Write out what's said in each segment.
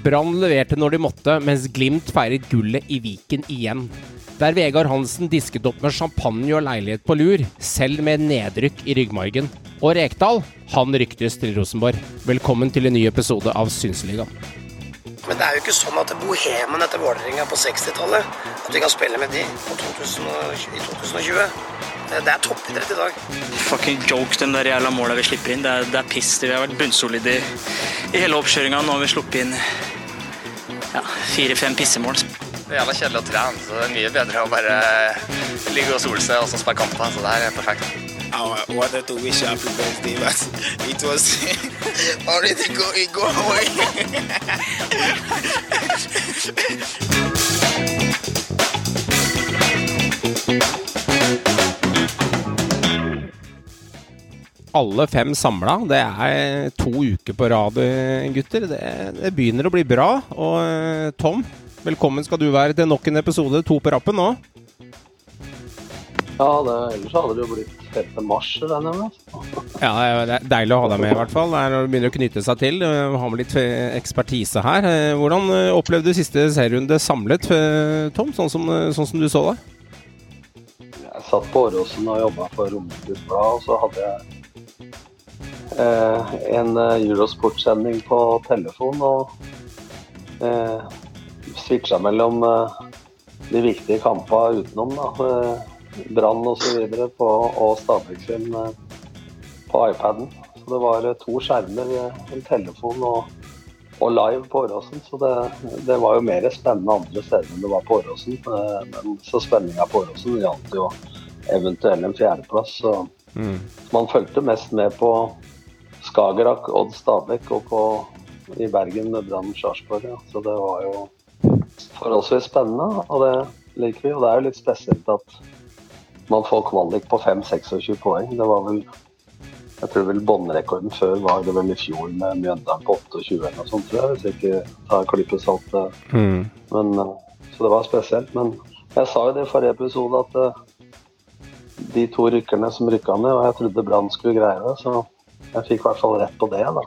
Brann leverte når de måtte, mens Glimt feiret gullet i Viken igjen. Der Vegard Hansen disket opp med champagne og leilighet på lur, selv med nedrykk i ryggmargen. Og Rekdal, han ryktes til Rosenborg. Velkommen til en ny episode av Synseligaen. Men det er jo ikke sånn at bohemen etter Vålerenga på 60-tallet At vi kan spille med de på 2020, i 2020. Det det er toppidrett i dag. Fucking joke, den der jævla måla vi slipper inn. Det er, det er piss. Vi har vært bunnsolide i, i hele oppkjøringa. Nå har vi sluppet inn ja, fire-fem pissemål. Det er jævla kjedelig å trene, så det er mye bedre å bare ligge og sole seg og så spille kamper. Så det her er perfekt. I wanted to wish you happy birthday, but it was already going go Alle fem samla. Det er to uker på rad, gutter. Det, det begynner å bli bra. Og eh, Tom, velkommen skal du være til nok en episode. To på rappen nå. Ja, det, ellers hadde det jo blitt 5. mars, regner jeg med. Ja, Det er deilig å ha deg med, i hvert fall. Det er når det begynner å knytte seg til. Vi har med litt eh, ekspertise her. Eh, Hvordan eh, opplevde du siste serierunde samlet, eh, Tom? Sånn som, eh, sånn som du så det? Jeg satt på Åråsen og jobba for Romerikes Blad, og så hadde jeg eh, en eh, Eurosport-sending på telefon og eh, switcha mellom eh, de viktige kampene utenom, da. Eh, Brann osv. og Stabæk sin eh, på iPaden. Så det var eh, to skjermer, eh, en telefon og, og live på Åråsen. Så det, det var jo mer spennende andre steder enn det var på Åråsen. Eh, Men så spenninga på Åråsen gjaldt jo eventuelt en fjerdeplass. Så man fulgte mest med på Skagerrak, Odd Stabæk og på i Bergen med Brann Sarpsborg. Ja. Så det var jo forholdsvis spennende, og det liker vi. Og det er jo litt spesielt at man får kvalik på 5-26 poeng. Det var vel jeg tror vel båndrekorden før var det vel i fjor med Mjøndalen på 28 eller noe sånt, tror jeg. Hvis jeg ikke tar klippet salt. Mm. Men, eh, så det var spesielt. Men jeg sa jo det i forrige episode at eh, de to rykkerne som rykka ned, og jeg trodde Brann skulle greie det, så jeg fikk i hvert fall rett på det, da.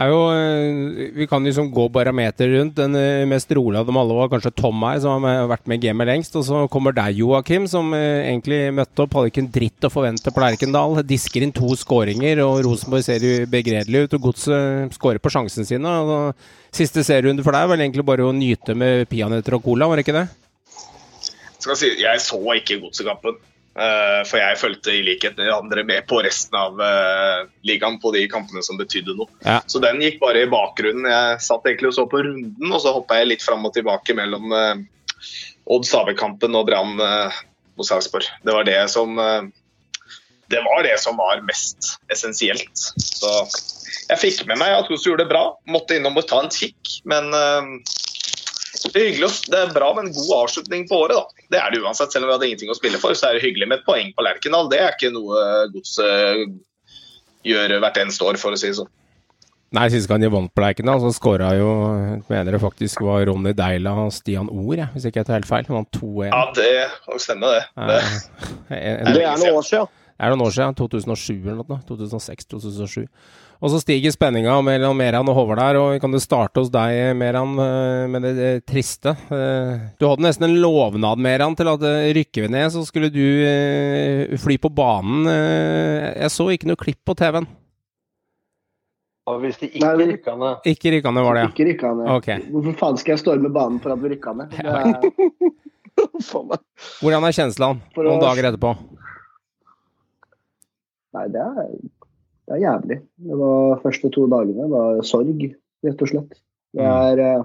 er jo, eh, vi kan liksom gå barometer rundt. Den eh, mest rolige av dem alle var kanskje Tom her, som har vært med i gamet lengst. Og så kommer deg, Joakim, som eh, egentlig møtte opp. Hadde ikke en dritt å forvente på Lerkendal. Disker inn to skåringer, og Rosenborg ser begredelig ut. Og Godset skårer på sjansene sine. Og siste serierunde for deg er vel egentlig bare å nyte med peanøtter og cola, var det ikke det? skal si, jeg så ikke godsekampen. Eh, for jeg fulgte i likhet med de andre med på resten av eh, ligaen på de kampene som betydde noe. Ja. Så den gikk bare i bakgrunnen. Jeg satt egentlig og så på runden, og så hoppa jeg litt fram og tilbake mellom uh, Odd Stabæk-kampen og Brann uh, hos Sarpsborg. Det var det som det var det som var mest essensielt. Så jeg fikk med meg at Godset gjorde det bra. Måtte innom og ta en kikk, men det er hyggelig, det er bra med en god avslutning på året. da. Det er det uansett. Selv om vi hadde ingenting å spille for, så er det hyggelig med et poeng på Lerkendal. Det er ikke noe Godset gjør hvert eneste år, for å si det sånn. Nei, sist gang de vant på Lerkendal, så skåra jo jeg mener det faktisk var Ronny Deila og Stian Ord, jeg, hvis ikke jeg tar helt feil. Han vant 2-1. Ja, det kan stemme, det. det. Eh, Det er noen år siden. Det er noen år siden. 2007 eller noe. 2006-2007. Og så stiger spenninga mellom Meran og Håvard der, og vi kan jo starte hos deg, Meran, eh, med det, det triste. Eh, Du hadde nesten en lovnad, Meran, til at eh, rykker vi ned, så skulle du eh, fly på banen. Eh, Jeg så ikke noe klipp på TV-en. Hvis de ikke Nei, rykka ned Ikke rykka ned, var det, ja. Ikke rykka ned. Okay. Hvorfor faen skal jeg storme banen for at vi rykka ned? Det er... Hvordan er kjenslene noen dager etterpå? Nei, det er, det er jævlig. Det var første to dagene var sorg, rett og slett. Det Mm. er eh,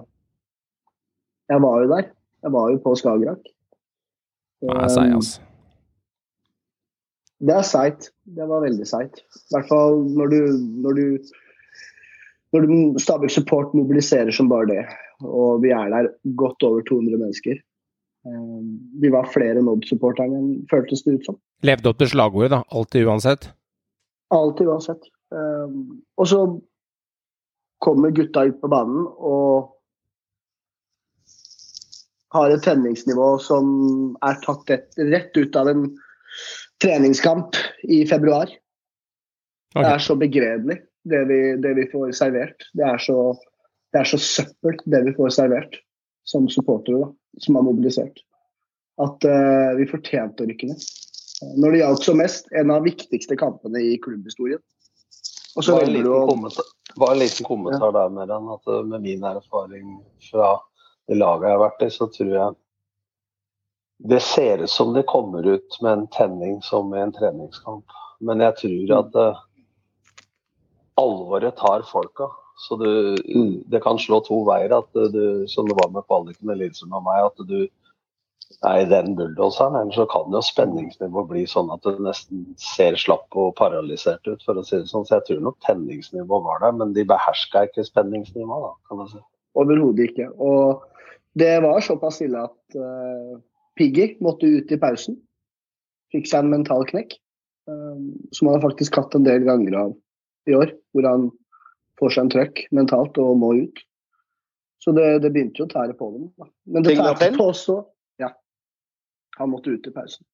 Jeg var jo der. Jeg var jo på Skagerrak. Det er seig, altså. Det er seigt. Det var veldig seigt. I hvert fall når du når du når Stabæk Support mobiliserer som bare det, og vi er der godt over 200 mennesker. Eh, Vi var flere Nod-supporterne enn føltes det ut som. Levde opp til slagordet, da. Alltid uansett. Alltid uansett. Um, og så kommer gutta ut på banen og har et tenningsnivå som er tatt rett, rett ut av en treningskamp i februar. Okay. Det er så begredelig, det vi, det vi får servert. Det er så, det er så søppel, det vi får servert som supportere, da, som har mobilisert. At uh, vi fortjente å rykke ned. Når det gjaldt som mest, en av de viktigste kampene i klubbhistorien. Og så velger liten kommentar, bare en liten kommentar ja. der, Meran. At uh, med min erfaring fra det laget jeg har vært i, så tror jeg det ser ut som det kommer ut med en tenning som i en treningskamp. Men jeg tror at uh, alvoret tar folka. Så du, det kan slå to veier, at du, som det var med kvaliken med Lillestrøm og meg, at du er i den bulldoseren. Ellers så kan jo spenningsnivået bli sånn at det nesten ser slapp og paralysert ut, for å si det sånn. Så jeg tror nok tenningsnivået var der, men de beherska ikke spenningsnivået, da, kan man si. Overhodet ikke. Og det var såpass ille at uh, Piggy måtte ut i pausen. Fikk seg en mental knekk, um, som han har faktisk hatt en del ganger av i år. Hvor han får seg en trøkk mentalt og må ut. Så det, det begynte jo å tære på dem. Da. Men det tærte på også. Han måtte ut i pausen.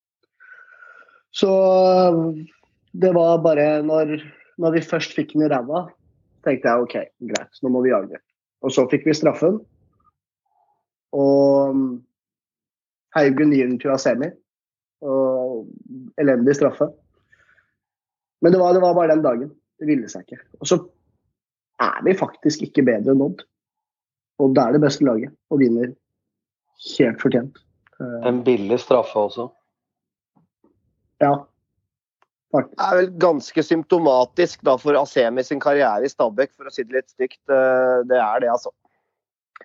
Så det var bare når, når vi først fikk den i ræva, tenkte jeg OK, greit, nå må vi jage. Og så fikk vi straffen. Og Haugen gir den til Asemi. Og elendig straffe. Men det var, det var bare den dagen. Det ville seg ikke. Og så er vi faktisk ikke bedre enn Odd. Odd er det beste laget og vinner helt fortjent. Eh, en billig straffe også. Ja. Faktisk. Det er vel ganske symptomatisk da for Asemi sin karriere i Stabæk, for å si det litt stygt. Eh, det er det, altså.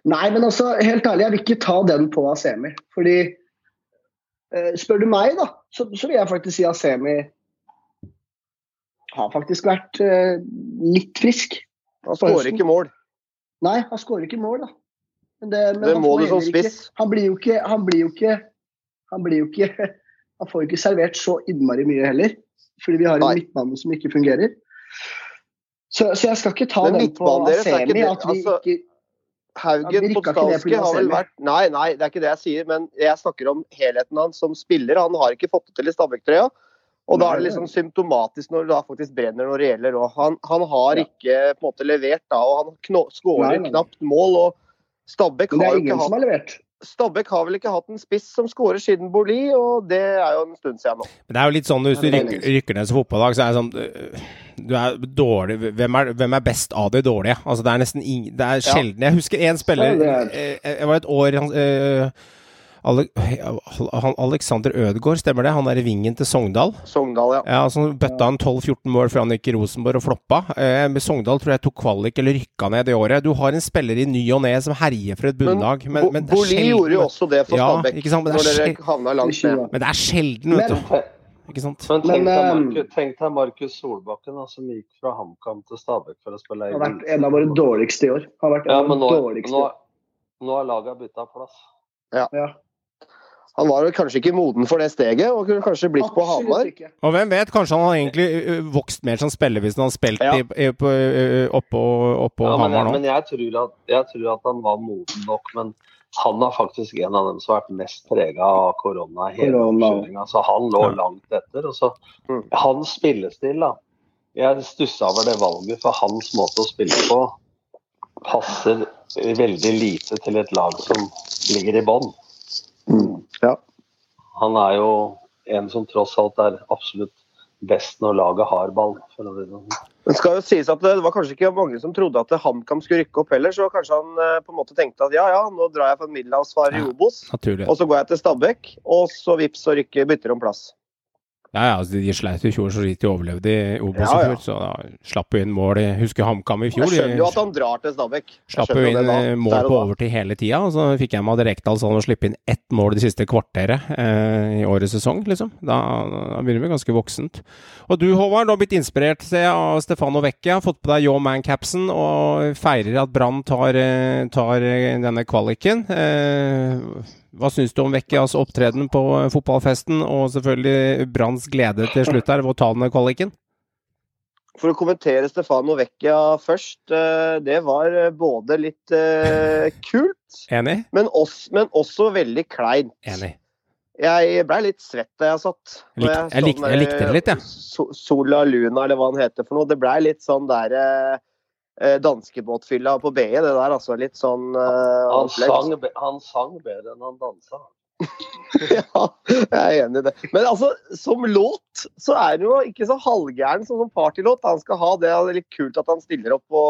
Nei, men altså, helt ærlig, jeg vil ikke ta den på Asemi. Fordi eh, spør du meg, da, så, så vil jeg faktisk si Asemi har faktisk vært litt frisk. Han skårer ikke mål. Nei, han skårer ikke mål, da. Det, det må du som spiss. Han blir jo ikke Han blir jo ikke Han blir jo ikke Han får jo ikke servert så innmari mye heller. Fordi vi har en midtbane som ikke fungerer. Så, så, jeg skal ikke ta den på Asemi at vi altså, ikke Haugen Podstavski har vel vært Nei, nei, det er ikke det jeg sier. Men jeg snakker om helheten hans som spiller. Han har ikke fått det til i Stabæk-trøya. Og da er det liksom symptomatisk når det da faktisk brenner når det gjelder. òg. han, han har ikke på en måte levert da, og han skårer knapt mål. og Stabæk har, har, Stabæk har vel ikke hatt en spiss som skårer siden Boli, og det er jo en stund siden nå. Men det er jo litt sånn hvis du rykker, rykker ned som fotballag, så er det sånn øh, Du er dårlig Hvem er, hvem er best av de dårlige? Altså, det er nesten ingen Det er sjelden Jeg husker én spiller Jeg øh, var et år han, øh, Alexander Ødegaard, stemmer det? Han er i vingen til Sogndal? Sogndal, ja. ja så bøtta han 12-14 mål før han gikk i Rosenborg og floppa. Eh, med Sogndal tror jeg tok kvalik eller rykka ned det året. Du har en spiller i ny og ne som herjer for et bunnlag. Men, men, men Boli gjorde jo også det for Stabæk, ja, når dere havna langt ned. Men det er sjelden, vet du. Ikke sant? Men tenk deg um, Markus, tenk deg Markus Solbakken, da, som gikk fra HamKam til Stabæk for å spille Har vært en av våre dårligste i år. Har vært en ja, av nå, dårligste. Nå, nå har laget bytta plass. Ja. ja han var kanskje ikke moden for det steget, og kunne kanskje blitt på Hamar. Og hvem vet, kanskje han har egentlig vokst mer som spiller hvis han har spilt ja. i, på, oppå, oppå ja, Hamar nå. Men jeg tror, at, jeg tror, at, han var moden nok, men han er faktisk en av dem som har vært mest prega av korona hele oppkjøringa. Så han lå ja. langt etter. Og så mm. Hans spillestil, da. Jeg stussa over det valget, for hans måte å spille på passer veldig lite til et lag som ligger i bånn. Mm. Ja. Han er jo en som tross alt er absolutt best når laget har ball. for å si det sånn. Skal jo sies at det var kanskje ikke mange som trodde at HamKam skulle rykke opp heller, så kanskje han eh, på en måte tenkte at ja ja, nå drar jeg for middelhavsfare i Obos, ja, og så går jeg til Stabæk, og så vips så rykker, bytter om plass. Ja, ja, altså, de sleit i fjor så vidt de overlevde i Obos ja, ja. i fjor, så da slapp jo inn mål. Jeg husker HamKam i fjor. Jeg skjønner jo at han drar til Stabæk. Slapp jo inn eh, mål på overtid hele tida, og så fikk jeg meg av Rekdal sånn å slippe inn ett mål det siste kvarteret eh, i årets sesong, liksom. Da, da, begynner vi ganske voksent. Og du Håvard, du har blitt inspirert jeg, av Stefano Vecchia, fått på deg Yo Man-capsen og feirer at Brann tar, eh, tar, denne kvaliken. Eh, hva syns du om Vecchias opptreden på fotballfesten, og selvfølgelig Branns glede til slutt her ved å ta den kvaliken? For å kommentere Stefano Vecchia først. Eh, det var eh, både litt kult, Enig. Men, også, men også veldig kleint. Enig. Jeg blei litt svett da jeg satt. Jeg, jeg, likte, jeg, likte det litt, jeg. Ja. Sola Luna, eller hva han heter for noe. Det blei litt sånn der eh, danskebåtfylla på BI, det der. altså Litt sånn uh, Han sang, han sang bedre enn han dansa. ja, jeg er enig i det. Men altså, som låt så er den jo ikke så halvgæren som som partylåt. Han skal ha det, det er litt kult at han stiller opp på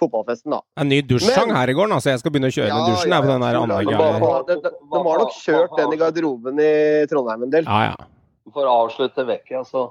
fotballfesten, da. En ny dusjsang her i går, altså. jeg skal begynne å kjøre den dusjen. Ja, ja, den der andre de, de, de, de har nok kjørt den i garderoben i Trondheim en del. Ja, ja. For å avslutte vekket så,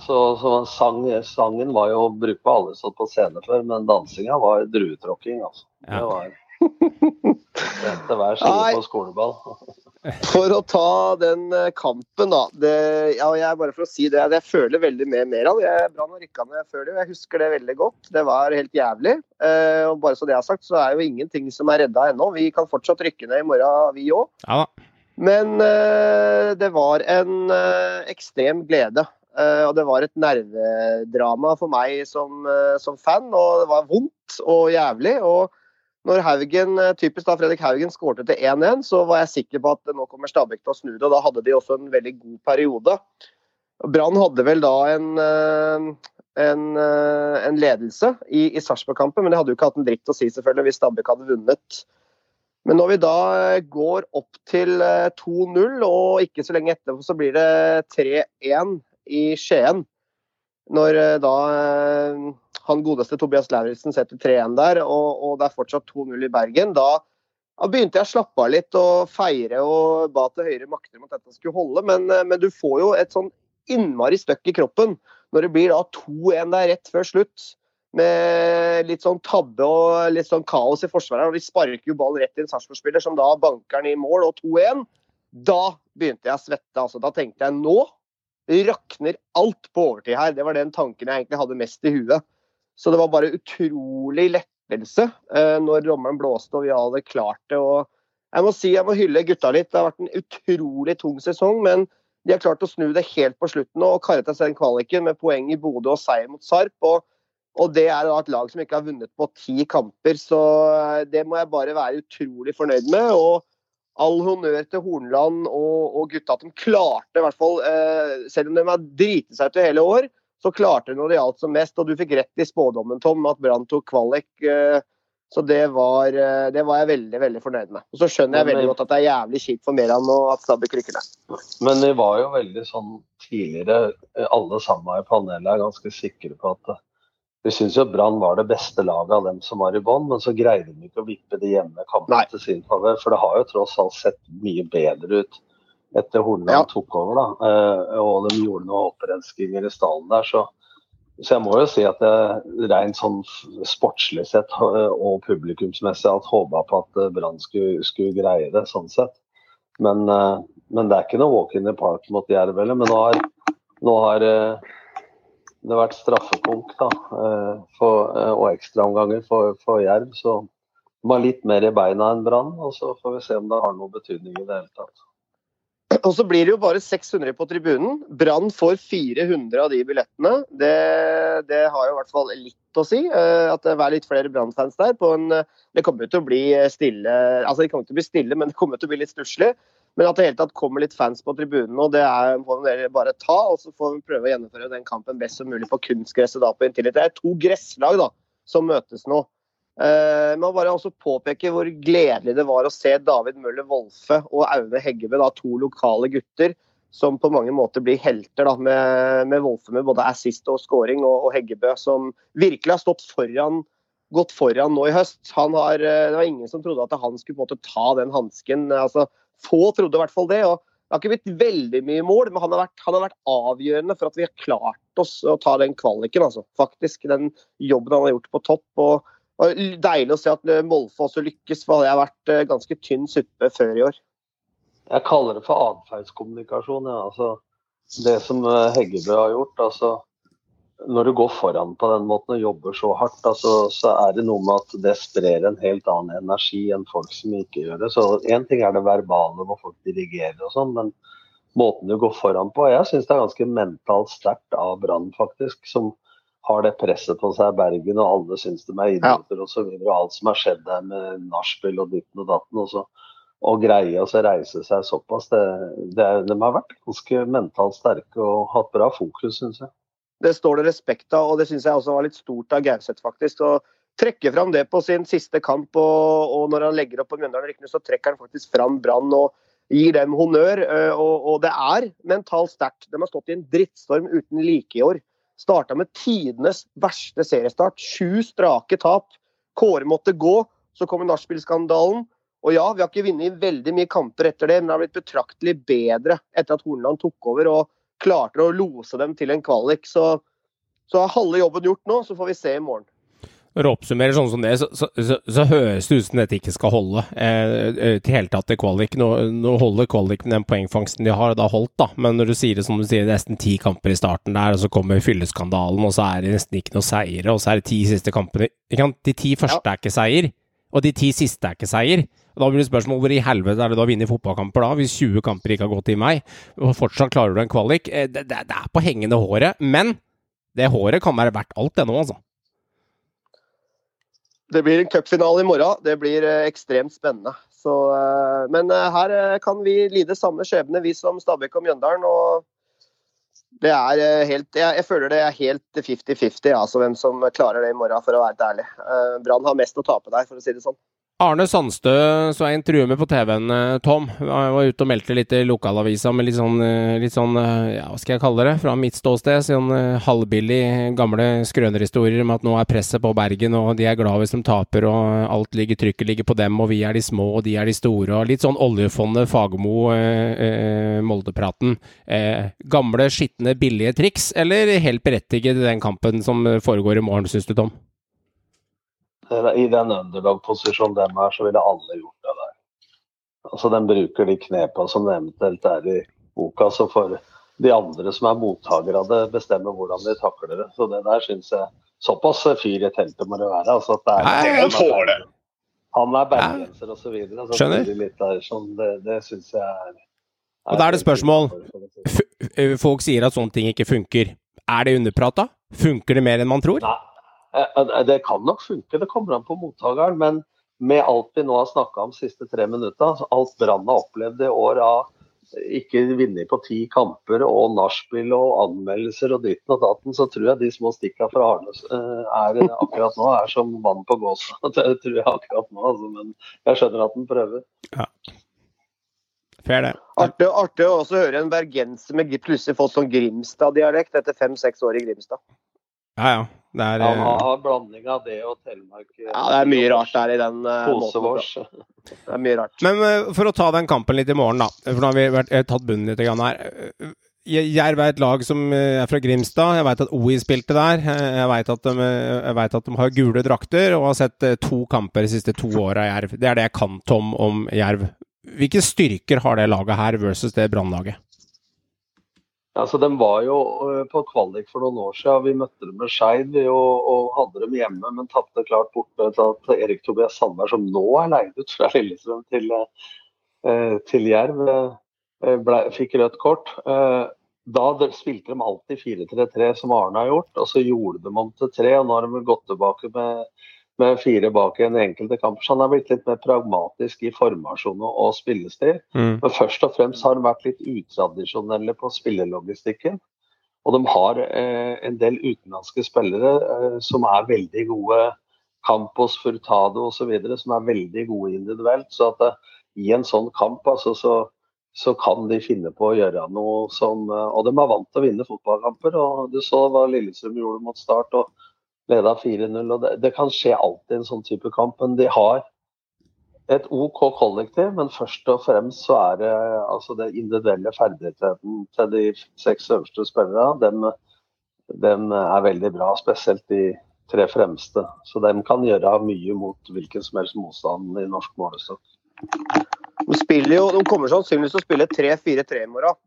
så, så sang, sangen var jo brukbar. Alle stått på scene før, men dansinga var druetråkking, altså. Det var Dette hver side på skoleball. For å ta den eh, kampen, da. Det, ja, jeg, bare for å si det, jeg føler veldig med Meral. Jeg Brann og rykka ned før det. Jeg husker det veldig godt. Det var helt jævlig. Eh, og bare så det er sagt, så er jo ingenting som er redda ennå. Vi kan fortsatt rykke ned i morgen, vi òg. Ja. Men eh, det var en eh, ekstrem glede. Eh, og det var et nervedrama for meg som, eh, som fan. Og det var vondt og jævlig. Og når Haugen, eh, typisk da Fredrik Haugen skårte til 1-1, så var jeg sikker på at nå kommer Stabæk til å snu det. Og da hadde de også en veldig god periode. Brann hadde vel da en, en, en ledelse i, i Sarpsborg-kampen, men det hadde jo ikke hatt en dritt å si selvfølgelig hvis Stabæk hadde vunnet. Men når vi da går opp til eh, 2-0, og ikke så lenge etterpå så blir det 3-1 i Skien. Når eh, da eh, han godeste Tobias Lauritzen setter 3-1 der, og, og det er fortsatt 2-0 i Bergen, da, begynte jeg å slappe av litt og feire og ba til høyere makter om at dette skulle holde. Men, eh, men du får jo et sånn innmari støkk i kroppen når det blir da 2-1 der rett før slutt. Med litt sånn tabbe og litt sånn kaos i forsvaret. og De sparker jo ballen rett i en Sarpsborg-spiller som da banker den i mål, og 2-1. Da begynte jeg å svette. altså. Da tenkte jeg nå rakner alt på overtid her. Det var den tanken jeg egentlig hadde mest i huet. Så det var bare utrolig lettelse eh, når dommeren blåste og vi hadde klart det. og Jeg må si jeg må hylle gutta litt. Det har vært en utrolig tung sesong, men de har klart å snu det helt på slutten og karet seg den kvaliken med poeng i Bodø og seier mot Sarp. og og det er et lag som ikke har vunnet på ti kamper, så eh, det må jeg bare være utrolig fornøyd med. Og all honnør til Hornland og, og gutta at de klarte, i hvert fall, eh, selv om de har driti seg ut i hele år, så klarte de når det gjaldt som mest. Og du fikk rett i spådommen, Tom, at Brann tok kvalik. Eh, så det var, eh, det var jeg veldig veldig fornøyd med. Og så skjønner jeg veldig eh, godt at det er jævlig kjipt for Meran og at Stabæk rykker ned. Men vi var jo veldig sånn tidligere, eh, alle sammen i panelet er ganske sikre på at eh, vi syns jo Brann var det beste laget av dem som var i bånn, men så greide de ikke å vippe de jevne kampene til sin favør. For det har jo tross alt sett mye bedre ut etter Horneland tok over, da. Eh, og de gjorde noen opprenskinger i stallen der, så så jeg må jo si at det rent sånn sportslig sett eh, og publikumsmessig at håpa på at eh, Brann skulle, skulle greie det, sånn sett. Men, men det er ikke noe walk in the park mot Jerv heller. Men nå har, nå har det vært straffepunkt da, eh, for, eh, og ekstraomganger for, for Jerv. Så de har litt mer i beina enn Brann, og så får vi se om det har noen betydning i det hele tatt. Og så blir det jo bare 600 på tribunen. Brann får 400 av de billettene. Det, det har jo i hvert fall litt å si. eh, At det er litt flere Brann-fans der. En, det kommer jo til å bli stille Altså det kommer til å bli stille, men det kommer til å bli litt stusslig. Men at det hele tatt kommer litt fans på tribunen, og det er, må dere bare ta. Og så får vi prøve å gjennomføre den kampen best som mulig på kunstgresset da på Intility. Det er to gresslag da, som møtes nå. Uh, må bare også påpeke hvor gledelig det var å se David Møller Wolfe og Aune Heggebø, da, to lokale gutter som på mange måter blir helter. da, Med, med Wolfe med både assist og scoring, og, og Heggebø som virkelig har stått foran, gått foran nå i høst. Har, eh, det var ingen som trodde at han skulle på en måte ta den hansken. Altså, få trodde i hvert fall det. og Det har ikke blitt veldig mye mål, men han har, vært, han har vært avgjørende for at vi har klart oss å ta den kvaliken. altså, faktisk. Den jobben han har gjort på topp. og og Deilig å se at Molfe også lykkes, for det har vært eh, ganske tynn suppe før i år. Jeg kaller det for atferdskommunikasjon. Ja. Altså, det som eh, Heggebø har gjort. altså Når du går foran på den måten og jobber så hardt, altså, så er det noe med at det sprer en helt annen energi enn folk som ikke gjør det. Så Én ting er det verbale hvor folk dirigerer og sånn, men måten du går foran på Jeg syns det er ganske mentalt sterkt av Brann, faktisk. som har det presset på seg i Bergen, og alle syns de er idioter og så videre. Og alt som har skjedd der med nachspiel og ditten og datten. Og, så, og greie å reise seg såpass. Det, det, de har vært ganske mentalt sterke og hatt bra fokus, syns jeg. Det står det respekt av, og det syns jeg også var litt stort av Gauseth, faktisk. å trekke fram det på sin siste kamp, og, og når han legger opp på Mjøndalen, så trekker han faktisk fram Brann og gir dem honnør. Eh, og, og det er mentalt sterkt. De har stått i en drittstorm uten like i år. Starta med tidenes verste seriestart. Sju strake tap. Kåre måtte gå. Så kommer nachspiel-skandalen. Og ja, vi har ikke vunnet veldig mye kamper etter det, men det har blitt betraktelig bedre etter at Horneland tok over og klarte å lose dem til en kvalik. Så, så er halve jobben gjort nå, så får vi se i morgen. Når du oppsummerer sånn som det, så, så, så, så høres det ut som dette ikke skal holde eh, til hele tatt i kvalik. Nå, nå holder kvalik med den poengfangsten de har, har holdt, da. Men når du sier det som du sier, nesten ti kamper i starten der, og så kommer fylleskandalen, og så er det nesten ikke noe seire, og så er det ti siste kampene De ti første ja. er ikke seier, og de ti siste er ikke seier. Da blir det spørsmål hvor i helvete er det da å vinne fotballkamper da, hvis 20 kamper ikke har gått i meg, og fortsatt klarer du en kvalik? Eh, det, det, det er på hengende håret. Men det håret kan være verdt alt, det nå, altså. Det blir en cupfinale i morgen. Det blir eh, ekstremt spennende. Så, eh, men her kan vi lide samme skjebne, vi som Stabæk og Mjøndalen. og det er helt, jeg, jeg føler det er helt 50-50 altså, hvem som klarer det i morgen, for å være ærlig. Brann har mest å tape der, for å si det sånn. Arne Sandstø så jeg intervjuet med på TV-en, eh, Tom. Jeg var ute og meldte litt i lokalavisa med litt sånn, eh, litt sånn eh, ja, hva skal jeg kalle det, fra mitt ståsted. Sånn halvbillig gamle skrønerhistorier om at nå er presset på Bergen, og de er glad hvis de taper, og alt ligger, trykket ligger på dem, og vi er de små, og de er de store, og litt sånn oljefondet, Fagermo, eh, Molde-praten. Eh, gamle, skitne, billige triks, eller helt berettiget i den kampen som foregår i morgen, syns du, Tom? I den underdog-posisjonen de er, så ville alle gjort det der. Altså, De bruker de knepa som det eventuelt er i boka. Så får de andre som er mottakere av det, bestemme hvordan de takler det. Så det der syns jeg Såpass fyr i teltet må det være. altså det er, Nei, får det. Han er bergenser osv. Så Skjønner. Der, sånn, det det syns jeg er, er Og da er det spørsmål Folk sier at sånne ting ikke funker. Er det underprata? Funker det mer enn man tror? Nei. Eh, eh, det kan nok funke, det kommer an på mottakeren. Men med alt vi nå har snakka om de siste tre minutter, altså alt Brann har opplevd i år av ikke vunnet på ti kamper og nachspiel og anmeldelser og dritten og datten, så tror jeg de små stikka fra Arne eh, er akkurat nå er som vann på gåsa. Det tror jeg akkurat nå, altså, men jeg skjønner at den prøver. Ja. Fair det. Artig, artig å også høre en bergenser med plutselig fått sånn Grimstad-dialekt etter fem-seks år i Grimstad. Ja, ja. Det er, Han har eh, blanding av det og Telemark. Eh, ja, det er mye rart der i den uh, måten. Det er mye rart. Men uh, for å ta den kampen litt i morgen, da. For nå har vi vært, tatt bunnen litt her. Jerv er et lag som er fra Grimstad. Jeg veit at OI spilte der. Jeg veit at, at, de har gule drakter og har sett to kamper de siste to åra i Jerv. Det er det jeg kan, Tom, om Jerv. Hvilke styrker har det laget her versus det Brannlaget? Altså, de var jo øh, på kvalik for noen år siden. Vi møtte dem med Skeid og, og, hadde dem hjemme, men tapte klart borte til Erik Tobias Sandberg, som nå er leid ut fra Lillestrøm til, eh, til Jerv, eh, ble, fikk rødt kort. Eh, da spilte de alltid 4-3-3, som Arne har gjort, og så gjorde de om til 3. og Nå har de gått tilbake med med fire bak i en enkelte kamp. Så han har blitt litt mer pragmatisk i formasjon og spillestil. Mm. Men først og fremst har han vært litt utradisjonelle på spillelogistikken. Og de har eh, en del utenlandske spillere eh, som er veldig gode. Campos, Furtado osv. som er veldig gode individuelt. Så at eh, i en sånn kamp altså, så, så, kan de finne på å gjøre noe som eh, Og de er vant til å vinne fotballkamper. og Du så hva Lillestrøm gjorde mot Start. og leda 4-0. og det, det, kan skje alltid i en sånn type kamp, men de har et OK kollektiv. Men først og fremst så er det altså den individuelle ferdigheten til de seks øverste spillerne. Dem, dem er veldig bra, spesielt de tre fremste. Så de kan gjøre mye mot hvilken som helst motstand i norsk målestokk. De, jo, de kommer sannsynligvis til å spille 3-4-3 i morgen.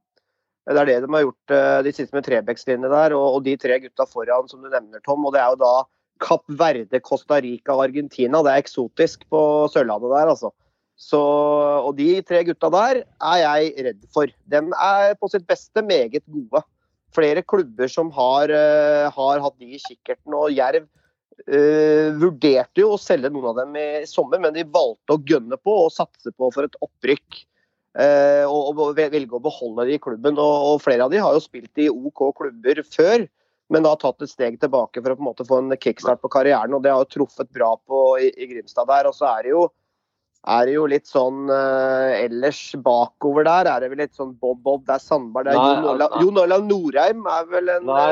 Det er det de har gjort. Eh, de sitter med Trebekslinje der, og, de tre gutta foran som du nevner, Tom. Og det er jo da Kapp Verde, Costa Rica og Argentina. Det er eksotisk på Sørlandet der, altså. Så, og de tre gutta der er jeg redd for. De er på sitt beste meget gode. Flere klubber som har, uh, har hatt de i kikkerten. Og Jerv uh, vurderte jo å selge noen av dem i sommer, men de valgte å gønne på og satse på for et opprykk. Eh, og, velge å beholde de i klubben. Og, flere av de har jo spilt i OK klubber før. men da har tatt et steg tilbake for å på en måte få en kickstart på karrieren. og Det har jo truffet bra på i, Grimstad der. Og så er det jo, er det jo litt sånn uh, ellers bakover der. Er det vel litt sånn Bob-Bob, det er Sandberg, det er Jon Olav Norheim er vel en nei,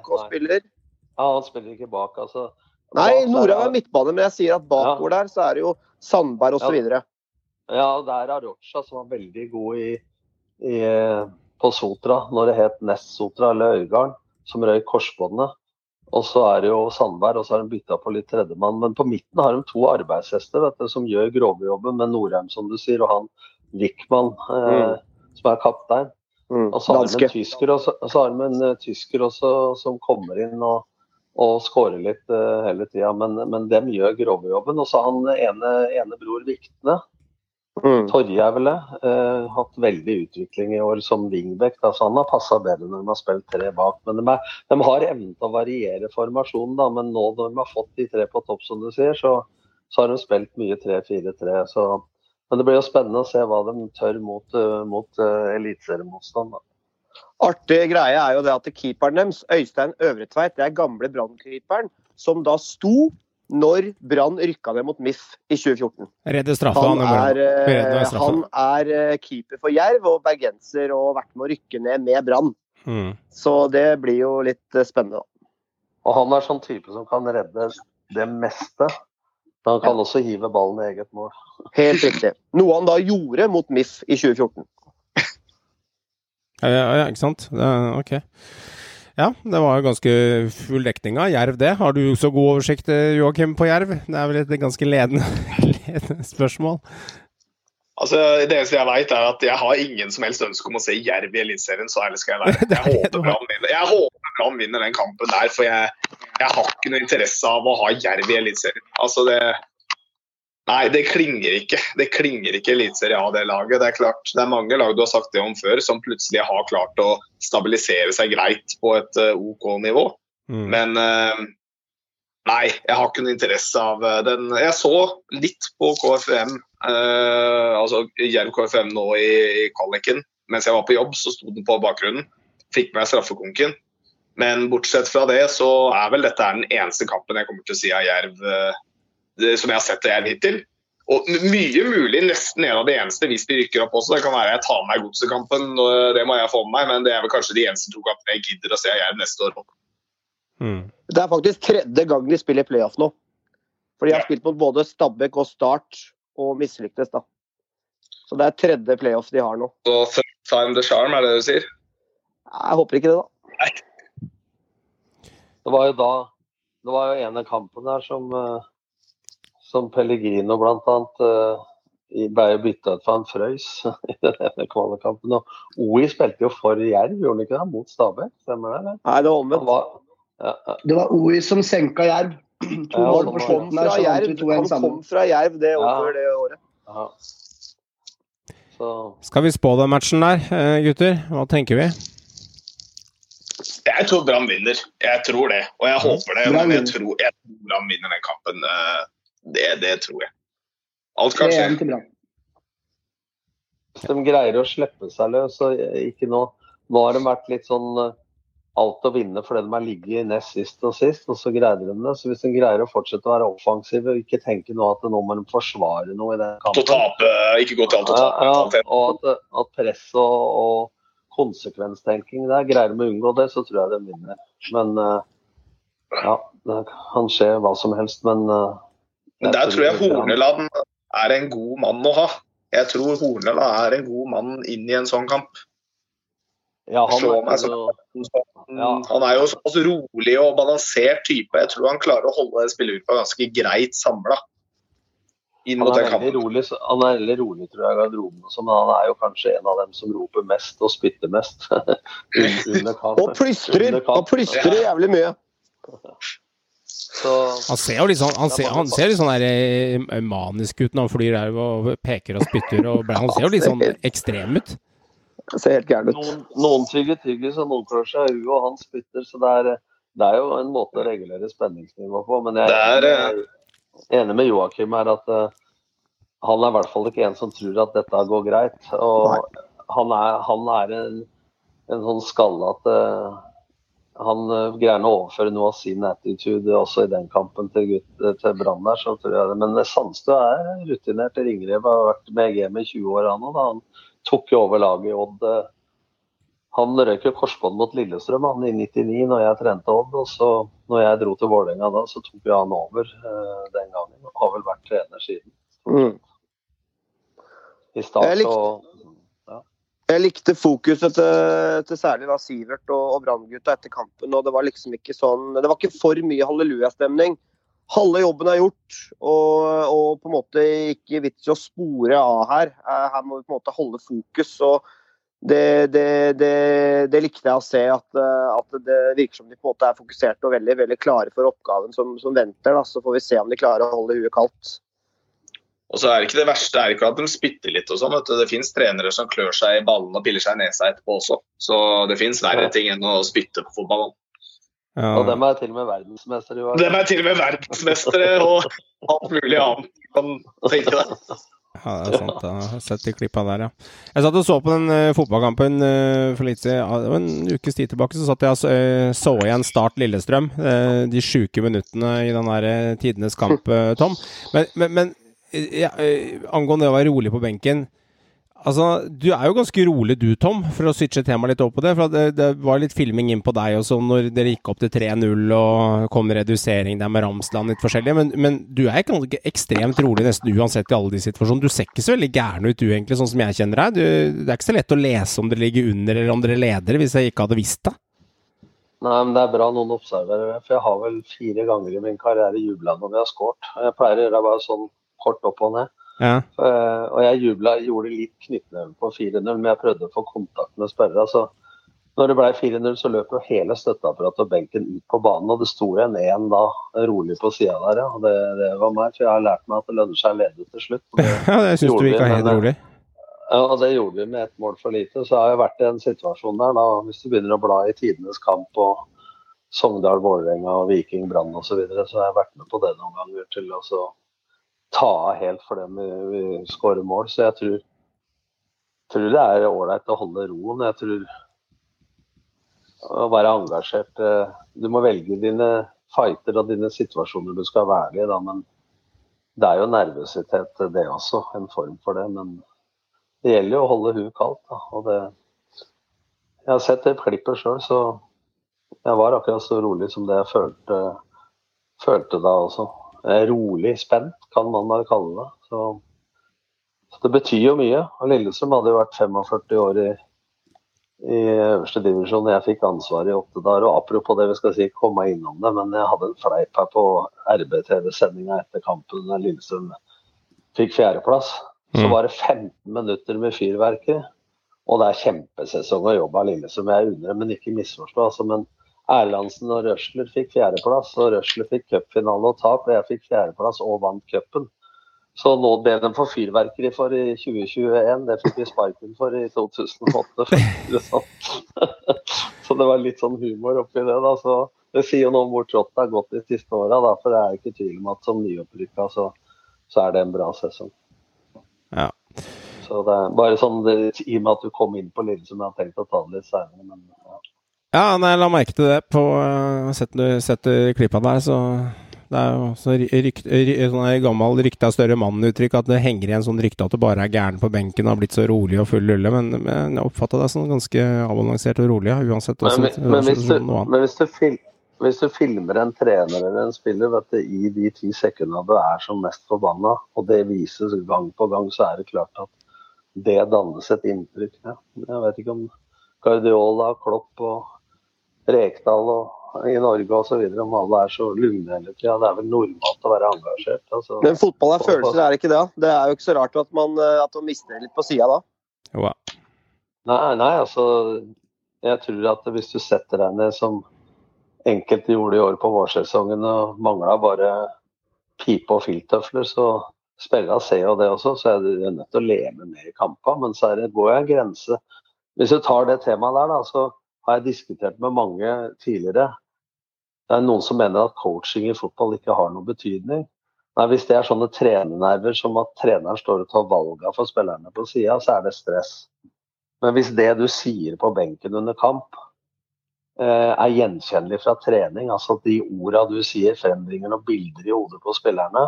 OK-spiller? Ja, han spiller ikke bak, altså. Nei, Norheim er midtbane, men jeg sier at bakover der så er det jo Sandberg osv. Ja. Ja, der er Rocha som var veldig god i, i, på Sotra, når det het Nest Sotra eller Øygarden som røyk korsbåndet. Og så er det jo Sandberg, og så har de bytta på litt tredjemann. Men på midten har de to arbeidshester vet du, som gjør grovjobben, med Norheim, som du sier, og han Wickman, eh, mm. som er kaptein. Mm. Og så har de en tysker, også, så har de en uh, tysker også som kommer inn og, og skårer litt uh, hele tida. Men, men dem gjør grovjobben. Og så har han ene, ene bror Viktne, Mm. Torje er vel det. Uh, hatt veldig utvikling i år som wingback. så han har passa bedre når de har spilt tre bak. Men de, er, de har evnen til å variere formasjonen. Da. Men nå når de har fått de tre på topp, som du sier, så, så har de spilt mye 3-4-3. Men det blir jo spennende å se hva de tør mot, uh, mot uh, eliteseriemotstand. Artig greie er jo det at keeperen deres, Øystein Øvretveit, det er gamle Brann-keeperen, som da sto når Brann rykka ned mot MIF i 2014. Redde straffa. Han er, eh, han er eh, keeper for Jerv og bergenser og vært med å rykke ned med Brann. Mm. Så det blir jo litt eh, spennende. Og han er sånn type som kan redde det meste. Men han kan ja. også hive ballen i eget mål. Helt riktig. Noe han da gjorde mot MIF i 2014. Ja, ja ikke sant. Ok. Ja, det var jo ganske full dekning av Jerv, det. Har du så god oversikt, eh, Joakim, på Jerv? Det er vel et ganske ledende, ledende spørsmål? Altså, Det eneste jeg vet, er at jeg har ingen som helst ønske om å se Jerv i Eliteserien. Så ærlig skal jeg være. Jeg håper Brann vinner. Vinner den kampen der, for jeg, jeg, har ikke noe interesse av å ha Jerv i Eliteserien. Altså, det, Nei, det klinger ikke. Det klinger ikke Eliteserie A, det laget. Det er klart, det er mange lag du har sagt det om før, som plutselig har klart å stabilisere seg greit på et uh, OK nivå. Mm. Men uh, nei, jeg har ikke noe interesse av uh, den. Jeg så litt på KFM, altså Jerv KFM nå i, i kvaliken. Mens jeg var på jobb, så sto den på bakgrunnen. Fikk med straffekonken. Men bortsett fra det, så er vel dette den eneste kampen jeg kommer til å si av Jerv som jeg har sett det hittil. Og mye mulig nesten en av de eneste hvis de rykker opp også. Det kan være jeg tar med meg godsekampen, det må jeg få med meg. Men det er vel kanskje de eneste to kampene jeg gidder å se Jerv neste år. Mm. Det er faktisk tredje gang de spiller playoff nå. For de har ja. spilt mot både Stabæk og Start og mislyktes, da. Så det er tredje playoff de har nå. Så third time the charm, er det det du sier? Jeg håper ikke det, da. Nei. Det var jo da Det var jo en av kampene der som uh som Pellegrino bl.a. Eh, ble bytta ut for han frøys i denne kvalikkampen. Og OI spilte jo for Jerv, gjorde han ikke det? Mot Stabæk, stemmer det? Eller? Nei, det var omvendt. Ja, ja. Det var OI som senka Jerv. To ja, mål på slutten. en sammen. han kom fra Jerv det, ja. det året. Ja. Skal vi spå den matchen der, eh, gutter? Hva tenker vi? Jeg tror Brann vinner. Jeg tror det, og jeg håper det. Men jeg tror, jeg tror Brann vinner den kampen. Det, det tror jeg. Alt kan skje. De greier å slippe seg løs. og ikke nå. Nå har de vært litt sånn eh, alt å vinne fordi de har ligget nest sist og sist, og så greide de det. Så hvis de greier å fortsette å være offensive og ikke tenke nå at nå må de forsvare noe i den kampen Til å tape, ikke gå til alt å tape. Ja, ja, og at, at press og, og, konsekvenstenking der, greier de å unngå det, så tror jeg de vinner. Men uh, ja, det kan skje hva som helst. Men uh, men der tror jeg Horneland er en god mann å ha. Jeg tror Horneland er en god mann inn i en sånn kamp. Ja, han, er så, ja. han er jo såpass rolig og balansert type. Jeg tror han klarer å holde spillergruppa ganske greit samla. Han er, veldig rolig, han er veldig rolig, tror jeg, i garderoben. Men han er jo kanskje en av dem som roper mest og spytter mest. og plystrer! Og plystrer jævlig mye. Så, han ser jo litt sånn Han ser, han ser litt sånn der, eh, manisk ut når han flyr der og peker og spytter. Og, han ser jo litt sånn ekstrem ut. Det ser helt gæren ut. Noen, noen tygger tyggis, og noen klør seg i huet, og han spytter. Så det er, det er, jo en måte å regulere spenningsnivået på. Men jeg er er enig med Joakim her at uh, han er i hvert fall ikke en som tror at dette går greit. Og han er, han er en, en sånn skallete uh, han uh, greier å overføre noe av sin attitude også i den kampen til, gutt, til Brann der, så tror jeg det. Men Sandstø er rutinert. Ringrev har vært med EGM i 20 år, han òg. Han tok jo over laget i Odd. Han røyk jo korsbånd mot Lillestrøm han i 99 når jeg trente Odd. Og så når jeg dro til Vålerenga da, så tok jo han over uh, den gangen. Og har vel vært trener siden. Mm. I start og jeg likte fokuset til, til særlig da Sivert og, og Branngutta etter kampen. og Det var liksom ikke sånn, det var ikke for mye hallelujastemning. Halve jobben er gjort, og, og, på en måte ikke vits i å spore av her. Eh, her må vi på en måte holde fokus. og det, det, det, det likte jeg å se, at, eh, at, det virker som de på en måte er fokusert og veldig, veldig klare for oppgaven som, som venter. Da. Så får vi se om de klarer å holde huet kaldt. Og så er det ikke det verste er ikke at de spytter litt og sånn. Det finnes trenere som klør seg i ballen og piller seg i nesa etterpå også. Så det finnes verre ting enn å spytte på fotballen. Ja. Og dem er til og med verdensmestere. Dem er til og med verdensmestere og alt mulig annet. Kan tenke deg. Ja, det er sant. Jeg har sett de klippa der, ja. Jeg satt og så på den uh, fotballkampen uh, for litt siden. En ukes tid tilbake så satt jeg og uh, så igjen Start Lillestrøm. de sjuke minuttene i den der tidenes kamp, Tom. Men, men, men ja, eh, angående det å være rolig på benken Altså, Du er jo ganske rolig du, Tom, for å switche temaet litt opp på det. for det, det, var litt filming inn på deg også når dere gikk opp til 3-0 og kom redusering der med Ramsland litt forskjellig. Men, men, du er ikke ekstremt rolig nesten uansett i alle de situasjonene. Du ser ikke så veldig gæren ut du, egentlig, sånn som jeg kjenner deg. Du, det er ikke så lett å lese om dere ligger under eller om dere leder, hvis jeg ikke hadde visst det. Nei, men det er bra noen observerer det. For jeg har vel fire ganger i min karriere jubla når vi har skåret. Jeg pleier å gjøre bare sånn kort opp og ned. Ja. Uh, og jeg jubla, gjorde litt knyttneve på 4-0, men jeg prøvde å få kontakt med spørrere. Så når det ble 4-0, så løp jo hele støtteapparatet og benken ut på banen. Og det sto en én da rolig på sida der, ja. Det, det, var meg. For jeg har lært meg at det lønner seg å lede til slutt. ja, det syns du ikke er helt rolig. Ja, og det gjorde vi med ett mål for lite. Så har jeg vært i en situasjon der, da, hvis du begynner å bla i tidenes kamp og Sogndal, Vålerenga, Viking, Brann osv., så, videre, så har jeg vært med på det noen ganger til å ta av helt for dem vi, skårer mål. Så jeg tror, tror det er ålreit å holde roen. Jeg tror å være engasjert eh, Du må velge dine fighter og dine situasjoner du skal være i, da, men det er jo nervøsitet det også, en form for det. Men det gjelder jo å holde huet kaldt. Da, og det, jeg har sett det klippet sjøl, så jeg var akkurat så rolig som det jeg følte, følte da også. er rolig spent, kan man bare kalle det. Så, så det betyr jo mye. Og Lillestrøm hadde jo vært 45 år i, i øverste divisjon da jeg fikk ansvaret i dager. Og apropos det, vi skal si, komme innom det, men jeg hadde en fleip her på RBTV-sendinga etter kampen da Lillestrøm fikk fjerdeplass. Så mm. var det 15 minutter med fyrverkeri. Og det er kjempesesong å jobbe av Lillestrøm. Jeg unner men ikke misforstå. Altså, men Erlandsen og Røsler fikk fjerdeplass, og Røsler fikk cupfinale og tap. Og jeg fikk fjerdeplass og vant cupen. Så nå ble de for fyrverkeri for i 2021. Det fikk vi sparken for i 2008. så det var litt sånn humor oppi det. da, så Det sier jo noe om hvor trått det har gått de siste åra. For det er ikke tvil om at som nyopprykka så, så, er det en bra sesong. Ja. Så det er bare sånn, det, I og med at du kom inn på Lillesund, jeg har tenkt å ta det litt seinere. Men ja. Nei, la merke til det på uh, Sett, du klippa der, så det er jo sånn rykt, sånn gammel rykte av større mann-uttrykk at det henger igjen sånn rykte at du bare er gæren på benken og har blitt så rolig og full lulle, men, men jeg oppfatta deg som ganske avbalansert og rolig, uansett. Men, men, men, hvis, du, men hvis, du fil, hvis, du, filmer en trener eller en spiller vet du, i de ti sekundene du er som mest forbanna, og det vises gang på gang, så er det klart at det dannes et inntrykk. Ja. Jeg vet ikke om Guardiola, Klopp og Rekdal og i Norge osv. om alle er så lugne hele tida. Det er vel normalt å være engasjert. Altså. Men fotball er følelser, er det ikke det? Det er jo ikke så rart at man, eh, at man mister litt på sida da. Wow. Nei, nei, altså Jeg tror at hvis du setter deg ned som enkelte gjorde i år på vårsesongen og mangla bare pipe og filttøfler, så spillerne ser jo det også, så er du nødt til å leve med i kampene. Men så er det, går jo en grense. Hvis du tar det temaet der, da, så har jeg diskutert med mange tidligere. Det er noen som mener at coaching i fotball ikke har noen betydning. Nei, Hvis det er sånne trenernerver som at treneren står og tar valgene for spillerne på sida, så er det stress. Men hvis det du sier på benken under kamp, eh, er gjenkjennelig fra trening. Altså at de orda du sier, frembringer noen bilder i hodet på spillerne.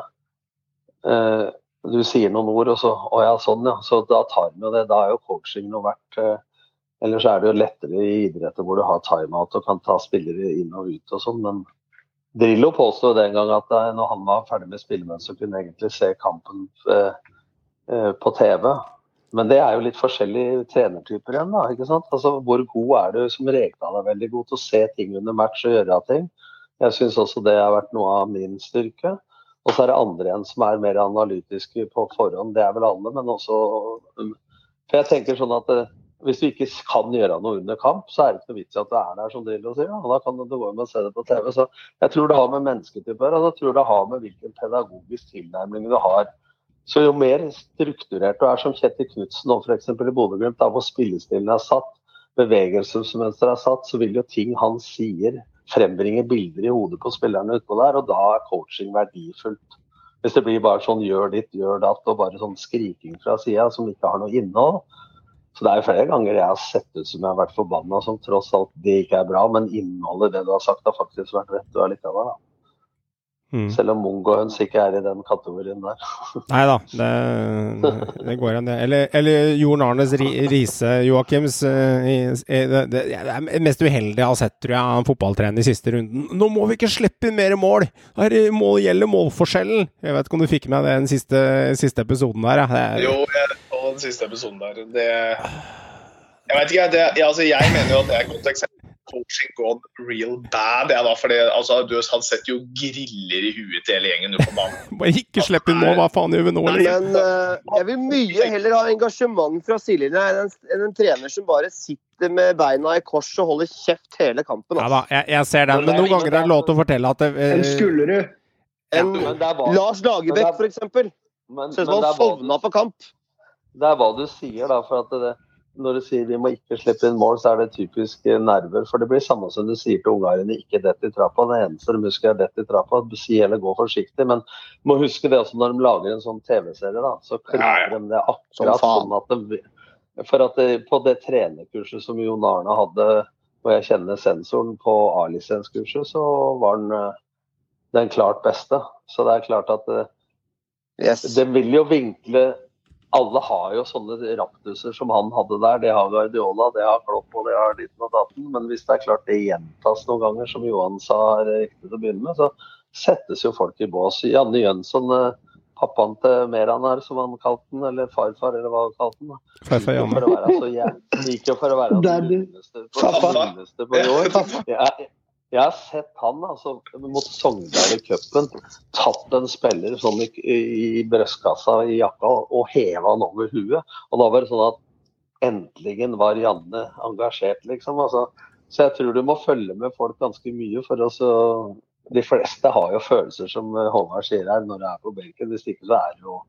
Eh, du sier noen ord, og så Å ja, sånn ja. Så da tar vi jo det. Da er jo coaching noe verdt. Eh, ellers er det jo lettere i idretter hvor du har timeout og kan ta spillere inn og ut og sånn, men Drillo påsto den gang at eh, når han var ferdig med spillemønn, så kunne han egentlig se kampen eh, eh, på TV. Men det er jo litt forskjellige trenertyper igjen. da, ikke sant? Altså, Hvor god er du som Rekdal er veldig god til å se ting under match og gjøre ting. Jeg syns også det har vært noe av min styrke. Og så er det andre igjen som er mer analytiske på forhånd. Det er vel alle, men også For jeg tenker sånn at hvis du ikke kan gjøre noe under kamp, så er det ikke noe vits i at du er der, som Drillo sier. Ja. Da kan du gå med og se det på TV. Så jeg tror det har med mennesketyper og jeg tror det har med hvilken pedagogisk tilnærming du har. Så jo mer strukturert du er, som Kjetil Knutsen og f.eks. i Bodø-Glimt, hvor spillestilen er satt, bevegelsesmønsteret er satt, så vil jo ting han sier frembringe bilder i hodet på spillerne utpå der, og da er coaching verdifullt. Hvis det blir bare sånn gjør ditt, gjør datt, og bare sånn skriking fra sida som ikke har noe innhold, så det er jo flere ganger jeg har sett ut som jeg har vært forbanna, som tross alt det ikke er bra. Men innholdet det du har sagt, har faktisk vært rett du allikevel. da. Mm. Selv om Mongohøns ikke er i den kategorien der. Nei da, det, det, går an, det. Eller, eller Jorn Arnes Riise, Joakims. Eh, det, det, er mest uheldige jeg har sett, tror jeg, av en fotballtrener i siste runden. Nå må vi ikke slippe inn mer mål! Her mål gjelder målforskjellen! Jeg vet ikke om du fikk med deg den siste, siste episoden der? Ja. Jo, jeg den siste episoden der. Det Jeg vet ikke, det, jeg, altså, jeg mener jo at det er et godt eksempel. Coaching gone real bad. Ja, da, fordi, altså, du, Han setter jo griller i huet til hele gjengen på banen. Bare ikke slipp inn nå, hva faen gjør vi nå? Men uh, jeg vil mye heller ha engasjement fra sidelinja enn, enn en trener som bare sitter med beina i kors og holder kjeft hele kampen. Altså. Ja da, jeg, jeg, ser den, men, men noen ganger er det lov til å fortelle at det, uh, En Skullerud. En, ja, Lars Lagerbäck, for eksempel. man som han sovna på kamp det er hva du sier, da. for at det, Når du sier vi må ikke slippe inn mål, så er det typisk eh, nerver. For det blir samme som du sier til ungarene, ikke dett i trappa. Det eneste de husker er dett i trappa. Si heller gå forsiktig. Men du må huske det også når de lager en sånn TV-serie, da. Så klipper de det akkurat sånn at de For at det, på det trenerkurset som Jon Arne hadde, og jeg kjenner sensoren på A-lisenskurset, så var den eh, den klart beste. Så det er klart at eh, yes. det vil jo vinkle alle har jo sånne raptuser som han hadde der. Det har Guardiola, det har Klopp og det har ditten og datten. Men hvis det er klart det gjentas noen ganger, som Johan sa riktig til å begynne med, så settes jo folk i bås. Janne Jønsson, eh, pappaen til Meran her, som han kalte den, eller farfar, eller hva han kalte den. Farfar Janne. For å være så jævlig, gikk jo for å være den lundeste på, på jord. Jeg, jeg har sett han altså, mot Sogndal i cupen tatt en spiller sånn i, i, brystkassa i jakka og heva han over huet. Og da var det sånn at endelig var Janne engasjert, liksom. Altså, så jeg tror du må følge med folk ganske mye. for oss De fleste har jo følelser, som Håvard sier her, når det er på benken. Hvis ikke så er det jo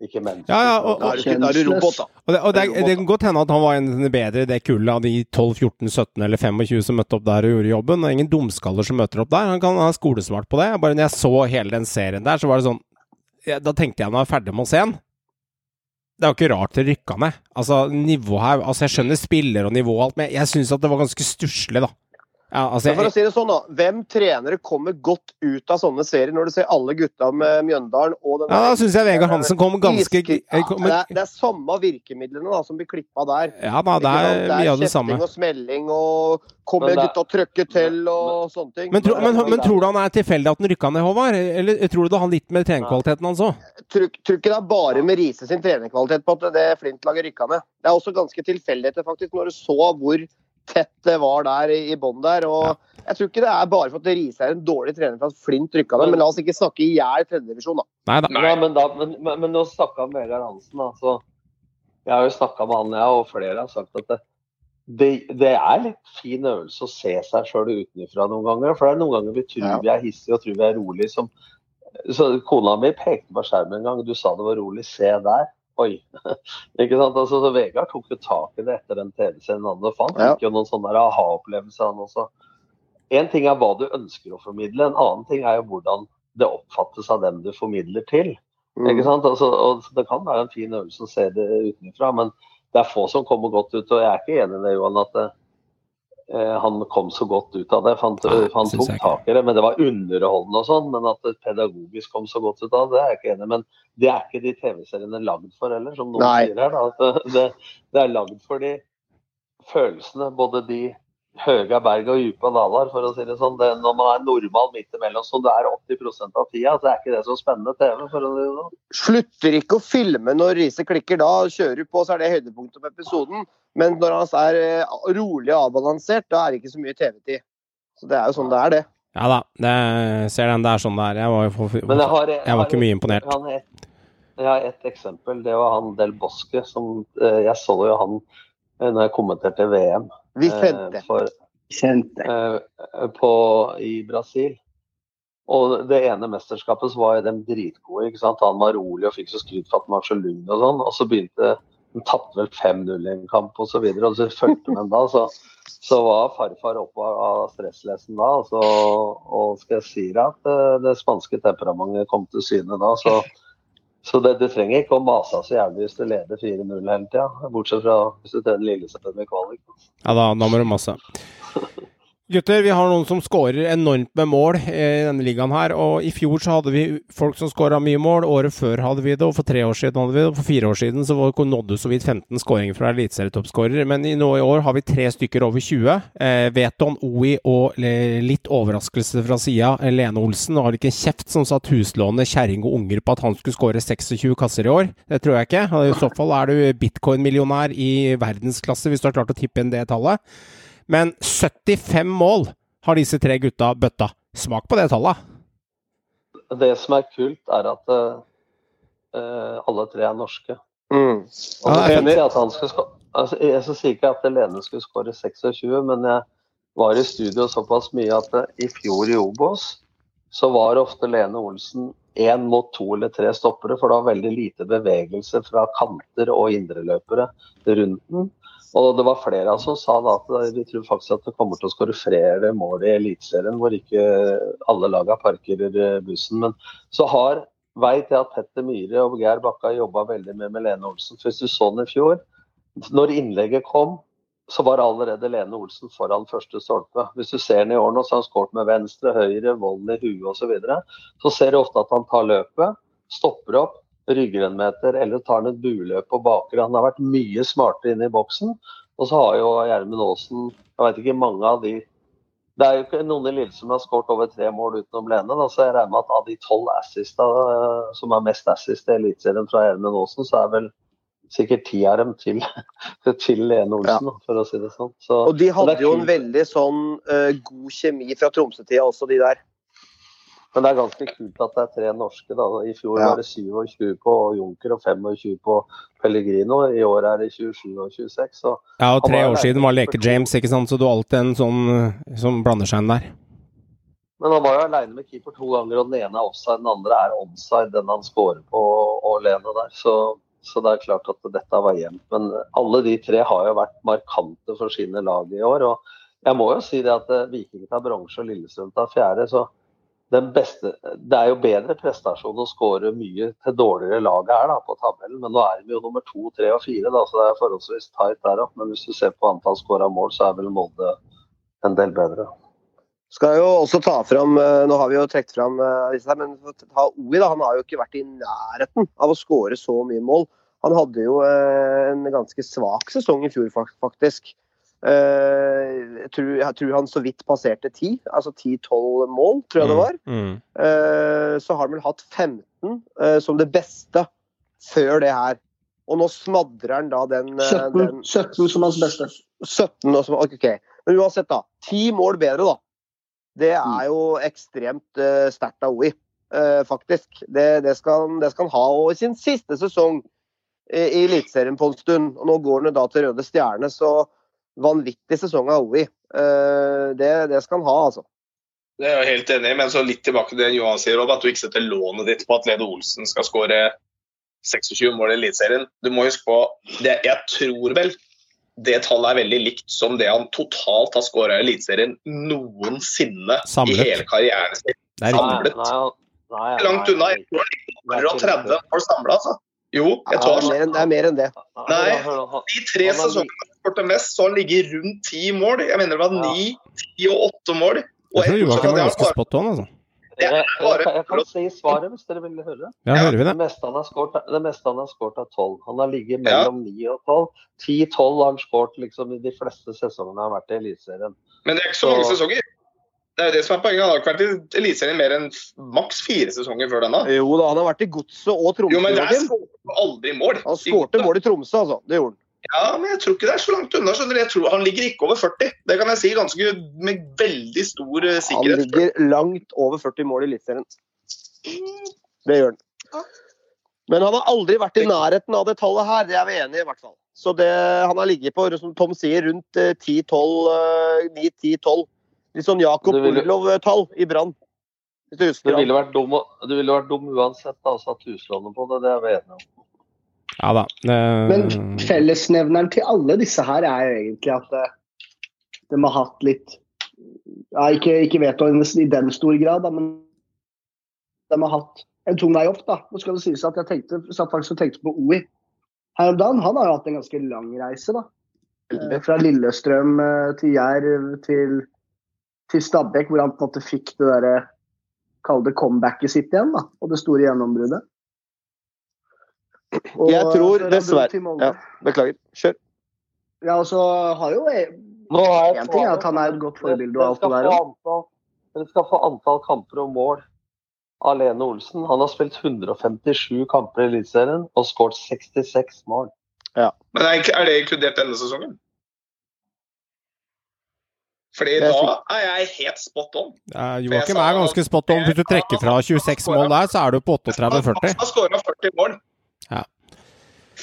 ikke mennesker. Ja, ja, og, og, da er du robot, da. Og, det, og det, det, kan godt hende at han var en bedre i det kullet av de 12, 14, 17 eller 25 som møtte opp der og gjorde jobben. Og ingen dumskaller som møter opp der. Han kan ha skolesmart på det. Bare når jeg så hele den serien der, så var det sånn ja, Da tenkte jeg når jeg var ferdig med å se den det er jo ikke rart det rykka ned. Altså, nivå her Altså, jeg skjønner spiller og nivå og alt, men jeg syns at det var ganske stusslig, da. Ja, altså, for å si det sånn da, Hvem trenere kommer godt ut av sånne serier, når du ser alle gutta med Mjøndalen og den Ja, Da syns jeg Vegard Hansen kom ganske ja, det, er, det, er, samme virkemidlene da, som blir klippa der. Ja da, det er, mye av det samme. og smelling og kommer gutta og trøkker til og sånne ting. Men, tro, men, men, men tror du han er tilfeldig at han rykka ned, Håvard? Eller tror du det har litt med trenerkvaliteten hans òg? Tror ikke det er bare med Riise sin trenerkvalitet på at det Flint-laget rykka ned. Det er også ganske tilfeldigheter, faktisk, når du så hvor tett det var der i bånn der. og ja. Jeg tror ikke det er bare for at Riise er en dårlig trener for at Flint rykka ned, men la oss ikke snakke i hjel tredjedivisjon, da. Nei, da. Nei, men, da men, men, men nå snakka med Vegard Hansen, altså. Jeg har jo snakka med han, jeg, og flere har sagt at det, det, det, er litt fin øvelse å se seg sjøl utenfra noen ganger. For det er noen ganger vi tror ja. vi er hissige og tror vi er rolig. Som, så Kona mi pekte på skjermen en gang, du sa det var rolig, se der. Oi. ikke sant? Altså, så Vegard tok jo tak i det etter den TV-serien han fant. Ja. Fikk jo noen sånne aha-opplevelser, han også. En ting er hva du ønsker å formidle, en annen ting er jo hvordan det oppfattes av dem du formidler til. Mm. Ikke sant? Altså, og det kan være en fin øvelse å se det utenfra, men det er få som kommer godt ut. Og jeg er ikke enig i det, Johan, at det, eh, han kom så godt ut av det. For han, ja, han tok tak i det. Men det var underholdende og sånn. Men at det pedagogisk kom så godt ut av det, det er jeg ikke enig i. Men det er ikke de TV-seriene lagd for heller, som noen Nei. sier her. Da. Det, det er lagd for de følelsene, både de høye berg og dype daler, for å si det sånn. Det, når man er normal midt imellom, som det er 80% av tida, så er ikke det så spennende TV. for å si det sånn. Slutter ikke å filme når riset klikker. Da kjører du på, så er det høydepunktet på episoden. Men når han er eh, rolig og avbalansert, da er det ikke så mye TV-tid. Så det er jo sånn det er, det. Ja da, det, ser den. Det er sånn det er. Jeg var, for, jeg, har, jeg var ikke mye imponert. Jeg har et, jeg har ett eksempel. Det var han Del Bosque. Som, eh, jeg så jo han eh, når jeg kommenterte VM Vi sendte. eh, for, eh, på, i Brasil. Og det ene mesterskapet så var dem dritgode. ikke sant? Han var rolig og fikk så skryt for at han var så lugn og sånn. Og så begynte han tapte vel 5-0 i en kamp osv. Og, så videre, og så fulgte med da. Så, så var farfar oppe av stresslesen da. Og, så, og skal jeg si deg at det, det spanske temperamentet kom til syne da. Så, så det, du trenger ikke å mase så jævlig hvis du leder 4-0 hele tida. Bortsett fra hvis du trener Lillestrøm i kvalik. Ja, da, da må du masse. Gutter, vi har noen som skårer enormt med mål i denne ligaen her. og I fjor så hadde vi folk som skåra mye mål. Året før hadde vi det, og for tre år siden hadde vi det. og For fire år siden så nådde så vidt 15 skåringer fra eliteserietoppskårer. Men nå i år har vi tre stykker over 20. Eh, Veton, Oi og eh, litt overraskelse fra sida, eh, Lene Olsen. Har ikke en kjeft som satt huslånet kjerring og unger på at han skulle skåre 26 kasser i år. Det tror jeg ikke. I så fall er du bitcoin-millionær i verdensklasse hvis du har klart å tippe inn det tallet. Men 75 mål har disse tre gutta bøtta. Smak på det tallet. Det som er kult, er at uh, alle tre er norske. Mm. Og så jeg at han skal altså, jeg så sier ikke at Lene skulle skåre 26, men jeg var i studio såpass mye at eh, i fjor i Obos så var ofte Lene Olsen én mot to eller tre stoppere, for det var veldig lite bevegelse fra kanter og indreløpere rundt den. Og det var flere som sa da at de tror faktisk at det kommer til å skåre flere mål i Eliteserien, hvor ikke alle lagene parkerer eh, bussen. Men så har veit jeg at Petter Myhre og Geir Bakka jobba veldig med med Lene Olsen. For hvis du så den i fjor, når innlegget kom, så var allerede Lene Olsen foran første stolpe. Hvis du ser den i år nå, så har han skåret med venstre, høyre, vold i huet osv. Så, videre. så ser du ofte at han tar løpet, stopper opp, rygger en meter eller tar han et buløp på bakre. Han har vært mye smartere inne i boksen. Og så har jo Gjermund Aasen Jeg vet ikke mange av de Det er jo ikke noen i Lille som har skåret over tre mål utenom Lene. Da, så jeg regner med at av de tolv assista som er mest assist i Eliteserien fra Gjermund Aasen, så er vel sikkert ti av dem til, til Lene Olsen, for å si det sånn. Så, Og de hadde jo en veldig sånn uh, god kjemi fra Tromsø-tida også, de der. Men det er ganske kult at det er tre norske. da. I fjor Ja. var det 27 på Junker og 25 på Pellegrino. I år er det 27 og 26. Så Ja, og tre år siden var Leke-James, ikke sant, så du har alltid en sånn som blander seg inn der. Men han var jo aleine med keeper to ganger, og den ene er offside, den andre er onside, den han scorer på og Lene der. Så, så det er klart at dette var jevnt. Men alle de tre har jo vært markante for sine lag i år. Og jeg må jo si det at eh, Viking tar bronse og Lillestrøm tar fjerde. så beste, Det er jo bedre prestasjon å skåre mye til dårligere lag her da, på tabellen, men nå er vi jo nummer to, tre og fire, da, så det er forholdsvis tight der opp. Men hvis du ser på antall skåra mål, så er vel Molde en del bedre. Skal jo også ta fram, eh, Nå har vi jo trukket fram eh, disse her, men ta Oi, da, han har jo ikke vært i nærheten av å skåre så mye mål. Han hadde jo eh, en ganske svak sesong i fjor, faktisk. Eh, Jeg tror, jeg tror han så vidt passerte 10, altså 10-12 mål, tror jeg det var. Mm. Eh, Så har han vel hatt 15 eh, som det beste før det her. Og nå smadrer han da den, eh, 17, den 17 som hans beste. 17 og som, ok. Men uansett, da. Ti mål bedre, da. Det er jo ekstremt uh, sterkt av OI, eh, faktisk. Det, det, skal, det skal han ha. Og i sin siste sesong i, i Eliteserien på en stund, og nå går han da til Røde Stjerne, så vanvittig sesong av OI. Eh, det, det skal han ha, altså. Det er jeg helt enig i, men så litt tilbake til det Johan sier, Rob, at du ikke setter lånet ditt på at Lede Olsen skal skåre 26 mål i Eliteserien. Du må huske på det, Jeg tror vel det tallet er veldig likt som det han totalt har skåra i Eliteserien noensinne Samlet. i hele karrieren sin. Det er. Samlet. Nei, nei, nei, Langt unna. Jeg tror han ligger 130 mål samla, altså. Jo, jeg Ja, tror det, er mer, enn- det er mer enn det. Nei, han, de tre han sesongene skåret mest, så har han ligget rundt ti mål. Jeg mener det var ni, ti og åtte mål. Og jeg tror Joakim var ganske spot on, altså. Jeg, jeg, jeg, kan si svaret hvis dere vil høre. Ja, hører vi det? Det meste han har skåret, er tolv. Han har ligget mellom ni og tolv. Ti-tolv har han skåret liksom, i de fleste sesongene han har vært i Eliteserien. Men det er ikke så mange sesonger. Det er jo det som er poenget. Han har ikke vært i Eliteserien mer enn maks fire sesonger før denne. Jo da, han har vært i Godset og Tromsø. Jo, men der skåret han aldri mål. Han skårte mål i Tromsø, altså. Det gjorde han. Ja, men jeg tror ikke det er så langt unna. skjønner du. Jeg tror Han ligger ikke over 40. Det kan jeg si ganske med veldig stor eh, sikkerhet. Han ligger langt over 40 mål i Eliteserien. Det gjør han. Men han har aldri vært i nærheten av det tallet her, det er vi enige i hvert fall. Så det, han har ligget på, som Tom sier, rundt 10-12, 9-10-12. Litt sånn Jakob Orlov-tall i Brann. Det ville vært dum, det ville vært dum uansett å å satt huslånet på det, det er vi enige om. Ja da. Uh... Men fellesnevneren til alle disse her er jo egentlig at de har hatt litt ja, Ikke, ikke vet i den stor grad, da, men de har hatt en tung vei opp. da. Nå skal det sies at Jeg tenkte, satt faktisk og tenkte på OI her om dagen. Han har jo hatt en ganske lang reise. da. Fra Lillestrøm til Jerv til, til Stabæk, hvor han på en måte fikk det derre Kall det comebacket sitt igjen, da. Og det store gjennombruddet. Og jeg tror dessverre ja, Beklager. Kjør. Ja, og så har jo Én ting er at han er et godt forbilde og alt det der. Dere skal få antall kamper og mål av Lene Olsen. Han har spilt 157 kamper i Eliteserien og skåret 66 mål. Ja. Men er det inkludert denne sesongen? Fordi da er jeg helt spot on. Ja, Joakim er ganske spot on. Hvis du trekker fra 26 mål der, så er du på 38-40. Han har skåra 40 mål ja.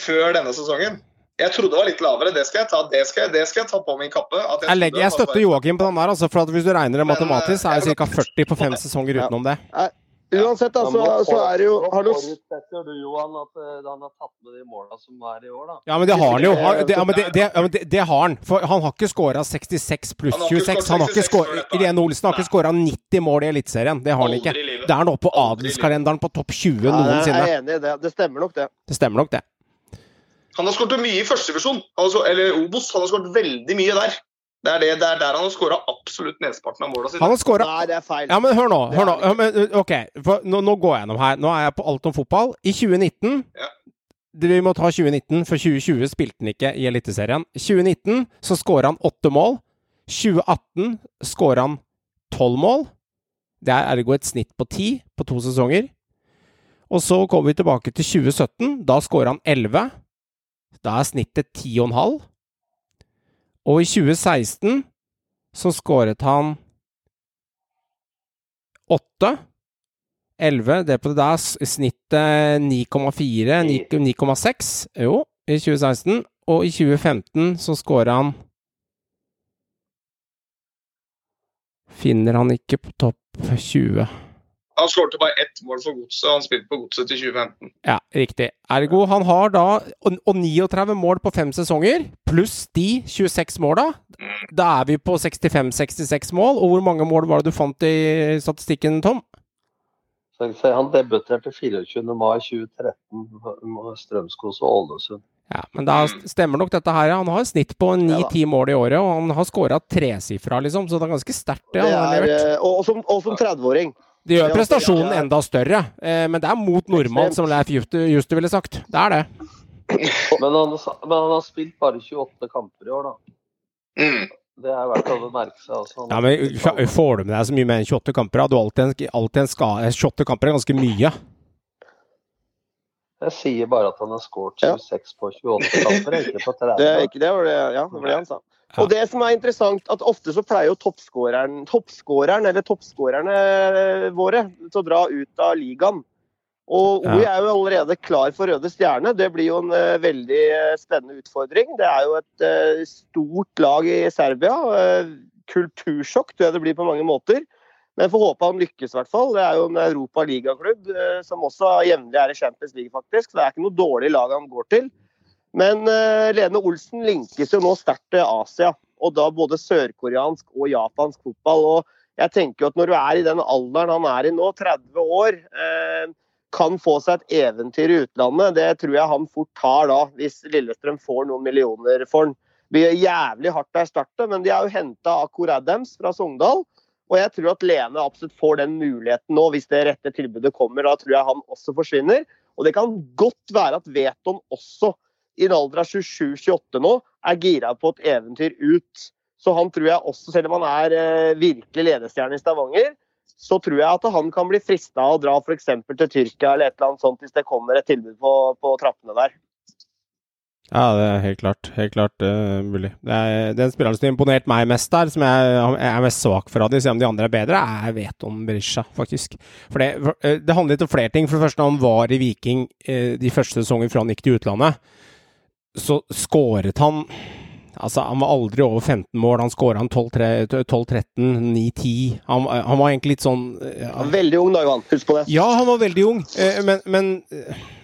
før denne sesongen. Jeg trodde det var litt lavere. Det skal jeg ta, det skal jeg, det skal jeg ta på min kappe. jeg, jeg, legger, jeg støtter Joakim på den der. Altså, for Hvis du regner det matematisk, så er det ca. 40 på fem sesonger utenom det. Uansett, da, så, så er det jo Har du Forutsetter du, Johan, at uh, han har tatt med de måla som er i år, da? Ja, men det har han jo. Det, ja, men det, det, ja, men det, det, har han. For han har ikke scora 66 pluss 26. Han har ikke skåret Irene Olsen har ikke scora 90 mål i Eliteserien. Det har han ikke. Det er nå på adelskalenderen på topp 20 noensinne. Jeg er enig i det. Det stemmer nok, det. Det stemmer nok, det. Han har skåret mye i førstevisjon, altså, eller Obos. Han har skåret veldig mye der. Det er, det, det er der han har skåra absolutt mesteparten av måla sine. Han har skåret Nei, det er feil. Ja, men hør nå. Hør nå. Ja, men, ok, nå, nå, går jeg gjennom her. Nå er jeg på alt om fotball. I 2019 ja. Vi må ta 2019, for 2020 spilte han ikke i Eliteserien. 2019 så skåra han åtte mål. 2018 skåra han tolv mål. Det er ergo et snitt på ti på to sesonger. Og så kommer vi tilbake til 2017. Da skårer han elleve. Da er snittet 10,5. og i 2016 så skåret han 8. 11. Det på det der snittet 9,4 9,6. Jo, i 2016. Og i 2015 så skårer han Finner han ikke på topp 20. Han skårte bare ett mål for Godset, han spilte på Godset til 2015. Ja, riktig. Ergo, han har da og, og 39 mål på fem sesonger, pluss de 26 måla. Da er vi på 65-66 mål. Og hvor mange mål var det du fant i statistikken, Tom? Han debuterte 24. mai 2013 med Strømskos og Ålesund. Ja, men da stemmer nok dette her. Han har et snitt på 9-10 mål i året, og han har skåra tresifra, liksom, så det er ganske sterkt, det, det han har levert. Og, som, og som 30-åring. Det gjør prestasjonen enda større, eh, men det er mot nordmann, som Leif Juster ville sagt. Det er det. Men han, men han, har spilt bare 28 kamper i år, da. Mm. Det er verdt å merke seg. Altså. Ja, men Får du med deg så mye mer enn 28 kamper? Du alltid en, alltid en skade. 28 kamper er ganske mye. Jeg sier bare at han har skåret 26 ja. på 28 kamper, ikke på 30. Det, ikke det, var det, ja, det var det han sa. Ja. Og det som er interessant, at ofte så pleier jo toppskåreren, toppskåreren eller toppskårerne våre til å dra ut av ligaen. Og OI er jo allerede klar for Røde Stjerne. Det blir jo en uh, veldig uh, spennende utfordring. Det er jo et uh, stort lag i Serbia. kultursjokk tror jeg det blir på mange måter. Men får håpe han lykkes, i hvert fall. Det er jo en Europa-ligaklubb som også jevnlig er i Champions League, faktisk. Så det er ikke noe dårlig lag han går til. Men uh, Lene Olsen linkes jo nå sterkt til Asia, og da både sørkoreansk og japansk fotball. og jeg tenker jo at Når du er i den alderen han er i nå, 30 år, uh, kan få seg et eventyr i utlandet. Det tror jeg han fort tar da, hvis Lillestrøm får noen millioner for han. Det blir jævlig hardt der i starten, Men de er jo henta Akor Adams fra Sogndal. Og jeg tror at Lene absolutt får den muligheten nå, hvis det rette tilbudet kommer. Da tror jeg han også forsvinner. Og det kan godt være at Veton også, i en alder av 27-28 nå, er gira på et eventyr ut. Så han tror jeg også, selv om han er eh, virkelig ledestjerne i Stavanger, så tror jeg at han kan bli frista av å dra f.eks. til Tyrkia eller et eller annet sånt hvis det kommer et tilbud på, på trappene der. Ja, det er helt klart. Helt klart uh, mulig. Det er, den spilleren som har imponert meg mest der, som jeg, jeg er mest svak for av de, selv om de andre er bedre, er Veton Berisha, faktisk. For det, for, uh, det handler litt om flere ting. For det første, han var i Viking uh, de første sesongene før han gikk til utlandet, så skåret han Altså, han var aldri over 15 mål. Han skåra 12-13, 9-10. Han, han, var egentlig litt sånn ja. Veldig ung da, Johan. Husk på det. Ja, han var veldig ung, men, men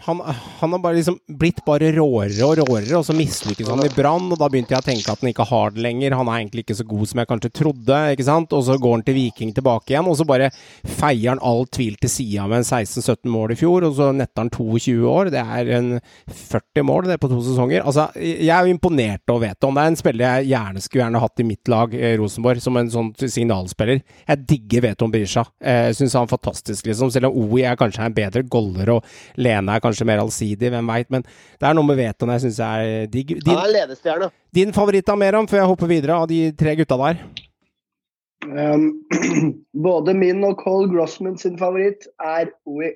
han, han, har bare liksom blitt bare råere og råere, og så mislykkes han i Brann. Og da begynte jeg å tenke at han ikke har det lenger. Han er egentlig ikke så god som jeg kanskje trodde. ikke sant? Og så går han til Viking tilbake igjen, og så bare feier han all tvil til sida med en 16-17 mål i fjor. Og så netter han 22 år. Det er en 40 mål det er på to sesonger. Altså, jeg er jo imponert over Veton. Det er en spiller jeg gjerne skulle gjerne hatt i mitt lag, eh, Rosenborg, som en sånn signalspiller. Jeg digger Veton Berisha. Jeg syns han er fantastisk, liksom. Selv om OI er kanskje en bedre goller, og Lene er kanskje kanskje mer allsidig, hvem veit. Men det er noe med Veton jeg syns er digg. Din, Han er ledestjerne. Din favoritt av Meron, før jeg hopper videre, av de tre gutta der? Um, både min og Cole Grossman sin favoritt er OI.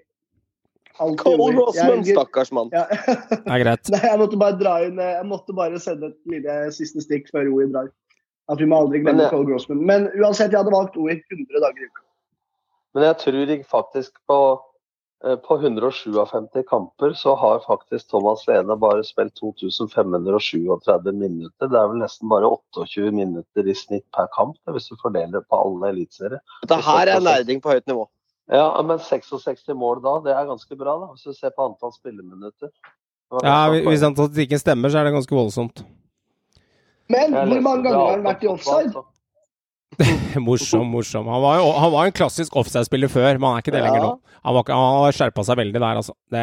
Cole Grossman, stakkars mann. Ja. det er greit. Nei, jeg måtte bare dra inn Jeg måtte bare sende et lille siste stikk før OI drar. At vi må aldri glemme Men, Cole Grossman. Men uansett, jeg hadde valgt OI 100 dager i uka. Men jeg tror faktisk på på 157 kamper så har faktisk Thomas Lene bare spilt 2537 minutter. Det er vel nesten bare 28 minutter i snitt per kamp, hvis du fordeler på alle eliteserier. Dette her er nerding på høyt nivå. Ja, men 66 mål da, det er ganske bra, da, hvis du ser på antall spilleminutter. Ja, Hvis statistikken stemmer, så er det ganske voldsomt. Men hvor mange ganger har han vært i offside? morsom, morsom. Han var, jo, han var en klassisk offside-spiller før, men han er ikke det ja. lenger nå. Han, var, han har skjerpa seg veldig der, altså. Det,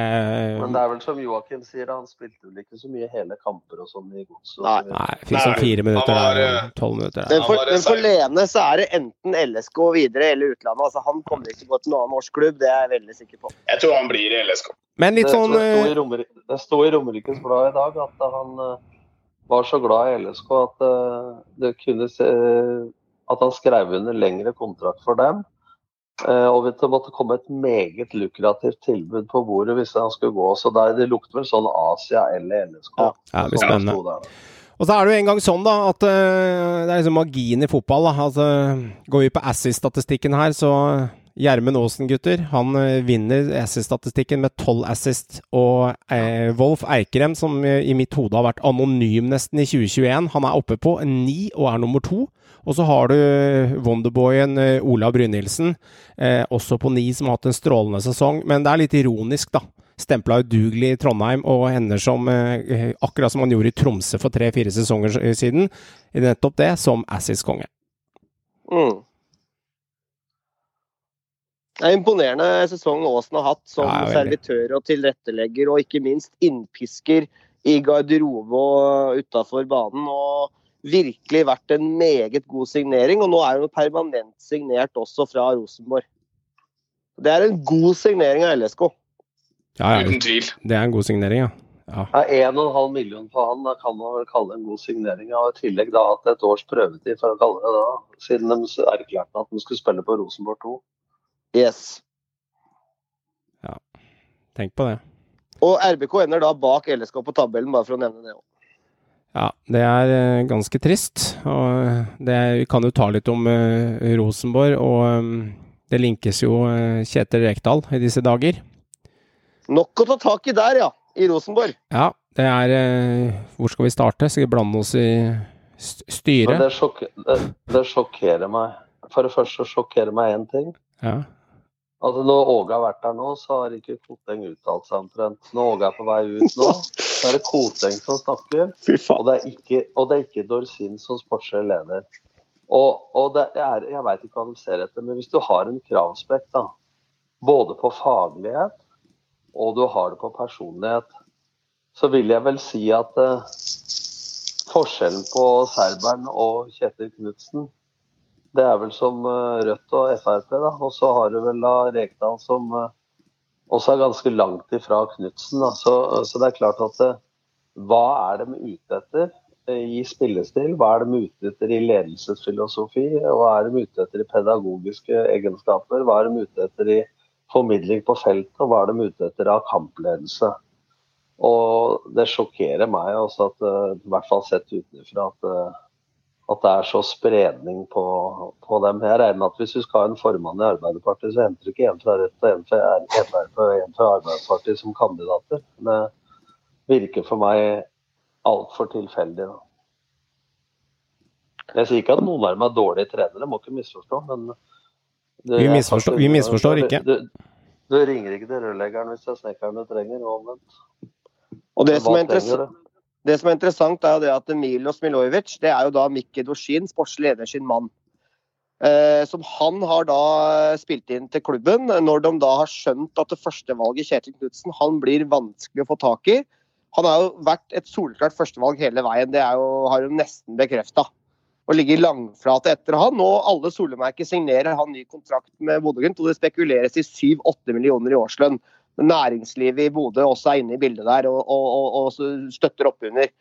men det er vel som Joakim sier, han spilte vel ikke så mye hele kamper og sånn i godset. Nei, Nei fikk sånn fire minutter der, eh, tolv minutter der. Men for, men for Lene så er det enten LSK videre eller utlandet. Altså, han kommer ikke til å gå til noen annen norsk klubb, det er jeg veldig sikker på. Jeg tror han blir i LSK. Men litt sånn Det sto i, Romerikes Blad i dag at han uh, var så glad i LSK at uh, det kunne se at han skrev under lengre kontrakt for dem. Eh, og det måtte komme et meget lukrativt tilbud på bordet hvis han skulle gå. Så der, det lukter vel sånn Asia eller LSK. Ja, det blir spennende. Og så er det jo en gang sånn da, at uh, det er liksom magien i fotball. da, altså Går vi på assist-statistikken her, så Gjermund Aasen, gutter, han uh, vinner assist-statistikken med tolv assist. Og eh, Wolf Eikrem, som i mitt hode har vært anonym nesten i 2021, han er oppe på ni og er nummer to. Og så har du Wonderboyen eh, Ola Brynildsen, eh, også på ni, som har hatt en strålende sesong. Men det er litt ironisk, da. Stempla udugelig i Trondheim og ender som, eh, akkurat som han gjorde i Tromsø for tre-fire sesonger siden, nettopp det, som Assis-konge. Mm. Det er imponerende sesong Aasen har hatt som ja, servitør og tilrettelegger, og ikke minst innpisker i garderobe og utafor banen. og virkelig vært en meget god signering. Og nå er hun permanent signert også fra Rosenborg. Det er en god signering av LSK. Ja, ja, Uten tvil. Det er en god signering, ja. Ja. 1,5 million på han da kan man vel kalle en god signering. Og i tillegg da hatt et års prøvetid, for å kalle det da, siden de erklærte at de skulle spille på Rosenborg 2. Yes. Ja, tenk på det. Og RBK ender da bak LSK på tabellen, bare for å nevne det òg. Ja, det er eh, ganske trist. Og det, vi kan jo ta litt om uh, Rosenborg, og um, det linkes jo uh, Kjetil Rekdal i disse dager. Nok å ta tak i der, ja. I Rosenborg. Ja, det er uh, Hvor skal vi starte? Skal vi blande oss i styret? Det, sjok det, det, sjokkerer meg. For det første sjokkerer meg én ting. Ja. Altså Når Åge har vært der nå, så har ikke Koteng uttalt seg omtrent. Når Åge er på vei ut nå, så er det Koteng som snakker. Og det er ikke, og det er ikke Dorsin som sportslig leder. Og, og det er, jeg veit ikke hva de ser etter, men hvis du har en kravspekk, da, både på faglighet og du har det på personlighet, så vil jeg vel si at uh, forskjellen på serberen og Kjetil Knutsen, det er vel som uh, Rødt og Frp, da. Og så har du vel da Rekdal som eh, også er ganske langt ifra Knutsen. Så, så, det er klart at hva er de ute etter i spillestil? Hva er de ute etter i ledelsesfilosofi? Hva er de ute etter i pedagogiske egenskaper? Hva er de ute etter i formidling på feltet? Og hva er de ute etter av kampledelse? Og det sjokkerer meg også at, i hvert fall sett utenfra, at at det er så spredning på, på dem. Jeg regner med at hvis du skal ha en formann i Arbeiderpartiet, så henter du ikke en fra Rødt og en fra Frp og en fra Arbeiderpartiet som kandidater. Det virker for meg altfor tilfeldig. Da. Jeg sier ikke at noen av dem er dårlige trenere, må ikke misforstå. men det, vi, misforstår, vi misforstår ikke. Du, du, ringer ikke til rørleggeren hvis det er snekkeren du trenger, og omvendt. Og det som er interessant det som er interessant, er jo det at Milos Milojevic det er jo da Mikki Doshin, sportslig leder sin mann. Eh, som han har da spilt inn til klubben, når de da har skjønt at det første valget Kjetil Knutsen han blir vanskelig å få tak i. Han har jo vært et soleklart førstevalg hele veien, det jo, har jo nesten bekrefta. Og ligger langflate etter han. Og alle solemerker signerer han ny kontrakt med Bodø-Glimt, og det spekuleres i 7-8 millioner i årslønn næringslivet i Bodø også er inne i bildet der og, og, og, og støtter opp under.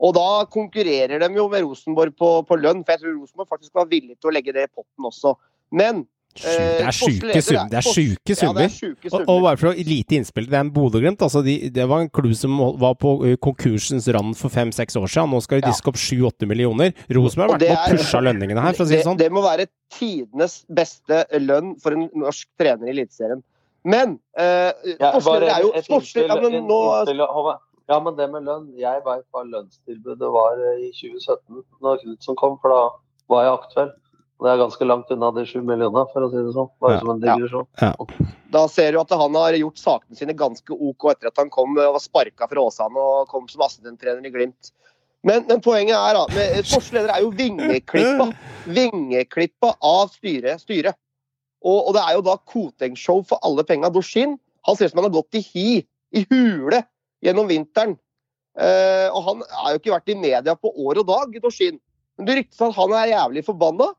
Og da konkurrerer de jo med Rosenborg på, på, lønn, for jeg tror Rosenborg faktisk var villig til å legge det i potten også. Men eh, det er sjuke summer. Det er sjuke summer. Ja, og, og, bare for å lite innspill det er en Bodø-Glimt. Altså de, det var en klubb som var på eh, konkursens rand for fem-seks år siden. Nå skal de diske opp sju-åtte millioner. Rosenborg har vært med og pusha lønningene her, for å si det sånn. Det, det må være tidenes beste lønn for en norsk trener i Eliteserien. Men eh, ja, er jo ja, men nå ja, men det med lønn Jeg veit hva lønnstilbudet var eh, i 2017, når Knutsen kom, for da var jeg aktuell. Det er ganske langt unna de sju millionene, for å si det sånn. Bare ja. som en digresjon. Ja. Da ser du at han har gjort sakene sine ganske OK etter at han kom og var sparka fra Åsane og kom som assistenttrener i Glimt. Men, men, poenget er da, med, er jo vingeklippa. Vingeklippa av styret. styret. Og, og, det er jo da Koteng-show for alle penga. Doshin han ser ut som han har gått i hi, i hule, gjennom vinteren. Eh, og han har jo ikke vært i media på år og dag, Doshin. Men det ryktes at han er jævlig forbanna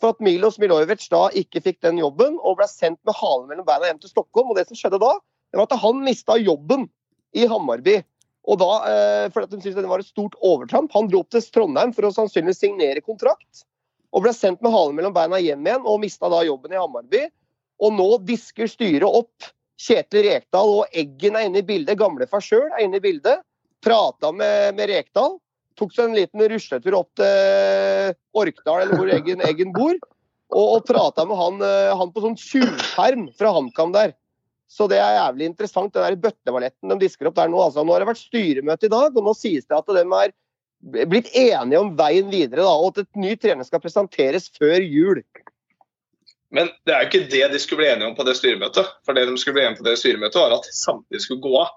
for at Milos Milojevic da ikke fikk den jobben og ble sendt med halen mellom beina hjem til Stockholm. Og det som skjedde da, det var at han mista jobben i Hammarby. Og da, eh, fordi de syntes det var et stort overtramp. Han dro opp til Trondheim for å sannsynligvis signere kontrakt og ble sendt med halen mellom beina hjem igjen og mista da jobben i Hamarby. Og nå disker styret opp Kjetil Rekdal, og Eggen er inne i bildet. Gamlefar sjøl er inne i bildet. Prata med, med, Rekdal. Tok seg en liten rusletur opp til Orkdal, eller hvor Eggen, Eggen bor. Og, og prata med han, eh, han på sånn tjuvperm fra HamKam der. Så det er jævlig interessant, den der bøtteballetten de disker opp der nå. Altså, nå har det vært styremøte i dag, og nå sies det at de er blitt enige om veien videre, da, og at et ny trener skal presenteres før jul. Men det er jo ikke det de skulle bli enige om på det styremøtet. For det de skulle bli enige om på det styremøtet, var at samtlige skulle gå av.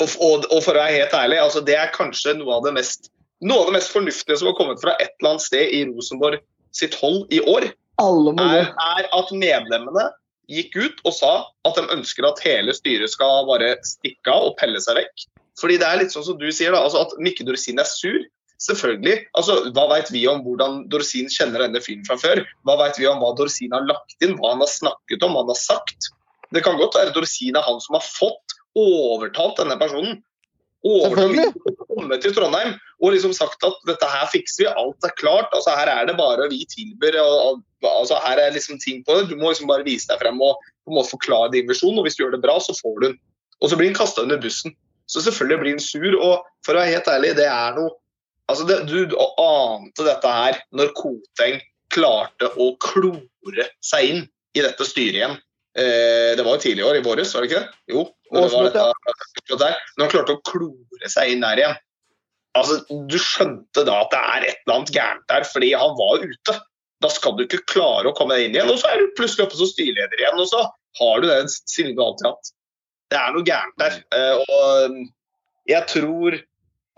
Og, og, og, for å være helt ærlig, altså det er kanskje noe av det mest noe av det mest fornuftige som har kommet fra et eller annet sted i Rosenborg sitt hold i år, er, er, at medlemmene gikk ut og sa at de ønsker at hele styret skal bare stikke av og pelle seg vekk. Fordi det er litt sånn som du sier, da, altså at Mikke Dorsin er sur. Selvfølgelig. altså Hva vet vi om hvordan Dorsin kjenner denne fyren fra før? Hva vet vi om hva Dorsin har lagt inn, hva han har snakket om, hva han har sagt? Det kan godt være Dorsin er han som har fått overtalt denne personen. Overtalt komme til Trondheim og liksom sagt at dette her fikser vi, alt er klart. altså Her er det bare vi tilbyr. altså Her er liksom ting på det. Du må liksom bare vise deg frem og på en måte forklare din visjon. Og hvis du gjør det bra, så får du den. Og så blir han kasta under bussen. Så selvfølgelig blir han sur. Og for å være helt ærlig, det er noe Altså, det, du ante dette her når Koteng klarte å klore seg inn i dette styret igjen. Eh, det var jo tidlig i år, i våres, var det ikke det? Jo. Når, det dette, der. når han klarte å klore seg inn der igjen. Altså, Du skjønte da at det er et eller annet gærent der, fordi han var ute. Da skal du ikke klare å komme deg inn igjen. Og så er du plutselig oppe som styreleder igjen, og så har du den du alltid hatt. Det er noe gærent der. Eh, og jeg tror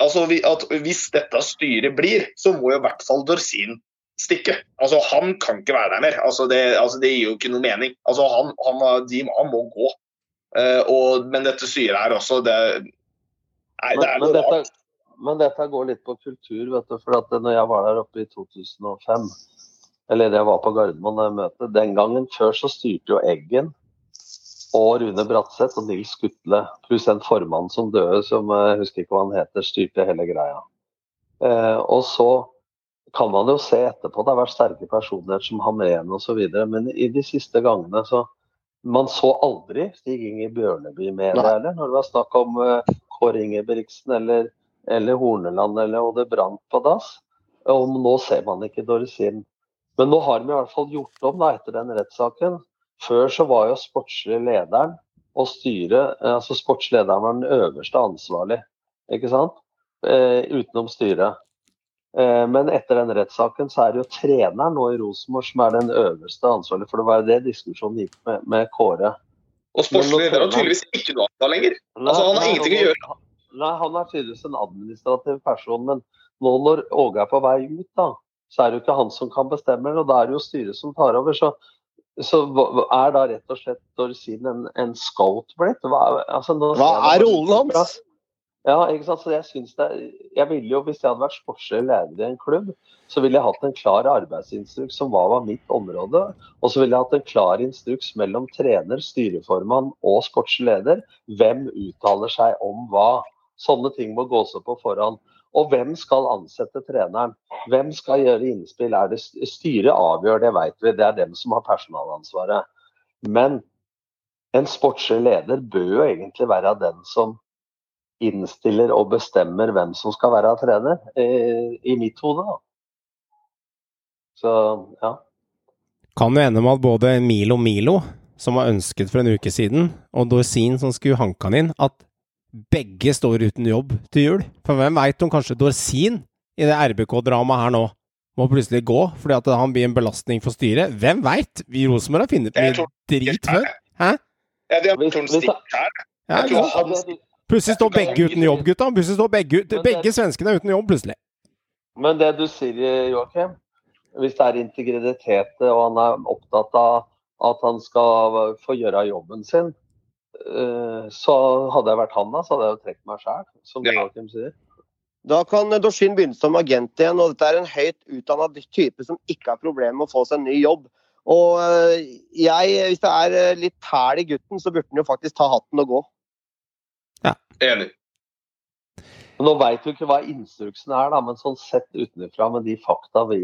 altså, at hvis dette styret blir, så må jo i hvert fall Dorsin stikke. Altså, han kan ikke være der mer. Altså, det, altså, det gir jo ikke noe mening. Altså, han, han, de, han må gå. Uh, og, men dette styret her også, det, nei, det er noe rart. men dette går litt på kultur, vet du. For at når jeg var der oppe i 2005, eller jeg var på Gardermoen da jeg møtte, den gangen før så styrte jo Eggen og Rune Bratseth og Nils Skutle, pluss en formann som døde, som jeg husker ikke hva han heter, styrte hele greia. Eh, og så kan man jo se etterpå, det har vært sterke personer som Hamren osv., men i de siste gangene så Man så aldri Stig Inger Bjørneby med det, heller, Når det var snakk om uh, Kåre Ingebrigtsen eller, eller Horneland eller og det brant på dass. Og nå ser man ikke Dorsin. Men nå har de i hvert fall gjort om da, etter den rettssaken. Før så var jo sportslig lederen og styret altså sportslederen var den øverste ansvarlig, ikke sant? Eh, utenom styret. Eh, men etter den rettssaken så er det jo treneren nå i Rosenborg som er den øverste ansvarlige, for det var det diskusjonen gikk med, med Kåre. Og sportslig leder har tydeligvis ikke noe ansvar lenger. Altså Han har ingenting å gjøre. Nei, han er tydeligvis en administrativ person, men nå når Åge er på vei ut, da, så er det jo ikke han som kan bestemme, og da er det jo styret som tar over. Så, så er da rett og slett Dorsin en, en scout blitt? Hva, altså, Hva er rollen hans? Ja, ikke sant? Så jeg synes det, jeg ville jo, Hvis jeg hadde vært sportslig leder i en klubb, så ville jeg hatt en klar arbeidsinstruks som hva var mitt område. Og så ville jeg hatt en klar instruks mellom trener, styreformann og sportslig leder. Hvem uttaler seg om hva? Sånne ting må gås opp på forhånd. Og hvem skal ansette treneren? Hvem skal gjøre innspill? Er det Styret avgjør, det vet vi. Det er dem som har personalansvaret. Men en sportslig leder bør jo egentlig være den som innstiller og bestemmer hvem som skal være trener, i, i mitt hode. da. Så ja. Kan jo ende med at både Milo Milo, som var ønsket for en uke siden, og Dorsin, som skulle hanke han inn, at begge står uten jobb til jul. For hvem veit om kanskje Dorsin i det RBK-dramaet her nå må plutselig gå fordi at han blir en belastning for styret? Hvem veit? Vi i Rosenborg har funnet mye drit før. Hæ? Ja, det er Trond Stig her. Ja, ja. Plutselig står begge uten jobb, gutta. Plutselig står begge, begge svenskene uten jobb, plutselig. Men det du sier, Joakim, hvis det er integritet og han er opptatt av at han skal få gjøre jobben sin, så hadde jeg vært han da, så hadde jeg jo trukket meg sjæl, som Joakim sier. Da kan Dorsin begynne som agent igjen, og dette er en høyt utdanna type som ikke har problemer med å få seg en ny jobb. Og eh, jeg, hvis det er eh, litt tæl i gutten, så burde han jo faktisk ta hatten og gå. Ja. Enig. Nå veit vi ikke hva instruksen er, da, men sånn sett utenfra med de fakta vi,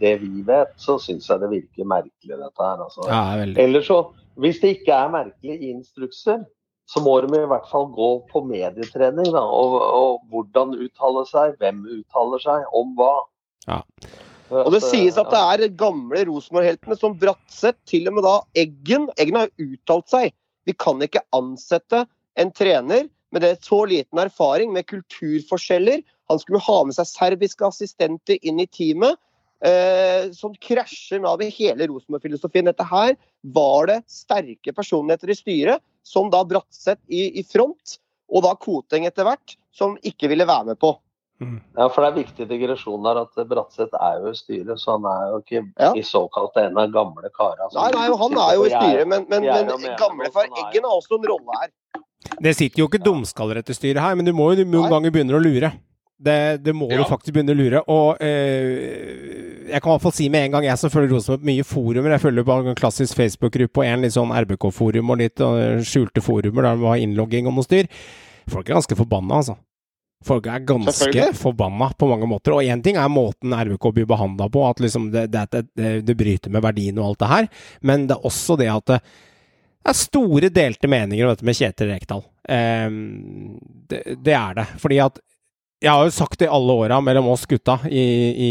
det vi vet, så syns jeg det virker merkelig, dette her. Altså. Ja. Eller så, hvis det ikke er merkelig i instrukser, så må de i hvert fall gå på medietrening. Da, og, og hvordan uttale seg, hvem uttaler seg, om hva. Ja. Og det sies at det er gamle Rosenborg-heltene som Bratseth, til og med da Eggen. Eggen har uttalt seg. Vi kan ikke ansette en trener med det så liten erfaring, med kulturforskjeller. Han skulle ha med seg serbiske assistenter inn i teamet. Eh, som krasjer med hele Rosenborg-filosofien. Dette her var det sterke personligheter i styret, som da Bratseth i, i front, og da Koteng etter hvert, som ikke ville være med på. Mm. Ja, for det er viktig digresjon der at Bratseth er jo i styret, så han er jo ikke ja. i såkalt en av gamle kara. Nei, nei, han er jo i styret, men, men, men gamle far Eggen har også en rolle her. Det sitter jo ikke dumskaller etter styret her, men du må jo noen ganger begynne å lure. Det, det må ja. du faktisk begynne å lure. Og eh, jeg kan i hvert fall si med en gang, jeg som følger Rosenborg mye forumer Jeg følger bare en klassisk Facebook-gruppe og en litt sånn RBK-forum og litt og skjulte forumer der det var innlogging og noe styr. Folk er ganske forbanna, altså. Folk er ganske forbanna på mange måter. Og én ting er måten RBK blir behandla på, at liksom det, det, det, bryter med verdien og alt det her, men det er også det at det, det er store delte meninger om dette med Kjetil Rekdal. Um, det, det, er det. Fordi at jeg har jo sagt det i alle åra mellom oss gutta i, i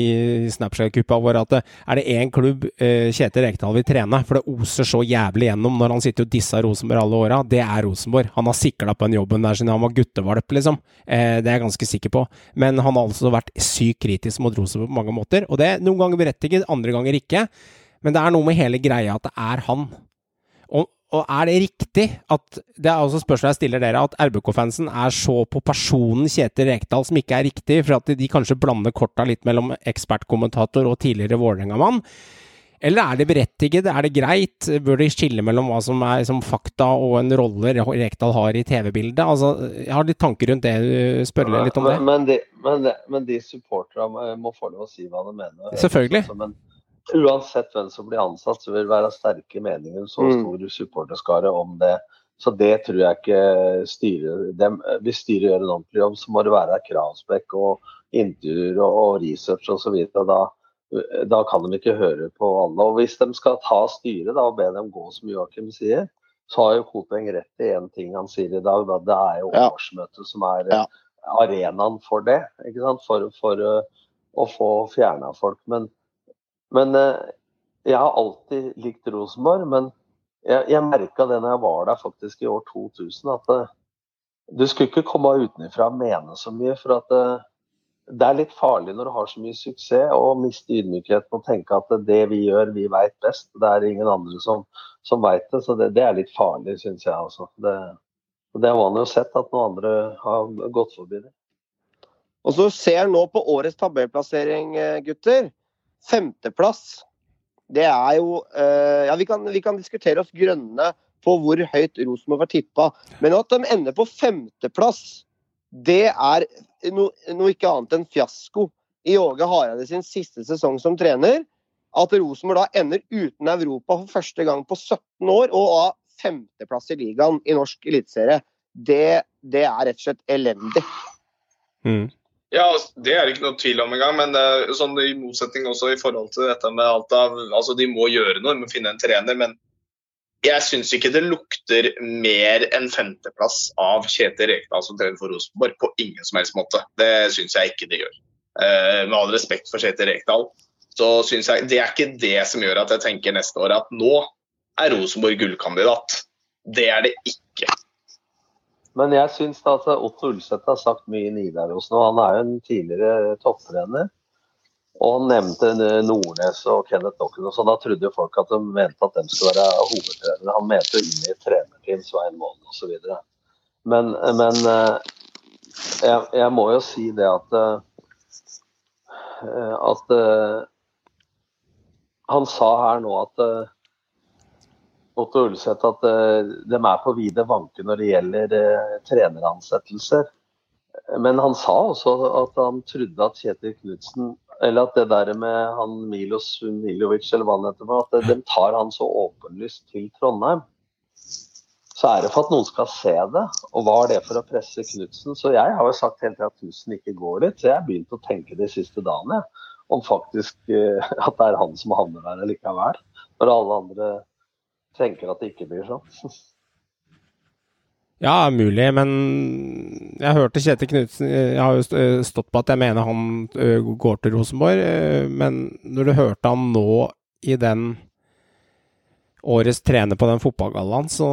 Snapchat-kuppa vår at er det én klubb eh, Kjetil Rekdal vil trene, for det oser så jævlig gjennom når han sitter og disser Rosenborg alle åra, det er Rosenborg. Han har sikla på den jobben der siden han var guttevalp, liksom. Eh, det er jeg ganske sikker på. Men han har altså vært sykt kritisk mot Rosenborg på mange måter. Og det er noen ganger berettiget, andre ganger ikke. Men det er noe med hele greia at det er han. Og, er det riktig at Det er også spørsmålet jeg stiller dere, at RBK-fansen er så på personen Kjetil Rekdal som ikke er riktig, for at de kanskje blander korta litt mellom ekspertkommentator og tidligere Vålerenga-mann? Eller er det berettiget? Er det greit? Bør de skille mellom hva som er som fakta og en rolle Rekdal har i TV-bildet? Altså, jeg har litt tanker rundt det. Spørre litt om det. Men, de, men, men supporterne må få lov å si hva de mener. Selvfølgelig. Men uansett hvem som blir ansatt, så vil det være sterke meninger så mm. stor supporterskare om det. Så det tror jeg ikke styret dem, Hvis styret gjør en ordentlig jobb, så må det være kravspekk og intervjuer og, og research osv. Da, da kan de ikke høre på alle. Og Hvis de skal ta styret da, og be dem gå, som Joakim sier, så har jo Koteng rett i én ting han sier i dag. Da. Det er jo årsmøtet som er ja. arenaen for det. For, for uh, å få fjerna folk. Men, men uh, jeg har alltid likt Rosenborg. men jeg, jeg merka det når jeg var der faktisk i år 2000, at det, eh, du skulle ikke komme utenfra og mene så mye. For at det, eh, det, er litt farlig når du har så mye suksess, å miste ydmykheten og tenke at det vi gjør, vi veit best. Det er ingen andre som, som veit det. Så det, det, er litt farlig, syns jeg også. Det, det har man jo sett at noen andre har gått forbi det. Og så ser nå på årets tabellplassering, eh, gutter. Femteplass det er jo uh, Ja, vi kan, vi kan, diskutere oss grønne på hvor høyt Rosenborg var tippa, men at de ender på femteplass, det er noe, noe ikke annet enn fiasko i Åge Hareide sin siste sesong som trener. At Rosenborg da ender uten Europa for første gang på 17 år, og av femteplass i ligaen i norsk eliteserie, det, det, er rett og slett elendig. Mm. Ja, Det er det ikke noe tvil om engang. Men uh, sånn i motsetning også i forhold til dette med alt av altså De må gjøre noe, de må finne en trener. Men jeg syns ikke det lukter mer enn femteplass av Kjetil Rekdal som trener for Rosenborg. På ingen som helst måte. Det syns jeg ikke det gjør. Uh, med all respekt for Kjetil Rekdal, så syns jeg det er ikke det som gjør at jeg tenker neste år at nå er Rosenborg gullkandidat. Det er det ikke. Men jeg syns at Otto Ulseth har sagt mye i Nidaros nå. Han er jo en tidligere topptrener. Og han nevnte Nordnes og Kenneth Dokken. så Da trodde jo folk at de mente at de skulle være hovedtrenere. Han mente jo inn i trenerteam, Svein Målen osv. Men, men eh, jeg, jeg, må jo si det at eh, at eh, han sa her nå at Otto Ulseth at uh, de er på vide vanke når det gjelder uh, treneransettelser. Men han sa også at han trodde at Kjetil Knutsen eller at det der med han Milos Milovic eller hva han heter, at de tar han så åpenlyst til Trondheim. Så er det for at noen skal se det. Og hva er det for å presse Knutsen? Så jeg har jo sagt hele tida at Knutsen ikke går dit. Så jeg har begynt å tenke de siste dagene om faktisk uh, at det er han som havner der likevel. Når alle andre tenker at det ikke blir sånn. Ja, mulig, men jeg hørte Kjetil Knutsen Jeg har jo eh, stått på at jeg mener han eh, går til Rosenborg, eh, men når du hørte han nå i den årets trener på den fotballgallaen, så,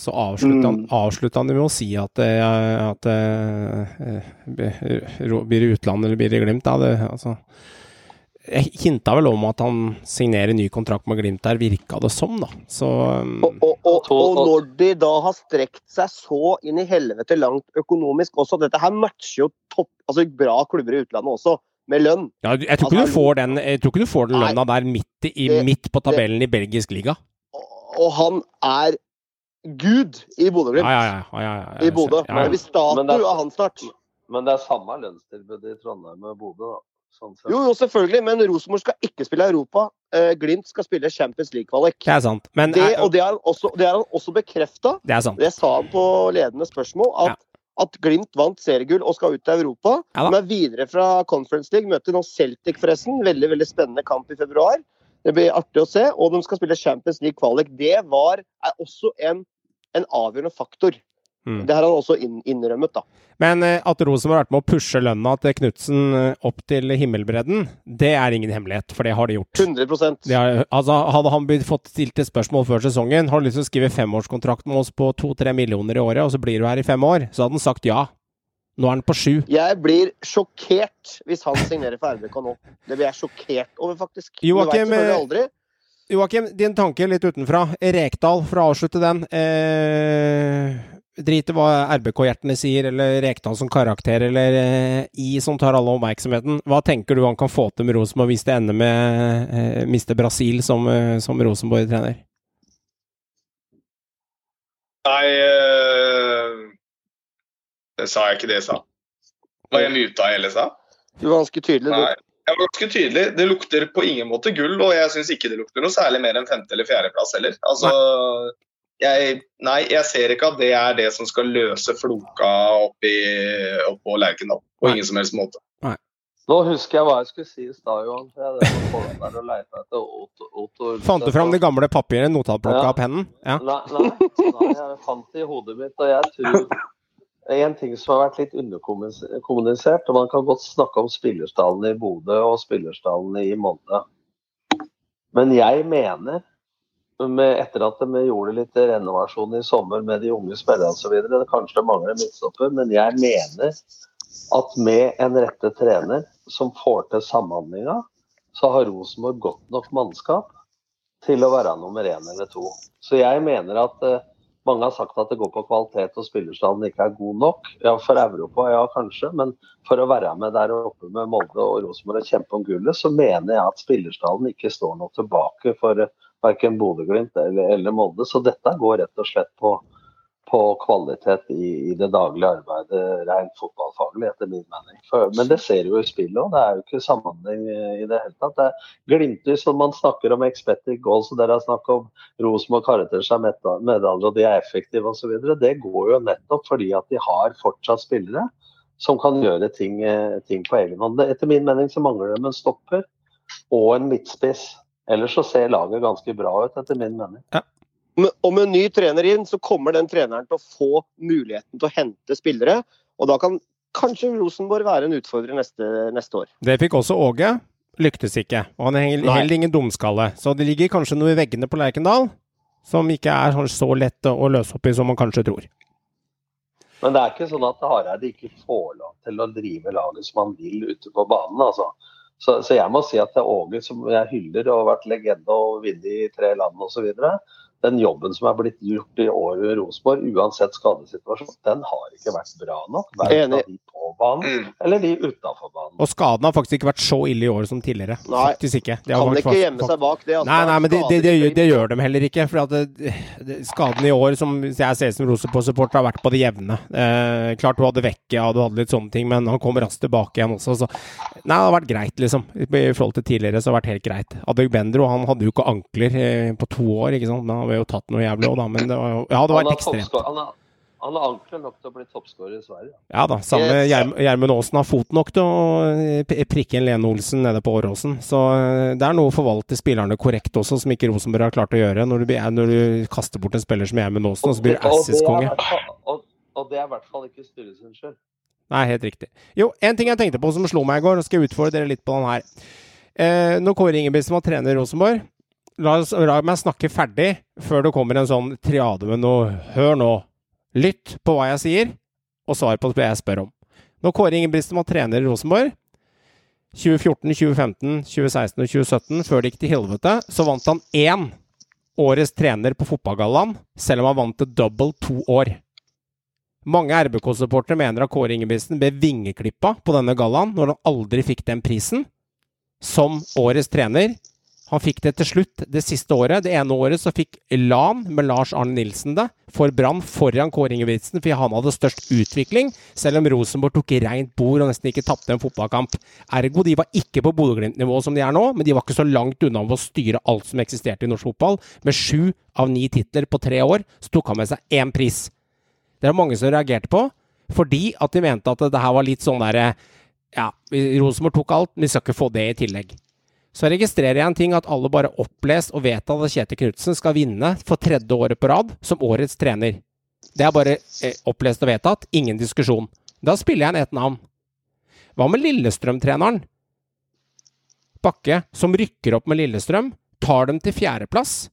så avslutta han, avslutt avslutta han med å si at, at, at Blir det utlandet eller blir det Glimt? Da, det, altså hinta vel om at han signerer ny kontrakt med Glimt der, virka det som, da. Så, um... og, og, og, og, når de da har strekt seg så inn i helvete langt økonomisk også, dette her matcher jo topp, altså bra klubber i utlandet også, med lønn. Ja, jeg, tror altså, den, jeg, tror ikke du får den, lønna der midt, i, det, midt på tabellen det, i belgisk liga. Og, han er gud i Bodø-Glimt. Ja, ja, ja, ja, I Bodø. Det blir statue av han snart. Men det er samme lønnstilbud i Trondheim og Bodø, da. Sånn jo, jo, selvfølgelig, men Rosenborg skal ikke spille Europa. Eh, Glimt skal spille Champions League-kvalik. Det er sant. Men, det, og det har han også, det også bekrefta. Det er. Det sa han på ledende spørsmål. At, ja. at Glimt vant seriegull og skal ut til Europa. Ja, de er videre fra Conference League. Møter nå Celtic, forresten. Veldig veldig spennende kamp i februar. Det blir artig å se. Og de skal spille Champions League-kvalik. Det var, er også en, en avgjørende faktor. Mm. Det har han også innrømmet, da. Men eh, at Rosenborg har vært med å pushe lønna til Knutsen eh, opp til himmelbredden, det er ingen hemmelighet, for det har de gjort. 100 de har, altså, Hadde han fått stilt et spørsmål før sesongen, har du lyst til å skrive femårskontrakt med oss på to-tre millioner i året, og så blir du her i fem år, så hadde han sagt ja. Nå er han på sju. Jeg blir sjokkert hvis han signerer for RBK nå. Det blir jeg sjokkert over, faktisk. Joakim, Joakim, din tanke litt utenfra. Rekdal, for å avslutte den. Eh, drit i hva RBK-hjertene sier, eller Rekdal som karakter, eller eh, I som tar alle oppmerksomheten. Hva tenker du han kan få til med Rosenborg hvis det ender med eh, Mr. Brasil som, eh, som Rosenborg-trener? Nei øh, Det sa jeg ikke det jeg sa. Var jeg muta hele sa? Du var ganske tydelig, du. Nei. Jeg var ganske tydelig. Det lukter på ingen måte gull, og jeg syns ikke det lukter noe særlig mer enn femte- eller fjerdeplass heller. Altså, jeg, nei, jeg ser ikke at det er det som skal løse floka oppi, oppå Lerkendal. På ingen som helst måte. Nei. Nå husker jeg hva jeg skulle si i stad, Johan. Fant du fram de gamle papirene, notatblokka Ja. og pennen? Ja. Nei, nei, nei, jeg fant det i hodet mitt, og jeg tror en ting som har vært litt underkommunisert, og man kan godt snakke om spillerstallen i Bodø og spillerstallen i Molde. Men jeg mener, med, etter at de gjorde litt renovasjon i sommer med de unge spillerne osv., kanskje det mangler midtstopper, men jeg mener at med en rette trener som får til samhandlinga, så har Rosenborg godt nok mannskap til å være nummer én eller to. Så jeg mener at eh, mange har sagt at det går på kvalitet og spillerstanden ikke er god nok. Ja, for Europa, ja kanskje, men for å være med der oppe med Molde og Rosenborg og kjempe om gullet, så mener jeg at spillerstanden ikke står noe tilbake for eh, verken Bodø-Glimt eller, eller Molde. Så dette går rett og slett på, på kvalitet i, i det daglige arbeidet, rent fotballfaglig, etter min mening. For, men det ser jo i spillet òg, det er jo ikke samhandling eh, i det hele tatt. Det er glimtvis når man snakker om expected goals, og dere har snakket om Rosenborg karakterer seg meda- medaljer, og de er effektive osv. Det går jo nettopp fordi at de har fortsatt spillere som kan gjøre ting, eh, ting på egen hånd. Etter min mening så mangler de en stopper og en midtspiss. Ellers så ser laget ganske bra ut, etter min mening. Ja. Og med en ny trener inn, så kommer den treneren til å få muligheten til å hente spillere. Og da kan kanskje Rosenborg være en utfordrer neste, neste år. Det fikk også Åge. Lyktes ikke. Og han er heller ingen dumskalle. Så det ligger kanskje noe i veggene på Lerkendal som ikke er sånn så lett å løse opp i som man kanskje tror. Men det er ikke sånn at Hareide ikke får lov til å drive laget som han vil ute på banen. altså. Så, så jeg må si at det er Åge, som jeg hyller og har vært legende og vunnet i tre land osv. Den jobben som er blitt gjort i år i Rosenborg, uansett skadesituasjon, den har ikke vært bra nok. Verken de på banen Mm. eller de utafor banen. Og skaden har faktisk ikke vært så ille i år som tidligere. Nei. Faktisk ikke. De har Kan vært ikke gjemme seg bak det. altså. Nei, nei, men det, de, de, de, gjør- gjør de heller ikke. For at det, det, skadene i år, som jeg ser som Rosenborg-supporter, har vært på det jevne. Eh, klart du hadde vekke, ja, du hadde litt sånne ting, men han kom raskt tilbake igjen også. Så nei, det har vært greit, liksom. I forhold til tidligere så har det vært helt greit. Adegbenro han hadde jo ikke ankler eh, på to år, ikke sant. Men han jo tatt noe jævlig òg, da. Men det var jo Ja, det var ekstremt. Han har, ankler nok til å bli toppskårer i Sverige. Ja da. Samme Gjermund Aasen har fot nok til å eh, prikke en Lene Olsen nede på Åråsen. Så eh, det er noe å forvalte spillerne korrekt også, som ikke Rosenborg har klart å gjøre. Når du, når du kaster bort en spiller som Gjermund Aasen, og så blir du Assis-konge. og, og det er i hvert fall ikke styret sin skyld. Nei, helt riktig. Jo, en ting jeg tenkte på som slo meg i går, og skal jeg utfordre dere litt på den her. Eh, når Kåre Ingebrigtsen var trener i Rosenborg, la, la meg snakke ferdig før det kommer en sånn triade med noe Hør nå. Lytt på hva jeg sier, og svar på det jeg spør om. Når Kåre Ingebrigtsen var trener i Rosenborg, 2014, 2015, 2016 og 2017, før det gikk til helvete, så vant han én årets trener på Fotballgallaen, selv om han vant det double to år. Mange RBK-supportere mener at Kåre Ingebrigtsen ble vingeklippa på denne gallaen når han aldri fikk den prisen, som årets trener. Han fikk det til slutt det siste året. Det ene året så fikk LAN med Lars Arne Nilsen det for Brann foran Kåre Ingebrigtsen, fordi han hadde størst utvikling, selv om Rosenborg tok rent bord og nesten ikke tapte en fotballkamp. Ergo, de var ikke på Bodø-Glimt-nivå som de er nå, men de var ikke så langt unna med å styre alt som eksisterte i norsk fotball. Med sju av ni titler på tre år, så tok han med seg én pris. Det er mange som reagerte på, fordi at de mente at det her var litt sånn derre Ja, Rosenborg tok alt, men vi skal ikke få det i tillegg. Så registrerer jeg en ting at alle bare opplest og vet at Kjetil Knutsen skal vinne for tredje året på rad som årets trener. Det er bare eh, opplest og vedtatt, ingen diskusjon. Da spiller jeg inn ett navn. Hva med Lillestrøm-treneren? Bakke, som rykker opp med Lillestrøm, tar dem til fjerdeplass.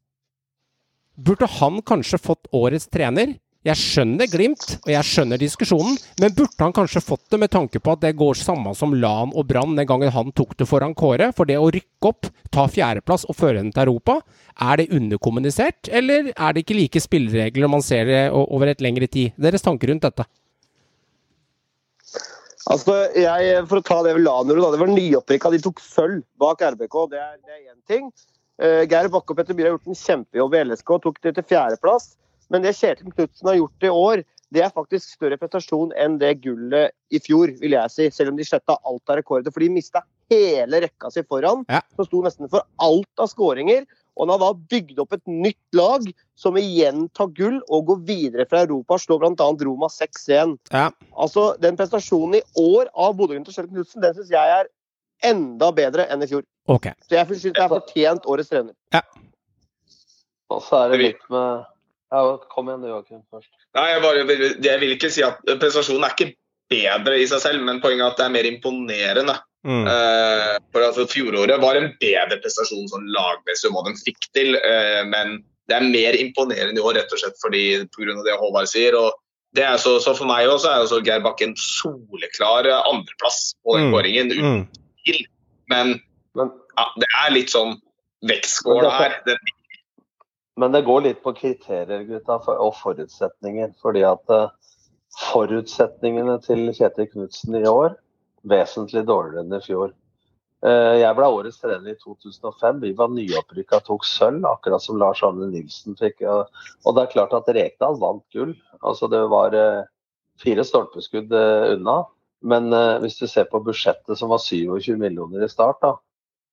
Burde han kanskje fått årets trener Jeg skjønner Glimt, og jeg skjønner diskusjonen, men burde han kanskje fått det med tanke på at det går samme som Lan og Brann den gangen han tok det foran Kåre? For det å rykke opp, ta fjerdeplass og føre den til Europa, er det underkommunisert, eller er det ikke like spilleregler når man ser det over et lengre tid? Deres tanker rundt dette? Altså, jeg, For å ta det ved Lanero, da. Det var nyopprykka. De tok sølv bak RBK. Det er én ting. Uh, Geir Bakke og Petter Myhre har gjort en kjempejobb i LSK tok det til fjerdeplass. Men det Kjetil Knutsen har gjort i år, det er faktisk større prestasjon enn det gullet i fjor, vil jeg si. Selv om de sletta alt av rekorder. For de mista hele rekka si foran, ja. som sto nesten for alt av skåringer. Og han har da bygd opp et nytt lag som igjen tar gull og går videre fra Europa. Slår bl.a. Roma 6-1. Ja. Altså, Den prestasjonen i år av Bodø-Glimt og Kjell Knutsen den syns jeg er enda bedre enn i fjor. Okay. Så jeg syns det er fortjent årets trener. Ja. Og så er det litt med ja, Kom igjen, Joakim, først. Nei, jeg, bare, jeg, vil ikke si at prestasjonen er ikke bedre i seg selv, men poenget er at det er mer imponerende. Mm. Uh, for altså, Fjoråret var en bedre prestasjon sånn lagmessig enn hva de fikk til, uh, men det er mer imponerende i år rett og slett fordi pga. det Håvard sier. og det er så, så For meg også er også Geir Bakke en soleklar andreplass på den mm. kåringen. uten mm. Men, Men ja, det er litt sånn vektskåla her. Den men det går litt på kriterier gutta, og forutsetninger. fordi at uh, forutsetningene til Kjetil Knutsen i år vesentlig dårligere enn i fjor. Uh, jeg ble årets trener i 2005. Vi var nyopprykka, tok sølv, akkurat som Lars Arne Nilsen fikk. Og det er klart at Rekdal vant gull. Altså Det var fire stolpeskudd unna. Men hvis du ser på budsjettet som var 27 millioner i start, da,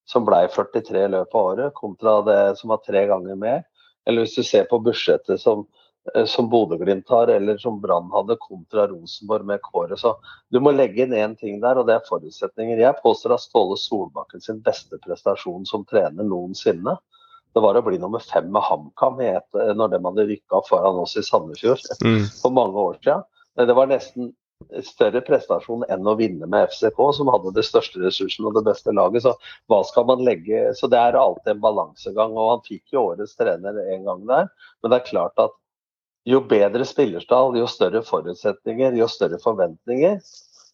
som ble 43 i løpet av året, kontra det som var tre ganger mer, eller hvis du ser på budsjettet som, eh, som Bodø-Glimt har, eller som Brann hadde kontra Rosenborg med Kåre. Så du må legge inn én ting der, og det er forutsetninger. Jeg påstår at Ståle Solbakken sin beste prestasjon som trener noensinne, det var å bli nummer fem med HamKam eh, når de hadde rykka foran oss i Sandefjord mm. for mange år siden. Det var nesten større prestasjon enn å vinne med FCK, som hadde det største ressursen og det beste laget. Så hva skal man legge Så det er alltid en balansegang. Og han fikk jo årets trener en gang der, men det er klart at jo bedre spillerstall, jo større forutsetninger, jo større forventninger,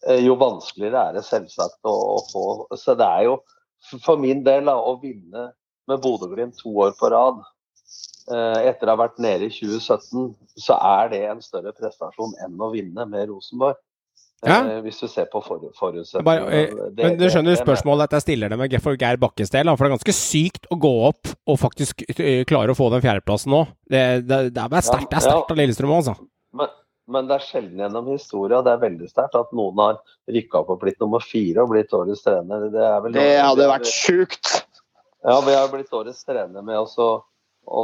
eh, jo vanskeligere er det selvsagt å, å få. Så det er jo for min del da, å vinne med Bodø-Glimt to år på rad etter å ha vært nede i 2017, så er det en større prestasjon enn å vinne med Rosenborg. Ja. Eh, hvis du ser på for, forutsetningene. Eh, men du skjønner spørsmålet at jeg stiller det med for Geir Bakkes del? For det er ganske sykt å gå opp og faktisk klare å få den fjerdeplassen nå. Det, det, det er sterkt ja, ja. av Lillestrøm òg, altså. Men, men, det er sjelden gjennom historia det er veldig sterkt at noen har rykka opp og blitt nummer fire og blitt årets trener. Det, det hadde vært sjukt! Ja, vi har blitt årets trener med oss. og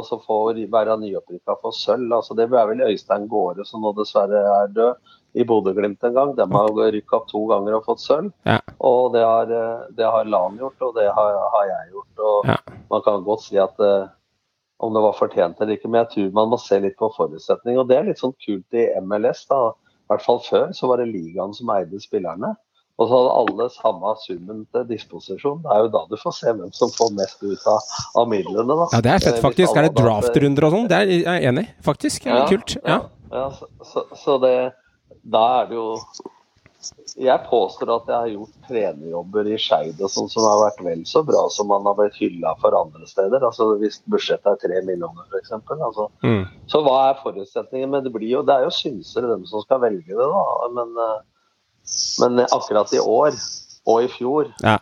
så får være nyopprykka for sølv. Altså, det er vel Øystein Gaare som nå dessverre er død, i Bodø-Glimt en gang. De har rykka opp to ganger og fått sølv. Ja. Og det har, det har Lan gjort, og det har, har jeg gjort. Og ja. Man kan godt si at uh, om det var fortjent eller ikke, men jeg tror man må se litt på forutsetning. Og det er litt sånn kult i MLS. da. I hvert fall før så var det ligaen som eide spillerne. Og så hadde alle samme summen til disposisjon. Det er jo da du får se hvem som får mest ut av, av midlene. Da. Ja, det er fett, eh, faktisk. Er det draftrunder og sånn? Det er jeg enig i, faktisk. Det er ja, kult. Ja, ja så, så, så, det Da er det jo Jeg påstår at jeg har gjort trenerjobber i Skeid sånn som har vært vel så bra som man har blitt hylla for andre steder. Altså Hvis budsjettet er tre millioner, f.eks. Altså. Mm. Så hva er forutsetningen? Men det, blir jo, det er jo synsere, dem som skal velge det, da. Men uh, men akkurat i år og i fjor ja.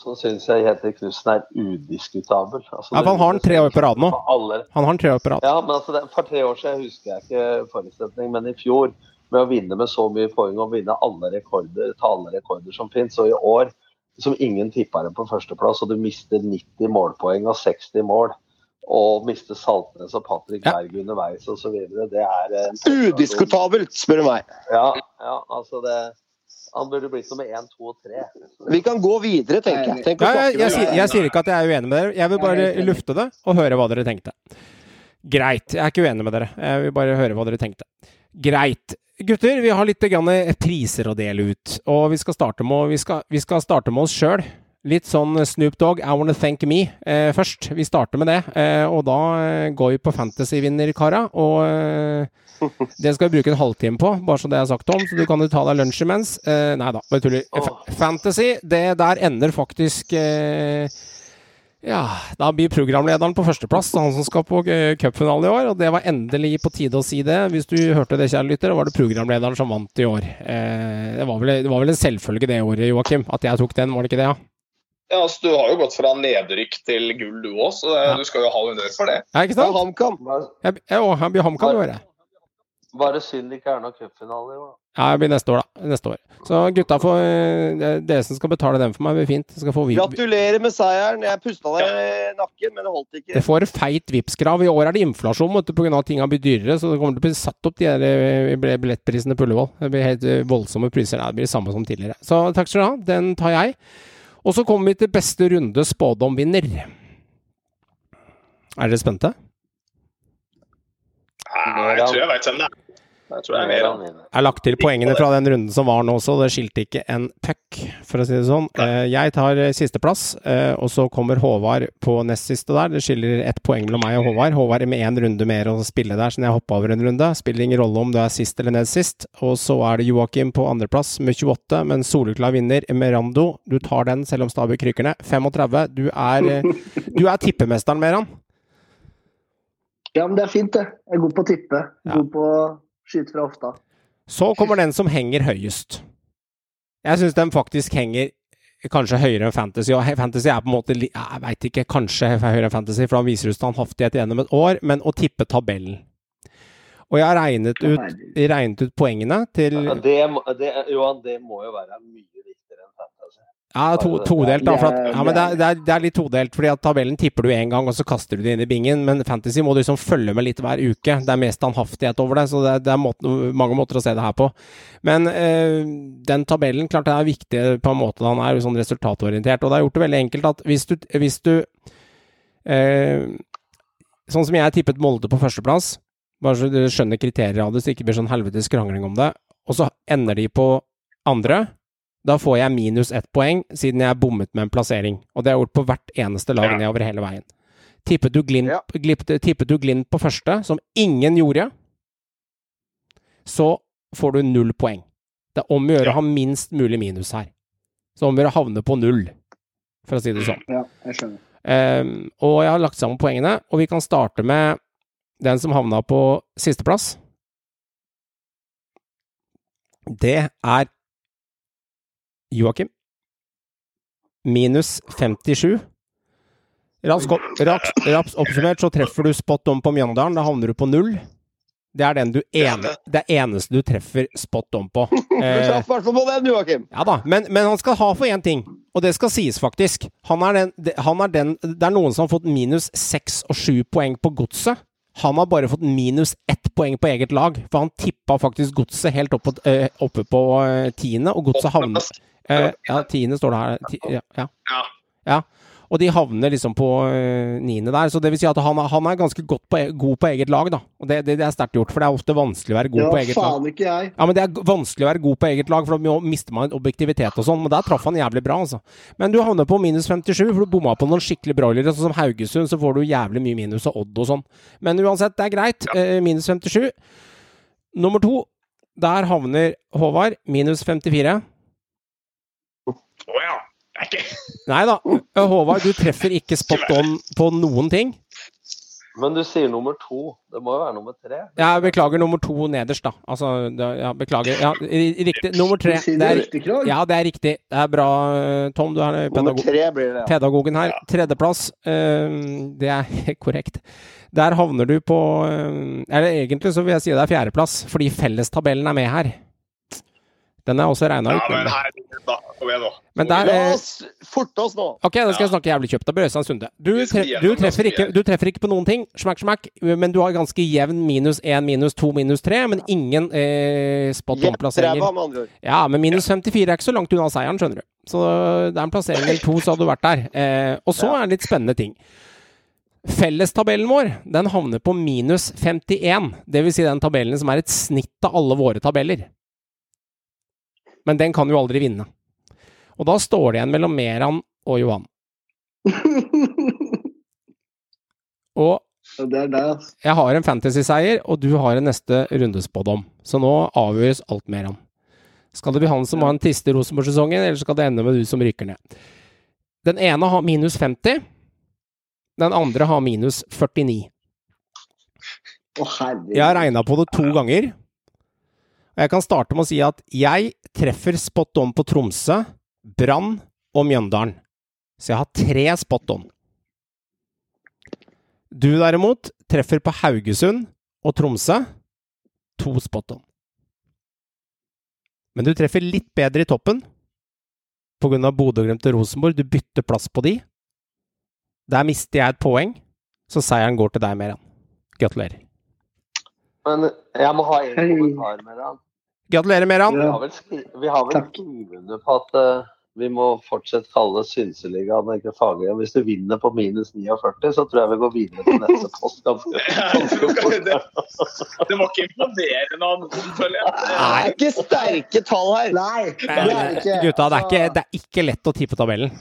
så syns jeg Heter Knutsen er udiskutabel. Altså, ja, for han har den tre år på rad nå. Han har den tre år på rad. Ja, men altså, For tre år siden husker jeg ikke forutsetning, men i fjor, med å vinne med så mye poeng og vinne alle rekorder, ta alle rekorder som finnes, og i år som ingen tippa dem på førsteplass, og du mister 90 målpoeng og 60 mål og miste Saltnes og Patrick ja. Berg underveis osv. Det er Udiskutabelt, spør du meg. Ja, ja altså det han burde blitt nummer én, to og tre. Vi kan gå videre, tenker jeg. Tenk ja, jeg, jeg, jeg, jeg, sier ikke at jeg er uenig med dere. Jeg vil bare lufte det og høre hva dere tenkte. Greit. Jeg er ikke uenig med dere. Jeg vil bare høre hva dere tenkte. Greit. Gutter, vi har litt priser å dele ut. Og vi skal starte med, vi skal, vi skal starte med oss sjøl. Litt sånn Snoop Dogg, I Wanna Thank Me eh, først. Vi starter med det. Eh, og da eh, går vi på fantasy-vinner, kara. Og eh, det skal vi bruke en halvtime på, bare så det er sagt om. Så du kan jo ta deg lunsj imens. Eh, nei da, bare tuller. F fantasy, det der ender faktisk ja, da blir programlederen på førsteplass, han som skal på cupfinale i år. Og det var endelig på tide å si det. Hvis du hørte det, kjære lytter, var det programlederen som vant i år. Eh, det, var vel, det, var vel, en selvfølge det året, Joakim, at jeg tok den, var det ikke det? Ja? Ja, altså Du har jo gått fra nedrykk til gull, du òg, så ja. du skal jo ha honnør for det. Ja, ikke sant? Og HamKam. Jeg, jeg, blir HamKam i året. Bare synd det ikke er noen cupfinale i år. Ja, det blir neste år, da. Neste år. Så gutta får eh, Dere som skal betale den for meg, blir fint. Gratulerer med seieren. Jeg pusta deg i nakken, men det holdt ikke. Det får feit Vipps-krav. I år er det inflasjon pga. at ting har blitt dyrere, så det kommer til å bli satt opp de der eh, billettprisene på Ullevål. Det blir helt eh, voldsomme priser. Det blir det samme som tidligere. Så takk skal du ha. Den tar jeg. Og så kommer vi til beste runde spådomvinner. Er dere spente? Ja, jeg tror jeg veit hvem det er. Jeg tror jeg er mer Jeg har lagt til poengene fra den runden som var nå også. Det skilte ikke en puck, for å si det sånn. Eh, jeg tar eh, sisteplass, eh, og så kommer Håvard på nest siste der. Det skiller ett poeng mellom meg og Håvard. Håvard er med én runde mer å spille der, så jeg hoppa over en runde. Spiller ingen rolle om du er sist eller nest sist. Og så er det Joakim på andreplass med 28, men soleklar vinner Merando. Du tar den selv om Stabøk rykker ned. 35. Du er, du er tippemesteren, Meran. Ja, men det er fint, det. Jeg er god på å tippe. Ja. God på å fra hofta. Så kommer den som henger høyest. Jeg syns den faktisk henger kanskje høyere enn Fantasy. Og Fantasy er på en måte Jeg veit ikke, kanskje høyere enn Fantasy, for han viser ut standhaftighet gjennom et år, men å tippe tabellen. Og jeg har regnet ut, regnet ut poengene til ja, det, det, Johan, det må jo være mye ja, to, todelt, da. At, ja, men det er, det, er, er, litt todelt, fordi at tabellen tipper du én gang, og så kaster du det inn i bingen. Men Fantasy må du liksom følge med litt hver uke. Det er mer standhaftighet over det, så det, det er måten, mange måter å se det her på. Men øh, den tabellen, klart det er viktig på en måte han er sånn resultatorientert. Og det har gjort det veldig enkelt at hvis du, hvis du øh, Sånn som jeg tippet Molde på førsteplass, bare så du skjønner kriterier av det, så det ikke blir sånn helvetes krangling om det, og så ender de på andre da får jeg minus ett poeng, siden jeg bommet med en plassering. Og det har jeg gjort på hvert eneste lag nedover hele veien. Tippet du Glimt, ja. tippet du glimt på første, som ingen gjorde, så får du null poeng. Det er om å gjøre å ha minst mulig minus her. Så om å gjøre å havne på null, for å si det sånn. Ja, jeg skjønner. Um, og jeg har lagt sammen poengene, og vi kan starte med den som havna på sisteplass. Det er Joakim. Minus 57. Raps oppsummert så treffer du spot on på Mjøndalen. Da havner du på null. Det er den du ene, det eneste du treffer spot on på. du traff i hvert fall på den, Joakim. Ja da, men, men, han skal ha for én ting, og det skal sies faktisk. Han er den, han er den, det er noen som har fått minus seks og sju poeng på godset. Han har bare fått minus ett poeng på eget lag, for han tippa faktisk godset helt opp på, øh, oppe på øh, tiende, og godset havnet Eh, ja, tiende står det her. Ti, ja, ja. ja. Og de havner liksom på uh, niende der. Så det vil si at han, han er ganske på, e, god på eget lag, da. Og det, det, det er sterkt gjort, for det er ofte vanskelig å være god ja, på eget faen lag. Ikke jeg. Ja, men det er vanskelig å være god på eget lag, for da mister man objektivitet og sånn. Men der traff han jævlig bra, altså. Men du havner på minus 57, for du bomma på noen skikkelig broilere. Sånn som Haugesund, så får du jævlig mye minus, av Odd og sånn. Men uansett, det er greit. Ja. minus 57. Nummer to, der havner Håvard. Minus 54. Å oh, ja. Ikke. Nei da. Håvard, du treffer ikke spot on på noen ting. Men du sier nummer to. Det må jo være nummer tre? Ja, beklager nummer to nederst, da. Altså, ja, beklager. Ja, riktig. Nummer tre. Det er, ja, det er riktig. Det er bra, Tom. Du er pedagog det, pedagogen her. Tredjeplass. Uh, det er korrekt. Der havner du på uh, Eller egentlig så vil jeg si det er fjerdeplass, fordi fellestabellen er med her. Den er også regna ut. Ja, men her, da. Kom igjen, nå. Men der, La oss forte oss nå. Ok, da skal jeg snakke jævlig kjapt. Da bør Øystein Sunde. Du, tre, du, treffer ikke, du, treffer ikke, på noen ting, smakk, smakk, men du har ganske jevn minus én, minus to, minus tre, men ingen eh, spot on-plasseringer. Ja, men minus 54 er ikke så langt unna seieren, skjønner du. Så det er en plassering eller to, så hadde du vært der. Eh, og så er det litt spennende ting. Fellestabellen vår den havner på minus 51, dvs. Si den tabellen som er et snitt av alle våre tabeller men den kan jo aldri vinne. Og da står det igjen mellom Meran og Johan. Og jeg har en fantasy-seier, og du har en neste rundespådom. Så nå avgjøres alt Meran. Skal det bli han som har en triste Rosenborg-sesongen, eller skal det ende med du som ryker ned? Den ene har minus 50. Den andre har minus 49. Å, herregud. Jeg har regna på det to ganger. Og jeg kan starte med å si at jeg treffer spot on på Tromsø, Brann og Mjøndalen. Så jeg har tre spot on. Du derimot treffer på Haugesund og Tromsø. To spot on. Men du treffer litt bedre i toppen pga. Bodø-Glimt og Rosenborg. Du bytter plass på de. Der mister jeg et poeng, så seieren går til deg, Meran. Gratulerer. Men jeg må ha en kommentar deg. Gratulerer, Meran. Vi har vel, skri vi har vel Takk. skrevet under på at uh, vi må fortsatt kalle Synseligaen ikke faglig. Hvis du vinner på minus 49, så tror jeg vi går videre til neste post. ganske. Det var ikke imponerende av noen, føler jeg. Det er ikke sterke tall her. Nei, det er ikke. Gutta, det er, ikke, det er ikke lett å tippe tabellen.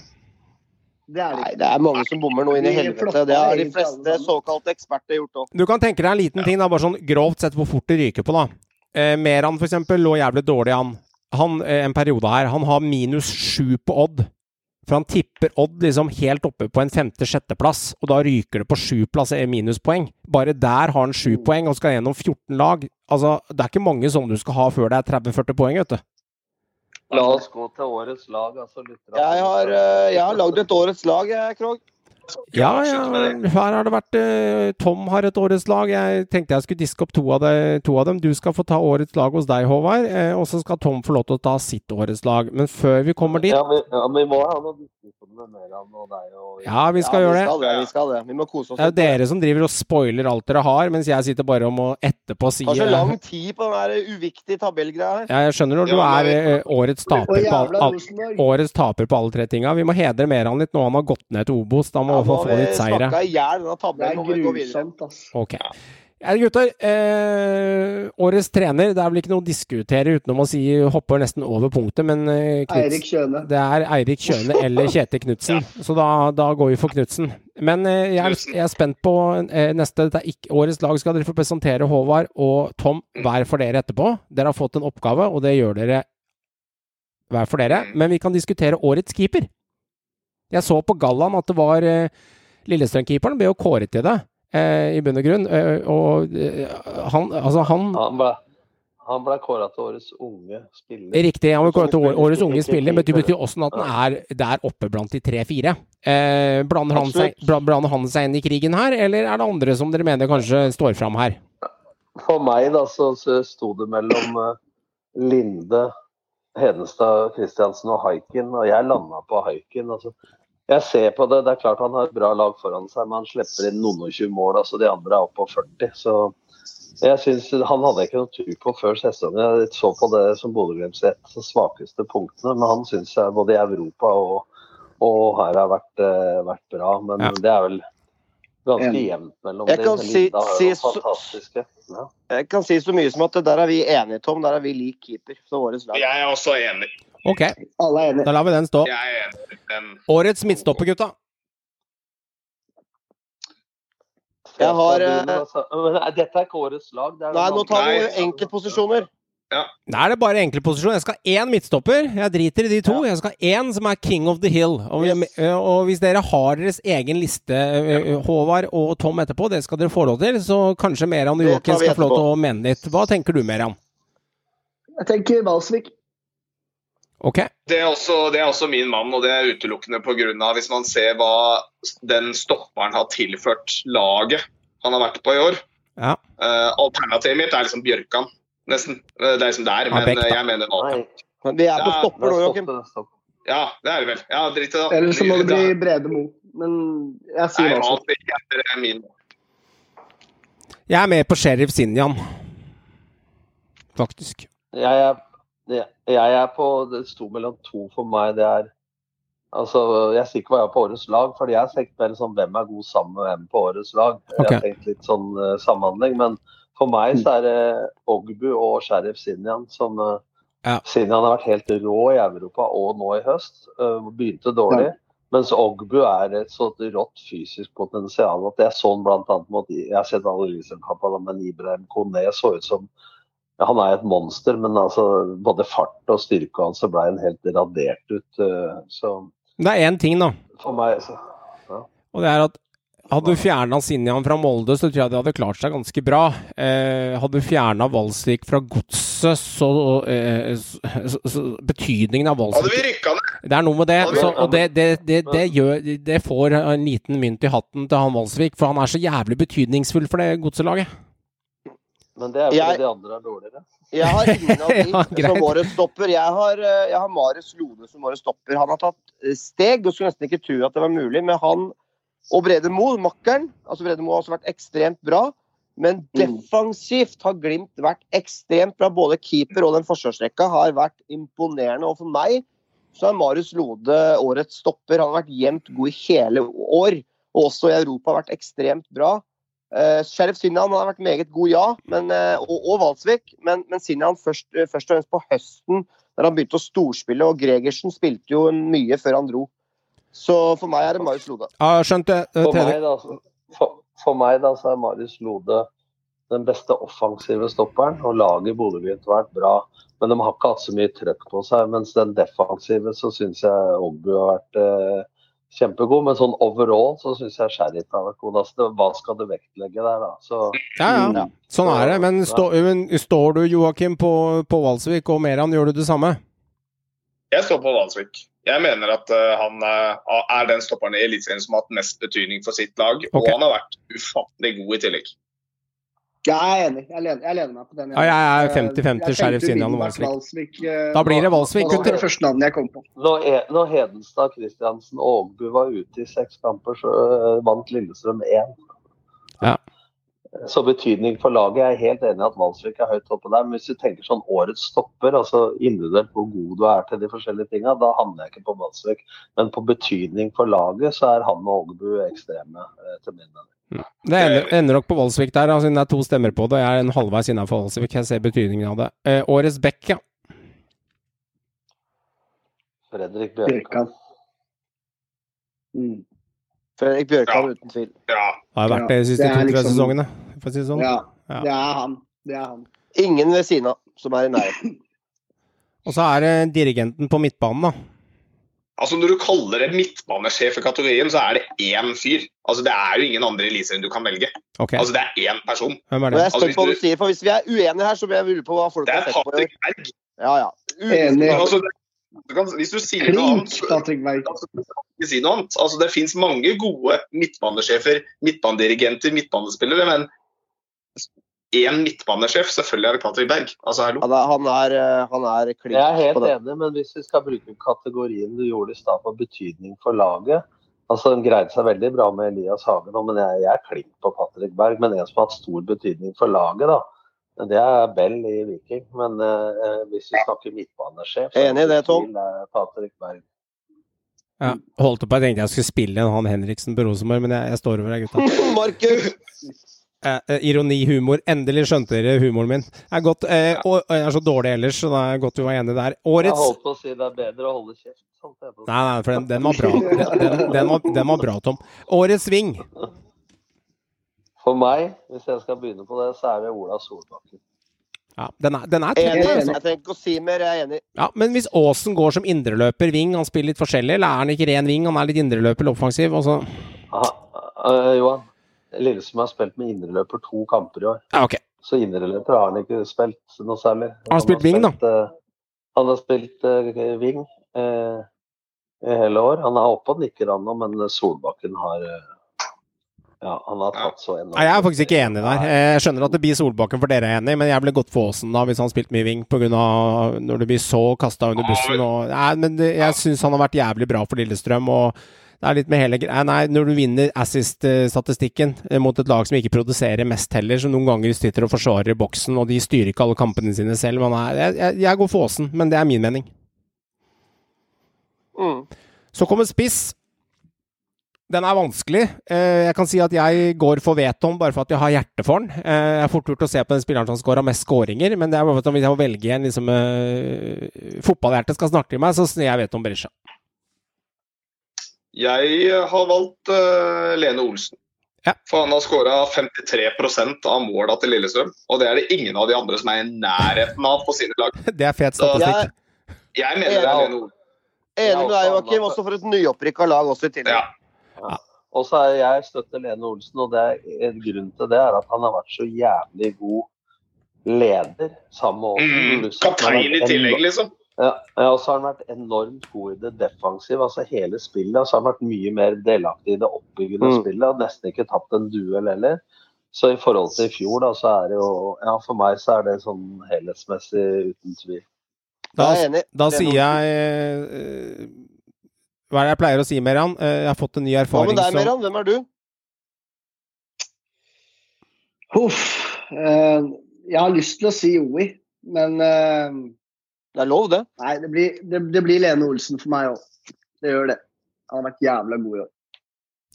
Det er det Nei, det er mange som bommer noe inn i helvete. Det har de fleste såkalte eksperter gjort òg. Du kan tenke deg en liten ting, da, bare sånn grovt sett hvor fort det ryker på, da. Eh, Meran, for eksempel, lå jævlig dårlig an. Han, eh, en periode her, han har minus sju på Odd. For han tipper Odd liksom helt oppe på en femte-sjetteplass, og da ryker det på sju plass eh, minuspoeng. Bare der har han sju poeng, og skal gjennom 14 lag. Altså, det er ikke mange sånne du skal ha før det er 30-40 poeng, vet du. La oss gå til årets lag. altså Litt Jeg har, eh, jeg har lagd et årets lag, jeg, Krog. Ja, ja, her har det vært uh, Tom har et årets lag. Jeg tenkte jeg skulle diske opp to av, det, to av dem. Du skal få ta årets lag hos deg, Håvard. Uh, og så skal Tom få lov til å ta sitt årets lag. Men før vi kommer dit Ja, men, ja, men vi må ha noen diskusjoner og deg. Og, Ja, vi skal ja, gjøre vi skal det. Vi skal det. Vi må kose oss Det er jo dere som driver og spoiler alt dere har, mens jeg sitter bare om å etterpå si så lang tid på den der uviktige tabellgreia her. Ja, Jeg skjønner når du Ja, er eh, årets taper på, all, all, årets taper på alle tre tinga. Vi må hedre Meran litt nå han har gått ned til Obos. Da må Ja, vi nå få litt seire. snakka i hjel denne Det er grusomt, altså. Okay. Ja, gutter. Eh, årets trener. Det er vel ikke noe å diskutere utenom å si hopper nesten over punktet, men eh, Knuts- Eirik Kjøne. Det er Eirik Kjøne eller Kjetil Knutsen, så da, da går vi for Knutsen. Men eh, jeg, er, jeg er spent på eh, neste. dette er ikke, årets lag skal dere få presentere Håvard og Tom hver for dere etterpå. Dere har fått en oppgave, og det gjør dere hver for dere. Men vi kan diskutere årets keeper. Jeg så på gallaen at det var eh, Lillestrøm-keeperen ble jo kåret til det, eh, i bunn og grunn. Eh, og eh, han, altså han Han ble, han ble kåra til årets unge spiller. Riktig. Han ble kåret til årets unge spiller, men det betyr også at han er der oppe blant de tre-fire. Eh, blander, han seg, blander han seg inn i krigen her, eller er det andre som dere mener kanskje står fram her? For meg da, så, så sto det mellom eh, Linde, Hedenstad, Kristiansen og Haiken, og jeg landa på Haiken. Altså. Jeg ser på det, det er klart han har et bra lag foran seg, men han slipper inn noen og 20 mål. altså De andre er oppe på 40. så jeg synes Han hadde jeg ikke noe tro på før sesongen. Jeg så på det som Bodø-Glimts ett av svakeste punktene, men han syns jeg både i Europa og, og her har vært, eh, vært bra. Men Ja. det er vel ganske jevnt mellom Jeg de. kan si- si så- fantastiske. Ja. Jeg kan si så mye som at der er vi enige, Tom. Der er vi lik keeper for årets lag. Jeg er også enig. Ok, Alle er enige. da lar vi den stå. Jeg er enig. Den, Årets midtstopper, gutta. Jeg har, eh, altså, Dette er ikke årets lag. Det er Nei, nå tar vi Nei. Ja. Da er det bare enkeltposisjon. Jeg skal ha én midtstopper. Jeg driter i de to. Jeg skal ha én som er king of the hill. Og, Yes. eh, og hvis dere har deres egen liste, eh, Håvard og Tom etterpå, det skal dere få lov til, så kanskje Meran og Det tar Joakim vi skal få lov til å mene litt. Hva tenker du, Meran? Jeg tenker Valsvik. Ok? det, er også, det er også min mann, og det er utelukkende pga. hvis man ser hva den stopperen har tilført laget han har vært på i år. Ja. Uh, alternativet mitt er liksom Bjørkan, nesten. Eh, Det er liksom der, men eh, jeg mener Men Vi er på Ja, stopper nå, Joakim. Ja, det er det vel. Ja, drit i det. Eller så må det bli Brede Mo. Men jeg er- sier Nei, er. Jeg er med på Sheriff Sinjan. Faktisk. Jeg er, jeg jeg er på Det sto mellom to for meg. Det er Altså, Jeg sier ikke hva jeg har på årets lag, fordi jeg har tenkt mer sånn hvem er god sammen med hvem på årets lag. Jeg har tenkt litt sånn uh, samhandling, men for meg så er det Ogbu og Sheriff Sinjan som uh, Ja. Sinjan har vært helt rå i Europa og nå i høst. Uh, begynte dårlig. Mens Ogbu er et så rått fysisk potensial at er sånn blant annet mot Jeg har sett alle Eliteserien-kampene, men Ibrahim Kone så ut som ja, Han er et monster, men altså både fart og styrke hans ble en helt radert ut. Så Det er én ting, da. For meg, så, ja. Og det er at hadde du fjerna Sinjan fra Molde, så tror jeg de hadde klart seg ganske bra. Eh, hadde du fjerna Valsvik fra Godset, så, eh, så, så, Betydningen av Valsvik Hadde vi rykka ned? Det er noe med det. Så, og det, det, det, det, gjør, det får en liten mynt i hatten til han Valsvik, for han er så jævlig betydningsfull for det godselaget. Men det er fordi jeg, de andre er dårligere. Jeg har ingen av de ja, som årets stopper. Jeg har, eh, jeg har Marius Lode som årets stopper. Han har tatt steg, og skulle nesten ikke tro at det var mulig, men han og Brede Moe, makkeren. altså Brede Moe har også vært ekstremt bra. Men mm. defensivt har Glimt vært ekstremt bra. Både keeper og den forsvarsrekka har vært imponerende. Og for meg så er Marius Lode årets stopper. Han har vært jevnt god i hele år. Og også i Europa har vært ekstremt bra. Uh, Sheriff Sinjan har vært meget god, ja. Men, uh, og, og Valsvik. Men, men Sinjan først, uh, først, og fremst på høsten, da han begynte å storspille. Og Gregersen spilte jo mye før han dro. Så for meg er det Marius Lode. Ja, skjønt det. For meg, da, for, for meg da, så er Marius Lode den beste offensive stopperen, og laget i Bodø-Glimt har vært bra. Men de har ikke hatt så mye trøkk på seg. Mens den defensive så syns jeg Ogbu har vært kjempegod. Men sånn overall så syns jeg Sheriff har vært god. Altså, hva skal du vektlegge der, da? Så, ja, ja, ja. Sånn er det. Men, stå, men står du, Joakim, på, på Valsvik og Meran, gjør du det samme? Jeg står på Valsvik. Jeg mener at uh, han uh, er den stopperen i Eliteserien som har hatt mest betydning for sitt lag. Okay. Og han har vært ufattelig god i tillegg. Ja, jeg er enig. Jeg lener, jeg lener meg på den. Ja, jeg er 50-50 Sheriff Sinjan og Valsvik. Da blir det Valsvik, gutter. Det første navnet jeg kom på. Når, når Hedenstad, Kristiansen og Ågbu var ute i seks kamper, så vant Lillestrøm 1. Ja. Så betydning for laget. Jeg er helt enig i at Valsvik er høyt oppe der. Men hvis du tenker sånn årets stopper, altså individuelt hvor god du er til de forskjellige tinga, da handler jeg ikke på Valsvik. Men på betydning for laget så er han og Ågbu ekstreme, eh, til min mening. Det ender, ender, nok på Voldsvik der, altså, det er to stemmer på det. Jeg er en halvveis innafor Voldsvik. Jeg ser betydningen av det. Eh, årets back, ja. Fredrik Bjørkan. Mm. Fredrik Bjørkan, ja. uten tvil. Ja. Har vært det de siste to-tre liksom, sesongene, for å si det sånn. Ja, ja, det er han. Det er han. Ingen ved siden av som er i nærheten. Og så er det dirigenten på midtbanen, da. Altså Når du kaller det midtbanesjef i kategorien, så er det én fyr. Altså Det er jo ingen andre i Eliteserien du kan velge. Okay. Altså Det er én person. Hvem er det? Jeg altså, hvis, du... sier, for Hvis vi er uenige her, så blir jeg lure på hva folk har sett på. Det er Patrick Berg. Ja, ja. Uenig. Altså, du kan, hvis du sier noe annet, så ikke si noe annet. Altså, det fins mange gode midtbanesjefer, midtbanedirigenter, midtbanespillere, men én midtbanesjef, selvfølgelig er det Patrick Berg. Altså, hallo. Han er, han er klink Jeg er helt enig, men hvis vi skal bruke kategorien du gjorde i stad på betydning for laget altså Den greide seg veldig bra med Elias Hagen, men jeg, jeg er klink på Patrick Berg. Men en som har hatt stor betydning for laget, da det er Bell i Viking, men uh, hvis vi snakker midtbanesjef Enig i det, Tom. Patrick Berg. Ja, holdt på, Jeg tenkte jeg skulle spille en han Henriksen på Rosenborg, men jeg, jeg står over deg, gutta. Markus! Eh, eh, ironi, humor. Endelig skjønte dere humoren min. Jeg er, godt, eh, og, jeg er så dårlig ellers, så det er godt vi var enige der. Årets Jeg holdt på å si det er bedre å holde kjeft. Nei, nei, for den, den var bra. Den, den, var, den var bra, Tom. Årets sving. For meg, hvis jeg skal begynne på det, så er det Ola Solbakken. Ja, den er, den er enig. Altså. Jeg trenger ikke å si mer, jeg er enig. Ja, Men hvis Aasen går som indreløper, ving, han spiller litt forskjellig, eller er han ikke ren ving, han er litt indreløper eller offensiv? Også? Aha, uh, Johan, Lillesund har spilt med indreløper to kamper i år. Ja, okay. Så indreløper har han ikke spilt noe særlig. Han har spilt wing, da? Uh, han har spilt uh, wing i hele år. Han er oppe og nikker, han nå, men Solbakken har ja, han har tatt så enormt. Nei, jeg er faktisk ikke enig der. Jeg skjønner at det blir Solbakken for dere er enig, men jeg ble godt for Aasen da, hvis han spilte mye wing, pga. når det blir så kasta under bussen. Og, nei, men jeg syns han har vært jævlig bra for Lillestrøm. og det er litt med hele greia. Nei, når du vinner assist-statistikken eh, mot et lag som ikke produserer mest heller, som noen ganger sitter og forsvarer boksen, og de styrer ikke alle kampene sine selv er, jeg, jeg, går for Åsen, men det er min mening. Mm. Så kommer spiss. Den er vanskelig. Eh, jeg kan si at jeg går for Veton bare for at jeg har hjerte for den. Eh, jeg er fort gjort å se på den spilleren som skåra mest skåringer, men det er bare for at hvis jeg må velge en liksom, fotballhjerte skal snakke til meg, så sier jeg Veton Berisha. Jeg har valgt uh, Lene Olsen. Ja. For han har skåra 53% av måla til Lillestrøm. Og det er det ingen av de andre som er i nærheten av på sine lag. Det er fet statistikk. Jeg, jeg mener det er Lene Olsen. Enig med deg, Joakim. Også for et nyopprykka lag også i tillegg. Ja. Ja. Og så er jeg støtter Lene Olsen, og det er en grunn til det er at han har vært så jævlig god leder sammen med mm, Kaptein i tillegg, liksom. Ja, og så har han vært enormt god i det defensive, altså hele spillet. Og så har han vært mye mer delaktig i det oppbyggende mm. spillet. og Nesten ikke tapt en duell heller. Så i forhold til i fjor, da, så er det jo Ja, for meg så er det sånn helhetsmessig uten tvil. Da, da sier jeg uh, Hva er det jeg pleier å si, Meran? Uh, jeg har fått en ny erfaring Hva med deg, Meran? Hvem er du? Huff. Uh, jeg har lyst til å si Oi, men det er lov, det. Nei, det blir, det, det blir Lene Olsen for meg òg. Det gjør det. Han har vært jævla god i år.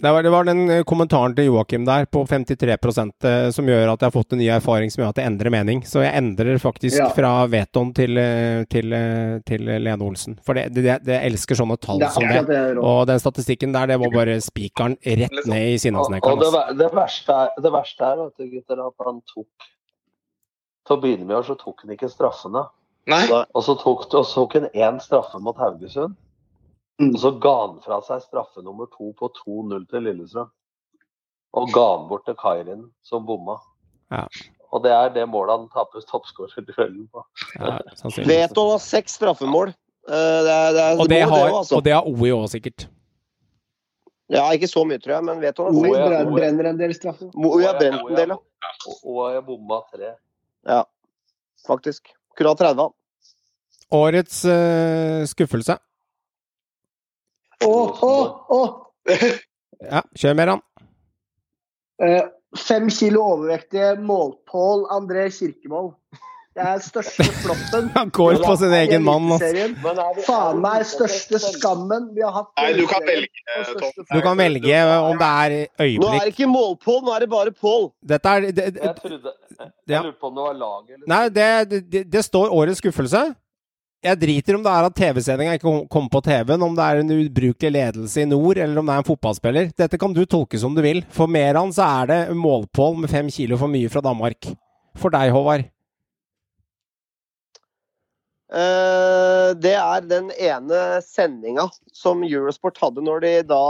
Det var, det var, den eh, kommentaren til Joakim der på 53 eh, som gjør at jeg har fått en ny erfaring som gjør at jeg endrer mening. Så jeg endrer faktisk ja. fra Veton til, eh, til, til, Lene Olsen. For det, det, det elsker sånne tall det som det. Og den statistikken der, det var bare spikeren rett ned i sinnasnekeren. Og, og det, verste er, det verste er vet du, gutter, at han tok Til å begynne med så tok han ikke straffene. Nei. Og så tok, og så tok han én straffe mot Haugesund. Mm. Og så ga han fra seg straffe nummer to på 2-0 til Lillestrøm. Og ga han bort til Kairin, som bomma. Ja. Og det er det målet han taper toppskårerduellen på. Ja, Vet du han har seks straffemål. Eh, det er, det er og, det har, det altså. og det har OI òg, sikkert. Ja, ikke så mye, tror jeg, men vet du OI brenner en del straffer. OI har brent en del, ja. Har bomma tre. Ja, faktisk. Kunne hatt 30. Årets uh, skuffelse? Å, å, å! Ja, kjør mer, han. Uh, fem kilo overvektige målpål André Kirkevold. Det er største floppen. Han går på sin egen mann. Faen meg største skammen vi har hatt. Nei, du kan velge, Tom. Du kan velge om det er øyeblikk. Nå er det ikke målpål, nå er det bare Pål. Dette er det, Jeg trodde Jeg lurte på om det var laget eller Nei, det, det, det står årets skuffelse. Jeg driter om det er at TV-sendinga ikke kommer på TV-en, om det er en ubrukelig ledelse i nord, eller om det er en fotballspiller. Dette kan du tolke som du vil. For Meran så er det målpål med fem kilo for mye fra Danmark. For deg, Håvard? Uh, det er den ene sendinga som Eurosport hadde når de da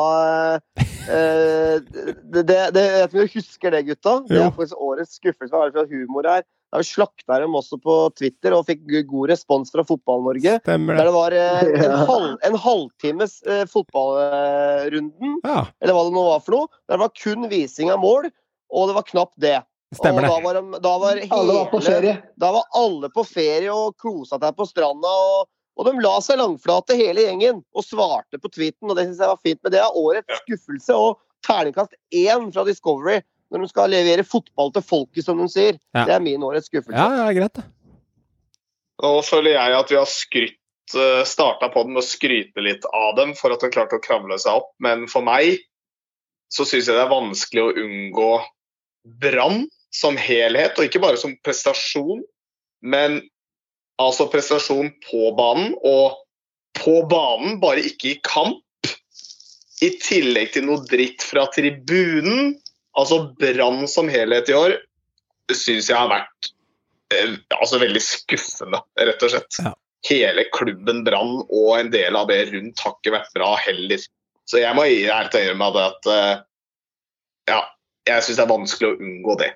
uh, det, det, det, Jeg du husker det, gutta. Det er faktisk årets skuffelse. Hva er det for humor her? Da vi slakta dem også på Twitter og fikk god respons fra Fotball-Norge. Der det var uh, en, halv, en, halvtimes fotballrunden, ja. eller hva det nå var for noe. Der det var kun vising av mål, og det var knapt det. Stemmer det. Da var, da var hele, alle var på ferie. Da var alle på ferie og kosa seg på stranda. Og, og, de la seg langflate, hele gjengen, og svarte på tweeten. Og det syns jeg var fint. Men det er årets skuffelse og terningkast én fra Discovery når de skal levere fotball til folket, som de sier. Ja. Det er min årets skuffelse. Ja, ja, greit det. Nå føler jeg at vi har skrytt eh, starta på den med å skryte litt av dem for at de klarte å kravle seg opp, men for meg så syns jeg det er vanskelig å unngå Brann som helhet, og ikke bare som prestasjon, men altså prestasjon på banen og på banen, bare ikke i kamp. I tillegg til noe dritt fra tribunen. Altså Brann som helhet i år syns jeg har vært eh, altså veldig skuffende, rett og slett. Ja. Hele klubben Brann og en del av det rundt har ikke vært bra heller. Så jeg må ærlig innrømme at uh, ja, jeg syns det er vanskelig å unngå det.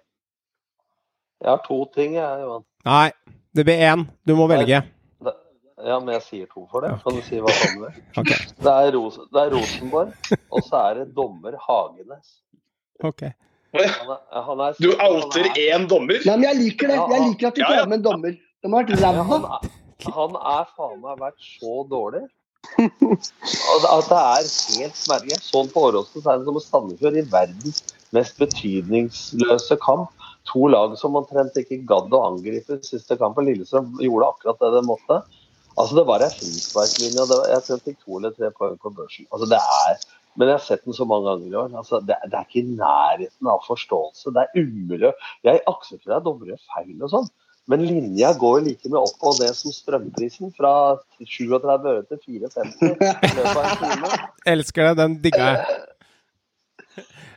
Jeg har to ting, jeg, Johan. Nei, det blir én. Du må velge. Ja, men jeg sier to for det. Kan du si hva du vil? Okay. Det, er Ros det er Rosenborg, og så er det dommer Hagenes. Ok. Han er, han er, du outer én dommer? Nei, men jeg liker det. Jeg liker at du tar med en dommer. De har vært ræva. Han, han er faen meg vært så dårlig. at det er helt smerrig. Sånn på Åråsen så er det som å Sandefjord i verdens mest betydningsløse kamp to lag som omtrent ikke gadd å angripe siste kampen. Lillestrøm gjorde akkurat det de måtte. Altså Det var ei frisparklinje. Jeg tror jeg fikk to eller tre poeng på børsen. Altså det er, Men jeg har sett den så mange ganger i år. Altså det, det, er ikke i nærheten av forståelse. Det er umulig. Jeg aksepterer at dommere gjør feil og sånn, Men linja går like mye opp og det som strømprisen, fra 37 øre til 54 i løpet av en time. Elsker det. Den digger jeg.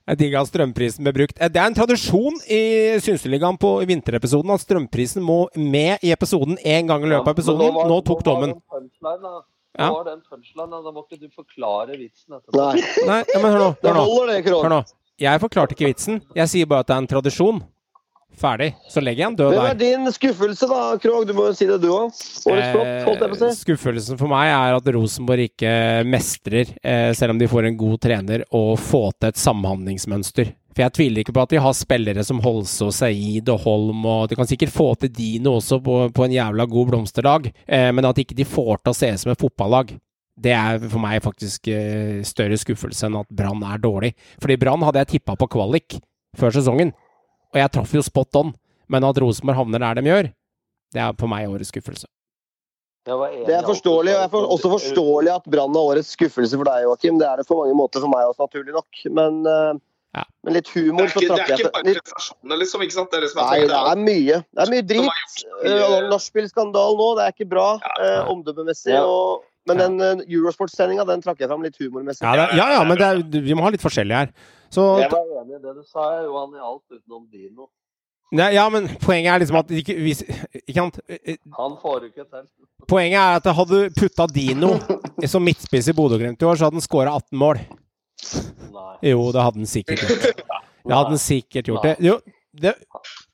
Jeg digga strømprisen ble brukt. Det er en tradisjon i Synseligaen på vinterepisoden at strømprisen må med i episoden én gang i løpet av episoden. Ja, nå, tok dommen. Nå Ja. var den punchline, da må ikke du forklare vitsen etterpå. Nei. Nei, ja, men hør nå. Nå. Hør nå. Jeg forklarte ikke vitsen. Jeg sier bare at det er en tradisjon. Ferdig. Så legger jeg den død Hvem er din skuffelse, da, Krog? Du må jo si det, du òg. Eh, skuffelsen for meg er at Rosenborg ikke mestrer, eh, selv om de får en god trener, å få til et samhandlingsmønster. For jeg tviler ikke på at de har spillere som Holse og Saeed og Holm, og de kan sikkert få til Dino også på, på en jævla god blomsterdag, eh, men at ikke de får til å se ut som et fotballag. Det er for meg faktisk eh, større skuffelse enn at Brann er dårlig. Fordi Brann hadde jeg tippa på kvalik før sesongen, og jeg traff jo spot on. Men at Rosenborg havner der de gjør, det er for meg årets skuffelse. Det, var Det er forståelig, og jeg er for, også forståelig at Brann er årets skuffelse for deg, Joakim. Det er det på mange måter for meg også, naturlig nok. Men, eh, Ja. men litt Det humor, er så ikke, det er ikke bare prestasjonene, liksom. ikke sant? Det er det som er Nei, det er mye. Det er mye drit. Uh, Nachspiel-skandalen nå, det er ikke bra eh, omdømmemessig. Ja. og- Men den uh, Eurosport-sendinga den trakk jeg fram litt humormessig. Ja, det, ja, ja, men det er, vi må ha litt forskjellig her. Så Jeg var enig i det du sa, Johan, i alt utenom Dino. Nei, Ja, men poenget er liksom at ikke, hvis, ikke sant? Han får ikke til. Poenget er at hadde du putta Dino som midtspiss i Bodø-Glimt i år, så hadde han skåra 18 mål. Nei. Jo, det hadde han sikkert gjort. Det hadde han sikkert gjort. Det, jo, det,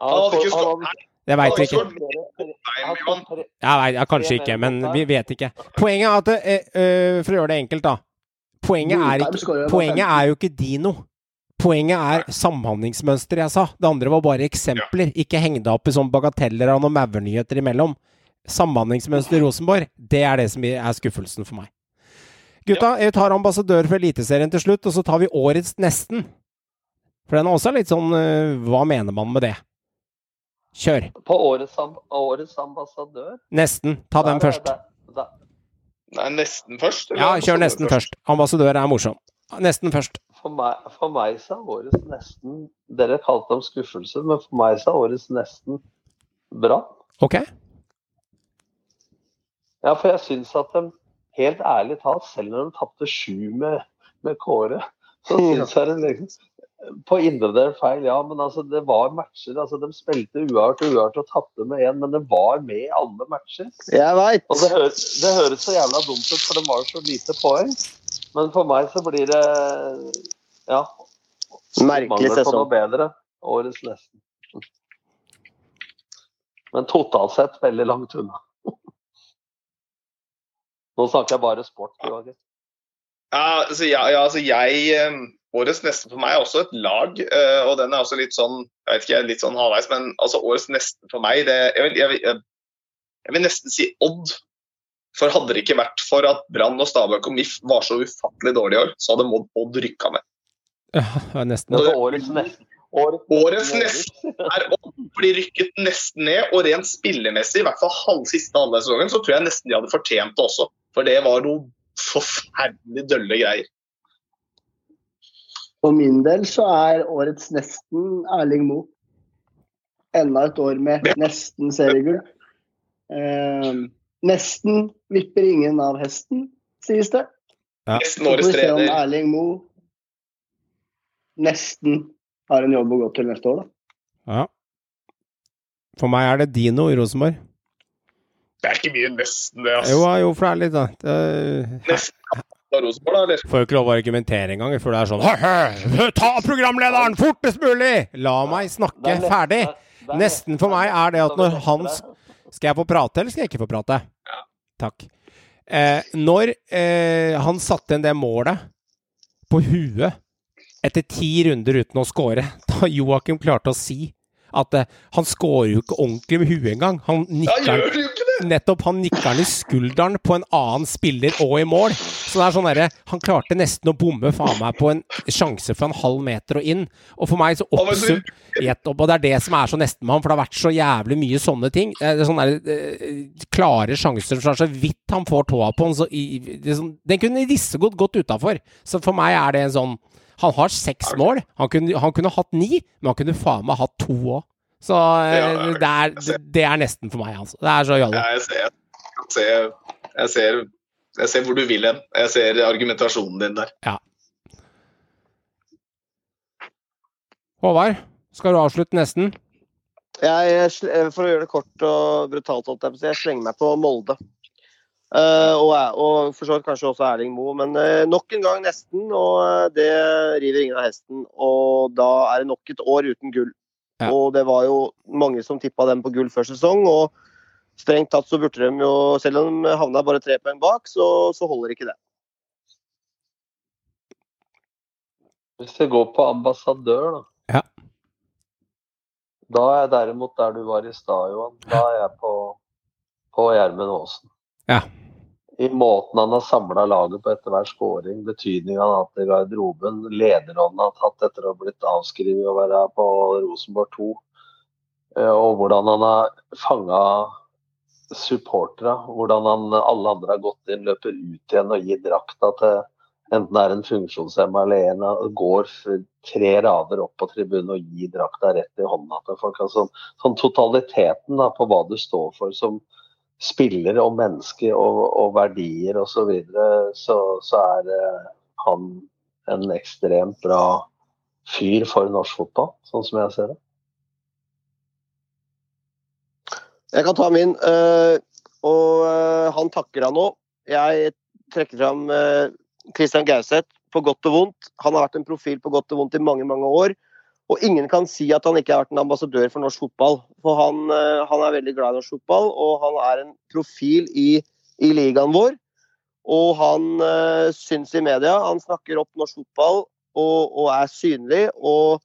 Han hadde ikke skåret det veit vi ikke. Jeg vet, Ja, kanskje ikke, men vi vet ikke. Poenget er at eh, eh, For å gjøre det enkelt, da. Poenget er, ikke, poenget er jo ikke Dino. Poenget er samhandlingsmønsteret jeg sa. Det andre var bare eksempler. Ikke heng deg opp i sånne bagateller av noen maurnyheter imellom. Samhandlingsmønster Rosenborg, det er det som er skuffelsen for meg. Gutta, jeg tar ambassadør for Eliteserien til slutt, og så tar vi årets nesten. For den er også litt sånn eh, Hva mener man med det? Kjør. På årets, årets ambassadør Nesten. Ta den først. det- Nei, nesten først? Ja, kjør nesten først. Ambassadør er morsom. Nesten først. For meg, for meg så er årets nesten Dere kalte dem skuffelse, men for meg så er årets nesten bra. Ok? Ja, for jeg syns at de, helt ærlig talt, selv når de tapte sju med, med Kåre, så syns jeg det liksom På individuell feil, ja, men altså, det var matcher. altså De spilte uavgjort og uavgjort og tapte med én, men de var med i alle matcher. Jeg veit. Og det, hø det høres så jævla dumt ut, for de var så lite poeng. Men for meg så blir det ja, Merkelig mangler på noe bedre. Årets nesten. Men totalt sett veldig langt unna. Nå snakker jeg bare sport. Ja, altså, ja, ja, altså jeg eh, Årets nesten for meg er også et lag, eh, og den er også litt sånn jeg vet ikke, litt sånn halvveis, men altså årets nesten for meg det, jeg, vil, jeg, vil, jeg, vil nesten si Odd. For hadde det ikke vært for at Brann og Stabæk og MIF var så ufattelig dårlige i år, så hadde Odd rykka med. Ja, nesten. Det årets nesten Årets, Årets nesten er Odd blir rykket nesten ned, og rent spillemessig, i hvert fall halv siste halvdel av sesongen, så tror jeg nesten de hadde fortjent det også. For det var noe forferdelig dølle greier. For min del så er årets nesten Erling Moe. Enda et år med nesten seriegull. Eh, nesten vipper ingen av hesten, sies det. Ja. Nesten årets se om. Erling Moe nesten har en jobb å gå til neste år, da. Ja. For meg er det Dino i Rosenborg. Det er ikke mye nesten det, altså. jo, for det er litt da. Det, Nesten av Rosenborg, da, eller? får jo ikke lov å argumentere engang, for det er sånn «Hø, hø, Ta programlederen fortest mulig! La meg snakke er nesten- ferdig! er Nesten for meg er det at når Hans han. Skal jeg få prate, eller skal jeg ikke få prate? Takk. Eh, når eh, han satte inn det målet på huet etter ti runder uten å score, da Joakim klarte å si at uh, han scorer jo ikke ordentlig med huet engang. Han nikker det? Nettopp. Han nikker den i skulderen på en annen spiller og i mål. Så det er sånn derre Han klarte nesten å bomme faen meg på en sjanse fra en halv meter og inn. Og for meg så Han oppsum... Opp, og det er det som er så nesten med han, for det har vært så jævlig mye sånne ting. Er sånne der, eh, klare sjanser så er så vidt han får tåa på den, så i, det sånn, Den kunne disse gått utafor. Så for meg er det en sånn Han har seks mål. Han kunne, han kunne hatt ni, men han kunne faen meg hatt to òg. Så ja, det, er, det, er, nesten for meg, altså. Det er så jalla. Ja, jeg ser, jeg, ser, jeg, ser, jeg ser hvor du vil hen. Jeg ser argumentasjonen din der. Ja. Håvard, skal du avslutte nesten? Jeg, for å gjøre det kort og brutalt, jeg slenger meg på Molde. Uh, og, og, for så vidt kanskje også Erling Moe, men uh, nok en gang nesten. Og uh, det river ingen av hesten. Og da er det nok et år uten gull. Ja. Og det var jo mange som tippa dem på gull før sesong. Og strengt tatt så burde de jo, selv om de havna bare tre poeng bak, så, så holder ikke det. Hvis vi går på ambassadør, da. Ja. Da er jeg derimot der du var i stad, Johan. Da er jeg på, på Gjermund Aasen. Ja. I måten han har samla laget på etter hver scoring, betydningen han har hatt i garderoben, lederånden han har tatt etter å ha blitt avskrevet å være på Rosenborg 2, eh, og hvordan han har fanga supporterne. Hvordan han, alle andre har gått inn, løper ut igjen og gir drakta til enten det er en funksjonshemma eller en går tre rader opp på tribunen og gir drakta rett i hånda til folk. Altså, sånn totaliteten da, på hva du står for som spiller og menneske og, og verdier osv., så, videre, så så er uh, han en ekstremt bra fyr for norsk fotball, sånn som jeg ser det. Jeg kan ta min, uh, og uh, han takker han nå. Jeg trekker fram Christian Gauseth på godt og vondt. Han har vært en profil på godt og vondt i mange, mange år. Og ingen kan si at han ikke har vært en ambassadør for norsk fotball. For han, eh, han er veldig glad i norsk fotball, og han er en profil i, i ligaen vår. Og han øh, syns i media. Han snakker opp norsk fotball og, og, er synlig. Og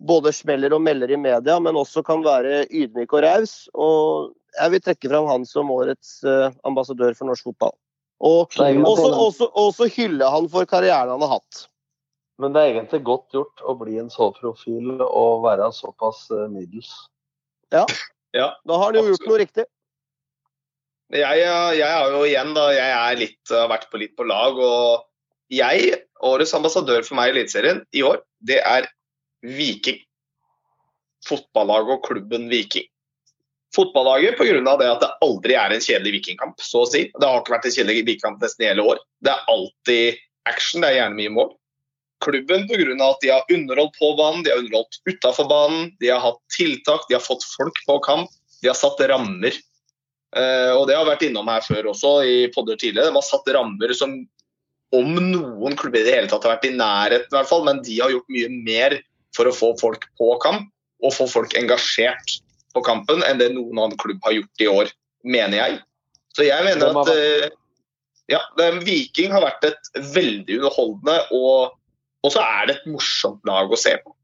både smeller og melder i media, men også kan være ydmyk og raus. Og jeg vil trekke fram han som årets øh, ambassadør for norsk fotball. Og også, også, også hylle han for karrieren han har hatt. Men det er egentlig godt gjort å bli en så profil og være såpass uh, middels. Ja. ja. Da har du jo gjort noe riktig. Jeg, jeg er jo igjen, da. Jeg er litt, har vært på litt på lag. Og jeg, årets ambassadør for meg i Eliteserien i år, det er Viking. Fotballaget og klubben Viking. Fotballaget pga. det at det aldri er en kjedelig vikingkamp, så å si. Det har ikke vært en kjedelig vikingkamp nesten i hele år. Det er alltid action, det er gjerne mye mål klubben pga. at de har underholdt på banen, de har underholdt utafor banen, de har hatt tiltak, de har fått folk på kamp, de har satt rammer. Uh, og Det har vært innom her før også, i podder tidligere. De har satt rammer som om noen klubber i det hele tatt har vært i nærheten, i hvert fall, men de har gjort mye mer for å få folk på kamp og få folk engasjert på kampen enn det noen annen klubb har gjort i år, mener jeg. Så jeg mener at uh, ja, Viking har vært et veldig underholdende og og så er det et morsomt lag å se på.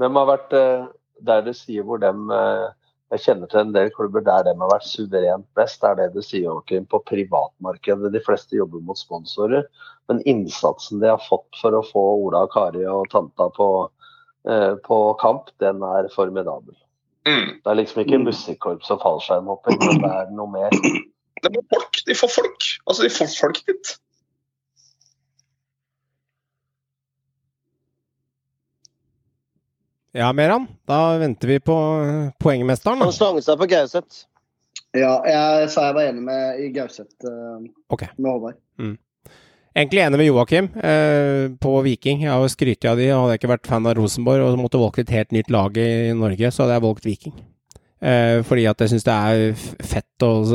Hvem har vært eh, der du sier hvor dem eh, Jeg kjenner til en del klubber der de har vært suverent best. Det er det du sier Joakim, på privatmarkedet. De fleste jobber mot sponsorer. Men innsatsen de har fått for å få Ola, Kari og tanta på, eh, på kamp, den er formidabel. Mm. Det er liksom ikke musikkorps og fallskjermhopping, men det er noe mer. Det er folk. De får folk. Altså, de får folk dit. Ja, Meran. Da venter vi på eh, poengmesteren. Han slanget seg på Gauseth. Ja, jeg sa jeg var enig med i Gauseth uh, okay. med Håvard. Mm. Egentlig enig med Joakim uh, på Viking. Jeg har jo skrytt av de, og hadde ikke vært fan av Rosenborg og måtte valgt et helt nytt lag i Norge, så hadde jeg valgt Viking. Uh, fordi at jeg syns det er fett og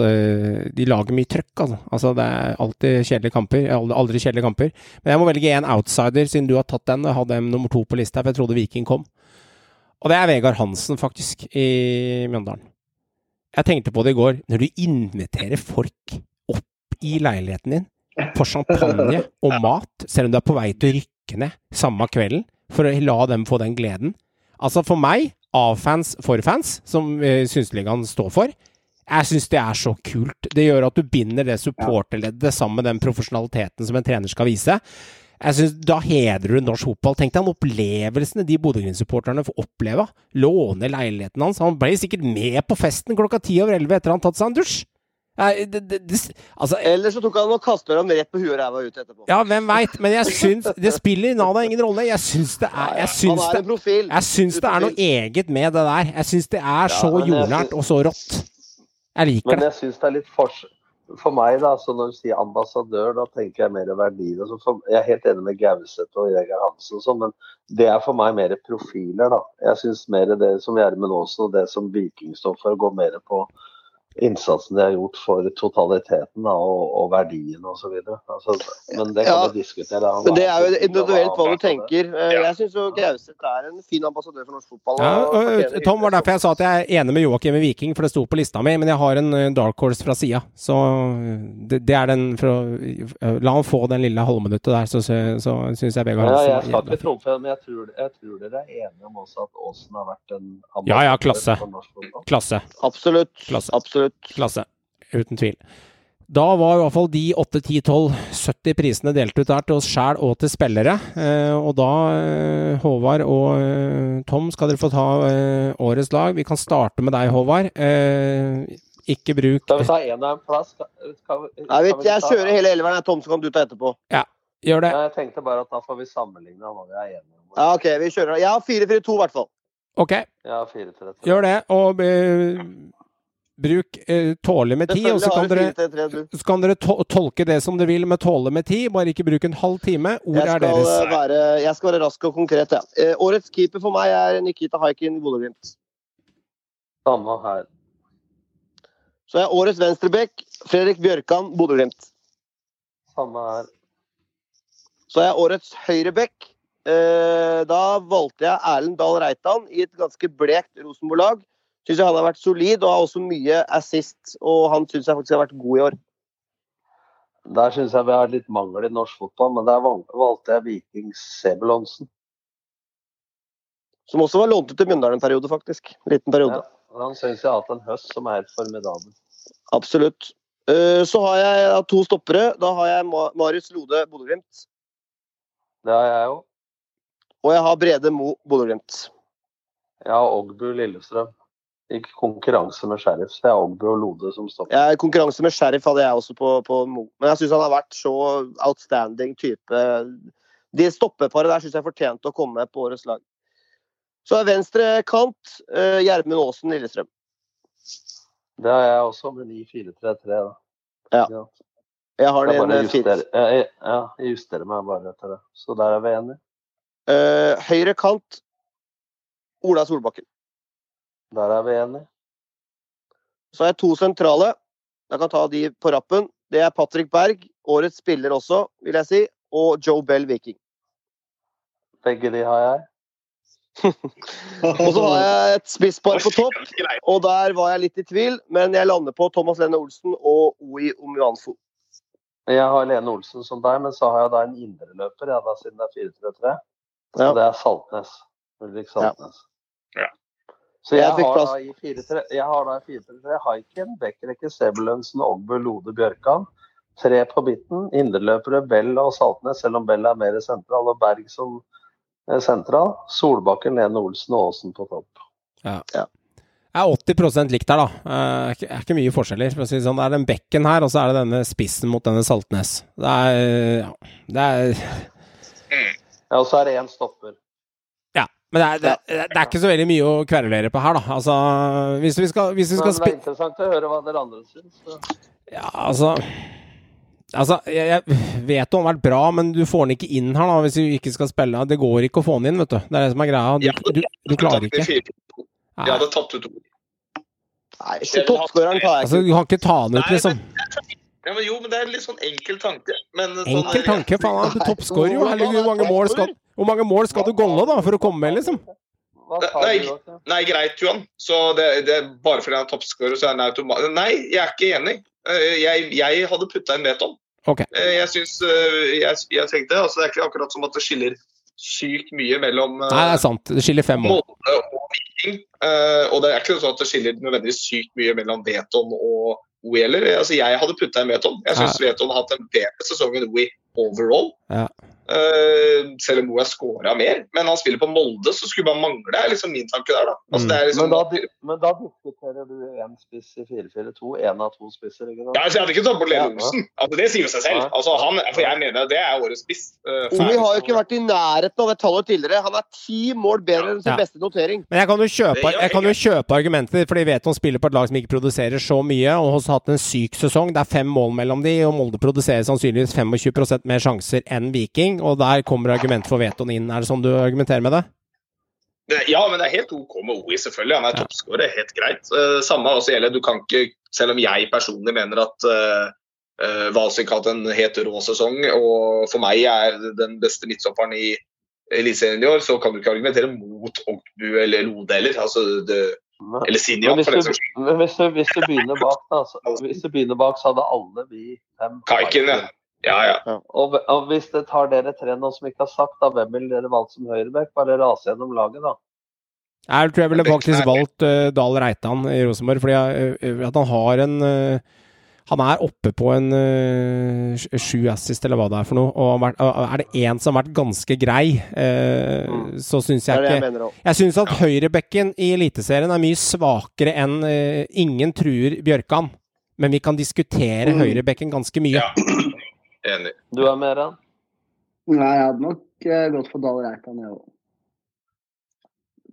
De lager mye trøkk, altså. altså. Det er alltid kjedelige kamper. Aldri, aldri kjedelige kamper. Men jeg må velge en outsider, siden du har tatt den. Jeg hadde dem nummer to på lista, for jeg trodde Viking kom. Og det er Vegard Hansen, faktisk, i Mjøndalen. Jeg tenkte på det i går. Når du inviterer folk opp i leiligheten din på champagne og mat, selv om du er på vei til å rykke ned samme kvelden, for å la dem få den gleden Altså, for meg, av-fans for fans, som uh, Synseligaen står for, jeg syns det er så kult. Det gjør at du binder det supporterleddet sammen med den profesjonaliteten som en trener skal vise. Jeg synes, Da hedrer du norsk fotball. Tenk deg opplevelsene de Bodø-Glimt-supporterne får oppleve. Låne leiligheten hans. Han ble sikkert med på festen klokka ti over elleve etter han tatt seg en dusj. Nei, det, det, det, altså, Eller så tok han og kastet dem rett på huet og ræva ut etterpå. Ja, hvem veit. Men jeg syns Det spiller nada ingen rolle. Jeg syns det er Jeg syns han er jeg syns det er noe eget med det der. Jeg syns det er så men jordnært og så rått. Jeg liker Men det. jeg syns det er litt forskjell For meg, da, så når du sier ambassadør, da tenker jeg mer verdier. Altså for, jeg er helt enig med Gauseth og Jørgen Hansen og sånn, men det er for meg mer profiler, da. Jeg syns mer det som Gjermund Aasen og det som Viking står for, går mer på innsatsen de har gjort for totaliteten da, og, og verdien osv. Altså, men det kan Ja, vi diskutere. da. Men det er jo individuelt hva du tenker. Ja. Jeg syns jo Gauseth er en fin ambassadør for norsk fotball. Ja, og og, Tom, var derfor jeg sa at jeg er enig med Joakim i Viking, for det sto på lista mi. Men jeg har en eh, dark horse fra sida. Så eh, det, det er den for å eh, La han få den lille halvminuttet der, så, så, så syns jeg Vegard Ja, jeg skal ikke trumfe, men jeg tror, jeg tror dere er enige om også at Aasen har vært en Ja, ja, klasse. for norsk fotball. Klasse. Absolutt. Klasse. Absolutt. Klasse. Uten tvil. Da var i hvert fall de 8, 10, 12, 70 prisene delt ut der til oss sjæl og til spillere. Eh, og da, eh, Håvard og eh, Tom, skal dere få ta årets lag. Vi kan starte med deg, Håvard. Eh, ikke bruk Skal vi ta én av en plass? Skal, skal, Nei, vet, vi jeg ta- kjører hele elveren, jeg, Tom, så kan du ta etterpå. Ja, Gjør det. Jeg tenkte bare at da får vi sammenligne hva vi er enige om. Ja, OK, vi kjører. Jeg har 4-4-2 i hvert fall. Ok, Ja, 4-3-3. gjør det. Og bruk eh, tåle med tid, og så kan dere Selvfølgelig har du 4-3-3, du. så kan dere to tolke det som dere vil med tåle med tid, bare ikke bruk en halv time. Ordet Jeg er deres. eh, være, jeg skal være rask og konkret, ja. Eh, årets keeper for meg er Nikita Haikin Bodø-Glimt. Samme her. Så er årets venstreback Fredrik Bjørkan Bodø-Glimt. Samme her. Så er årets høyreback eh, Da valgte jeg Erlend Dahl Reitan i et ganske blekt Rosenborg-lag. Syns jeg han har vært solid og har også mye assist, og han syns jeg faktisk har vært god i år. Der syns jeg vi har litt mangel i norsk fotball, men der val- valgte jeg Vikings Sebulonsen. Som også var lånt ut til Mjøndalen en periode, faktisk. En liten periode. Ja. Han syns jeg har hatt en høst som er formidabel. Absolutt. Eh, Så har jeg to stoppere. Da har jeg Marius Lode Bodø-Glimt. Det har jeg òg. Og jeg har Brede Mo Bodø-Glimt. Jeg har Ogbu Lillestrøm. I konkurranse med Sheriff, jeg har Ogbu og Lode som stopper. ja, konkurranse med Sheriff hadde jeg også på, på Mo. Men jeg syns han har vært så outstanding type. De stoppeparet der syns jeg fortjente å komme på årets lag. Så er venstre kant uh, Gjermund Aasen Lillestrøm. Det har jeg også, med 9-4-3-3. da. Ja. Ja. Jeg har Jeg, den bare eh, justerer, jeg, ja, jeg justerer meg bare etter det. Så der er vi enige. Uh, høyre kant Ola Solbakken. Der er vi enige. Så har jeg to sentrale. Jeg kan ta de på rappen. Det er Patrick Berg, årets spiller også, vil jeg si, og Joe Bell Viking. Begge de har jeg. Og så har jeg et spisspar på topp, og der var jeg litt i tvil, men jeg lander på Thomas Lene Olsen og Oi Omuanfo. Jeg har Lene Olsen som deg, men så har jeg da en indreløper, ja, da, siden det er 4-3-3. Og Ja. det er Saltnes. Ulrik Saltnes. Ja. Så jeg, Jeg fikk har plass. da i 4-3 jeg har da i 4-3-3 Haiken, Bekkerekke, Sebulønsen, Ogbu, Lode, Bjørkan. Tre på midten. Indreløpere Bell og Saltnes, selv om Bell er mer sentral, og Berg som eh, sentral. Solbakken, Lene Olsen og Aasen på topp. Ja. Det er 80% likt her, da. Det er ikke, mye forskjeller. For si det sånn. Det er den bekken her, og så er det denne spissen mot denne Saltnes. Det er ja, Det er Ja, og så er det én stopper. Men det er, det, det er ikke så veldig mye å kverulere på her, da. Altså, hvis vi skal, hvis vi Men det er interessant å høre hva dere andre syns. så. Ja, altså Altså, jeg, jeg vet det har vært bra, men du får den ikke inn her da, hvis du ikke skal spille. Det går ikke å få den inn, vet du. Det er det som er greia. Du, du, du klarer ikke. Jeg hadde tatt ut ordet. Nei, så toppskåreren tar jeg Altså, du kan ikke ta den ut, Nei, liksom. Ja, men jo, men det er litt sånn enkel tanke. Men sånn, Enkel tanke, faen. Han er toppskårer jo. Herregud, hvor mange mål skal Hvor mange mål skal du golle, da, for å komme med, liksom? Nei, nei, du, greit, Johan. Så det, det er bare fordi han er toppskårer, så er han automatisk Nei, jeg er ikke enig. Eh, Jeg, jeg hadde putta inn Veton. Ok. Eh, Jeg syns jeg, jeg tenkte altså, Det er ikke akkurat som at det skiller sykt mye mellom eh, Nei, det er sant. Det skiller fem mål. Molde og Viking. Eh, og det er ikke sånn at det skiller nødvendigvis sykt mye mellom Veton og OI heller. Altså, jeg hadde putta inn Veton. Jeg syns Veton har hatt en bedre sesong enn OI overall. Ja. Uh, selv om Moa scora mer. Men han spiller på Molde, så skulle bare mangle, er liksom min tanke der, da. Altså, mm. liksom, men, da men, da diskuterer du én spiss i 4-4-2, én av to spisser, ikke sant? Ja, altså, jeg hadde ikke tatt bort Lene Olsen. Altså, det sier jo seg selv. Altså, han, for jeg mener det er årets spiss. Uh, Omi har jo ikke vært i nærheten av det tallet tidligere. Han er ti mål bedre enn sin ja. beste notering. Men jeg kan jo kjøpe, jeg kan jo kjøpe argumenter, for de vet han spiller på et lag som ikke produserer så mye, og har hatt en syk sesong. Det er fem mål mellom de, og Molde produserer sannsynligvis 25% mer sjanser enn Viking. og der kommer argument for vetoen inn. Er det sånn du argumenterer med det? Ja, men det er helt OK med OI, selvfølgelig. Han er ja. toppskårer, helt greit. Uh, samme også gjelder, du kan ikke, selv om jeg personlig mener at uh, uh, Valsvik har hatt en helt rå sesong, og for meg er den beste midtstopperen i Eliteserien i år, så kan du ikke argumentere mot Ogbu eller Lode heller. Altså, det, eller Sinjo, for den saks skyld. Hvis, hvis, du begynner bak, da, så, hvis du begynner bak, så hadde alle vi fem Kaiken, ja. Ja, ja. Og, og, hvis det tar dere tre nå som ikke har sagt, da, hvem vil dere valgt som høyreback? Bare rase gjennom laget, da. Jeg tror jeg ville faktisk valgt uh, Dahl Reitan i Rosenborg, fordi uh, at han har en uh, Han er oppe på en sju assist, eller hva det er for noe. Og er det én som har vært ganske grei, mm. så syns jeg ikke Jeg, jeg syns at høyrebekken i Eliteserien er mye svakere enn Ingen truer Bjørkan, men vi kan diskutere mm. høyrebekken ganske mye. Ja. Enig. Du er med, Ran? Nei, jeg hadde nok uh, gått for Dahl Reitan, jeg òg.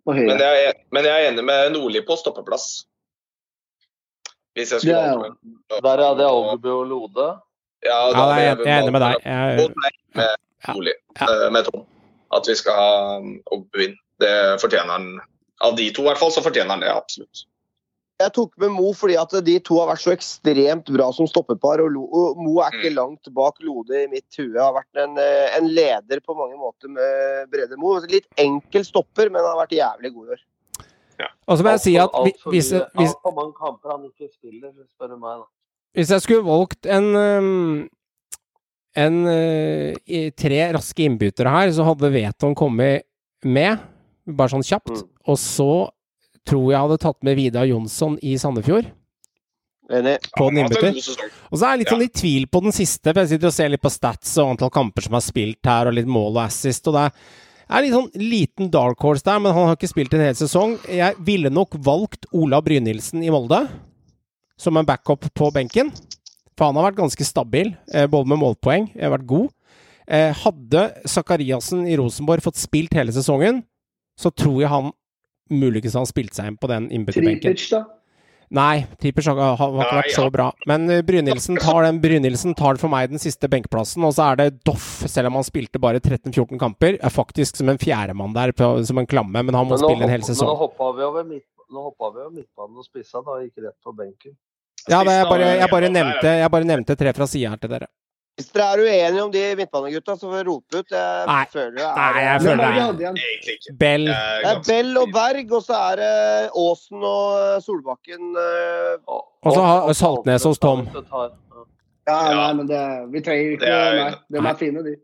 Men jeg, er, men jeg er enig med Nordli på stoppeplass. Hvis jeg skulle ja, ja. Der hadde jeg Ogbu og Lode? Ja, ja jeg, er, jeg er enig med deg. Jeg... Med Nordli, ja. uh, med Tom. At vi skal ha Ogbu inn. Det fortjener han. Av de to i hvert fall, så fortjener han det absolutt. Jeg tok med Mo fordi at de to har vært så ekstremt bra som stoppepar. og, Mo er ikke mm. langt bak Lode i mitt hue. Har vært en, eh, en, leder på mange måter med Brede Mo. Litt enkel stopper, men har vært jævlig god i år. Ja. Og så må jeg si at hvis, hvis, Altfor mange kamper han ikke spiller, spør du meg. da. Hvis jeg skulle valgt en um, en uh, tre raske innbyttere her, så hadde Veton kommet med, bare sånn kjapt. Mm. Og så tror jeg hadde tatt med Vidar Jonsson i Sandefjord. Enig. På den innbytter. Og så er jeg litt sånn i tvil på den siste, for jeg sitter og ser litt på stats og antall kamper som er spilt her, og litt mål og assist. og det er litt sånn liten dark horse der, men han har ikke spilt en hel sesong. Jeg ville nok valgt Ola Brynildsen i Molde som en backup på benken. For han har vært ganske stabil, eh, både med målpoeng, har vært god. Eh, hadde Sakariassen i Rosenborg fått spilt hele sesongen, så tror jeg han muligens han spilte seg inn på den innbytterbenken. Tripic, da? Nei, Tripic har, har, har ikke vært så bra. Men uh, Brynildsen tar, den, tar for meg den siste benkplassen. Og så er det Doff, selv om han spilte bare 13-14 kamper, er faktisk som en fjerdemann der, på, som en klamme. Men han må men spille en hel sesong. Men nå hoppa vi over, midt, midtbanen og spissa, da, gikk rett på benken. Ja, jeg bare, jeg, bare nevnte, jeg bare nevnte tre fra sida her til dere. Hvis dere er uenige om de midtbanegutta, så får dere rope ut. Jeg Nei. føler det er Nei, jeg føler det er Bell. Det er Bell og Berg, og så er det Åsen og eh, Solbakken. Eh, og så har Saltnes hos Tom. Ja, nei, men det, vi trenger ikke Nei, de er fine, de.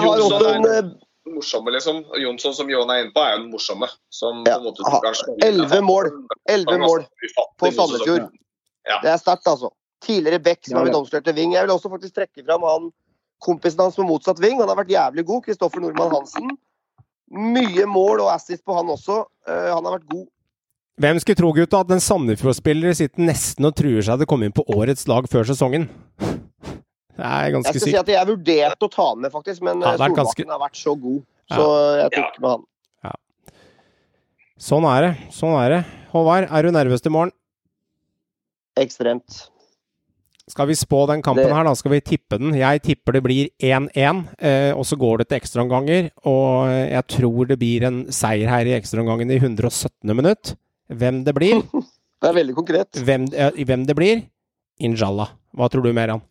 Jonsson er den eh, morsomme, liksom. Jonsson, som Johan er inne på, er jo den morsomme. Som ja. på en måte Elleve mål. Elleve mål på Sandefjord. Det er sterkt, altså tidligere back som har blitt omstørt til wing. Jeg vil også faktisk trekke fram han kompisen hans med motsatt wing. Han har vært jævlig god. Kristoffer Nordmann Hansen. Mye mål og assist på han også. Uh, han har vært god. Hvem skulle tro, gutta, at en Sandefjord-spiller sitter nesten og truer seg til å komme inn på årets lag før sesongen? Det er ganske sykt. Jeg skal si at jeg vurderte å ta han med, faktisk, men ja, Solbakken ganske... har vært så god. Så ja. jeg tok med han. Ja. Sånn er det. Sånn er det. Håvard, er du nervøs til morgen? Ekstremt. Skal vi spå den kampen det... her, da? Skal vi tippe den? Jeg tipper det blir 1-1, eh, og så går det til ekstraomganger. Og jeg tror det blir en seier her i ekstraomgangen i 117. minutt. Hvem det blir Det er veldig konkret. Hvem, eh, hvem det blir? Inshallah. Hva tror du, Meran?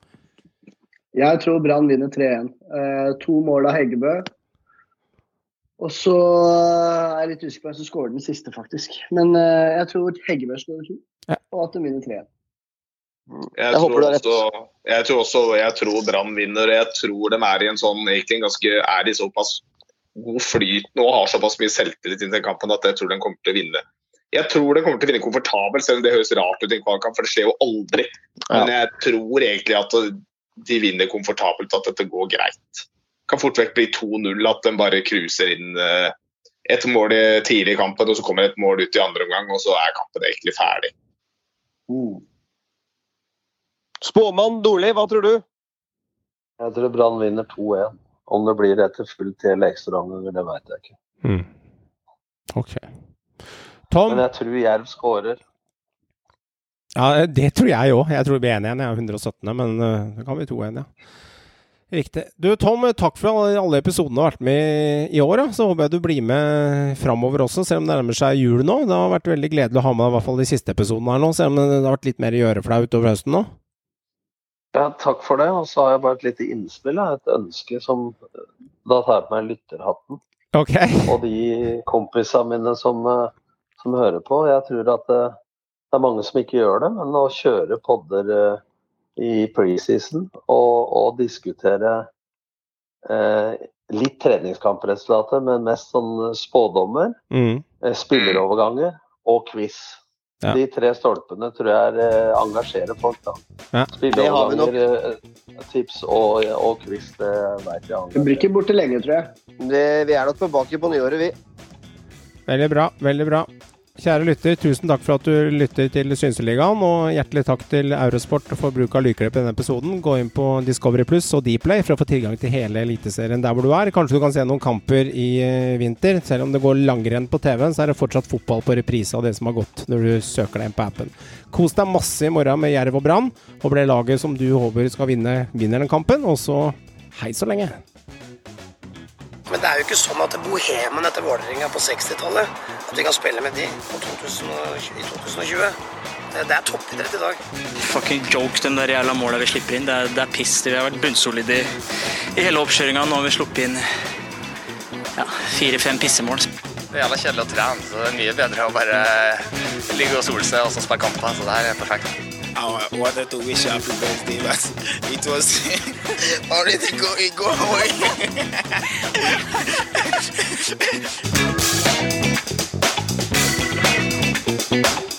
Jeg tror Brann vinner 3-1. Eh, to mål av Heggebø. Og så er jeg litt usikker på hvem som skårer den siste, faktisk. Men eh, jeg tror Heggebø skårer to, ja. og at de vinner 3-1. Jeg, jeg tror også, jeg tror også jeg tror Brann vinner. Jeg tror de er i en sånn egentlig ganske er i såpass god flyt nå og har såpass mye selvtillit i den kampen at jeg tror de kommer til å vinne. Jeg tror de kommer til å vinne komfortabelt, selv om det høres rart ut i en kvalkamp, for det skjer jo aldri. Men jeg tror egentlig at de vinner komfortabelt, at dette går greit. kan fort vekk bli 2-0. At de bare cruiser inn eh, et mål tidlig i kampen, og så kommer et mål ut i andre omgang, og så er kampen egentlig ferdig. Mm. Spåmann Dorli, hva tror du? Jeg tror Brann vinner 2-1. Om det blir etter full til eller ekstraomganger, det vet jeg ikke. Mm. OK. Tom? Men jeg tror Jerv skårer. Ja, det tror jeg òg. Jeg tror vi er enige igjen. Jeg er 117., men uh, det kan vi 2-1, ja. Riktig. Du Tom, takk for alle, alle episodene du har vært med i år. Ja. Så håper jeg du blir med framover også, selv om det nærmer seg jul nå. Det har vært veldig gledelig å ha med deg i hvert fall de siste episodene her nå, selv om det har vært litt mer å gjøre for deg utover høsten nå. Ja, takk for det. Og så har jeg bare et lite innspill. Et ønske som Da tar på meg lytterhatten. Okay. Og de kompisene mine som, eh, som, hører på. Jeg tror at det, eh, det, er mange som ikke gjør det, men å kjøre podder eh, i preseason og, og diskutere eh, litt treningskampresultater, men mest sånn spådommer, mm. spilleroverganger og quiz. Ja. De tre stolpene tror jeg er, engasjerer folk. da. Ja. nok tips og, og quiz, det vet jeg. Vi blir ikke borte lenge, tror jeg. Det, vi er nok tilbake på nyåret, vi. Veldig bra. Veldig bra. Kjære lytter, tusen takk for at du lytter til Synseligaen, og hjertelig takk til Eurosport for bruk av lydklipp i denne episoden. Gå inn på Discovery Pluss og Dplay for å få tilgang til hele Eliteserien der hvor du er. Kanskje du kan se noen kamper i uh, vinter. Selv om det går langrenn på TV-en, så er det fortsatt fotball på reprise av det som har gått når du søker deg inn på appen. Kos deg masse i morgen med Jerv og Brann, og ble laget som du håper skal vinne, vinner den kampen. Og så hei så lenge. Men det er jo ikke sånn at bohemen etter Vålerenga på 60-tallet At vi kan spille med de 2000, i 2020. Det er toppidrett i dag. Fucking joke, de der jævla måla vi slipper inn. Det er, det er piss. Vi har vært bunnsolide i, i hele oppkjøringa. Nå har vi sluppet inn ja, fire-fem pissemål. Det er jævla kjedelig å trene, så det er mye bedre å bare ligge og sole seg og så spille kamper. Så det her er perfekt. I wanted to wish happy birthday, but it was already going go away.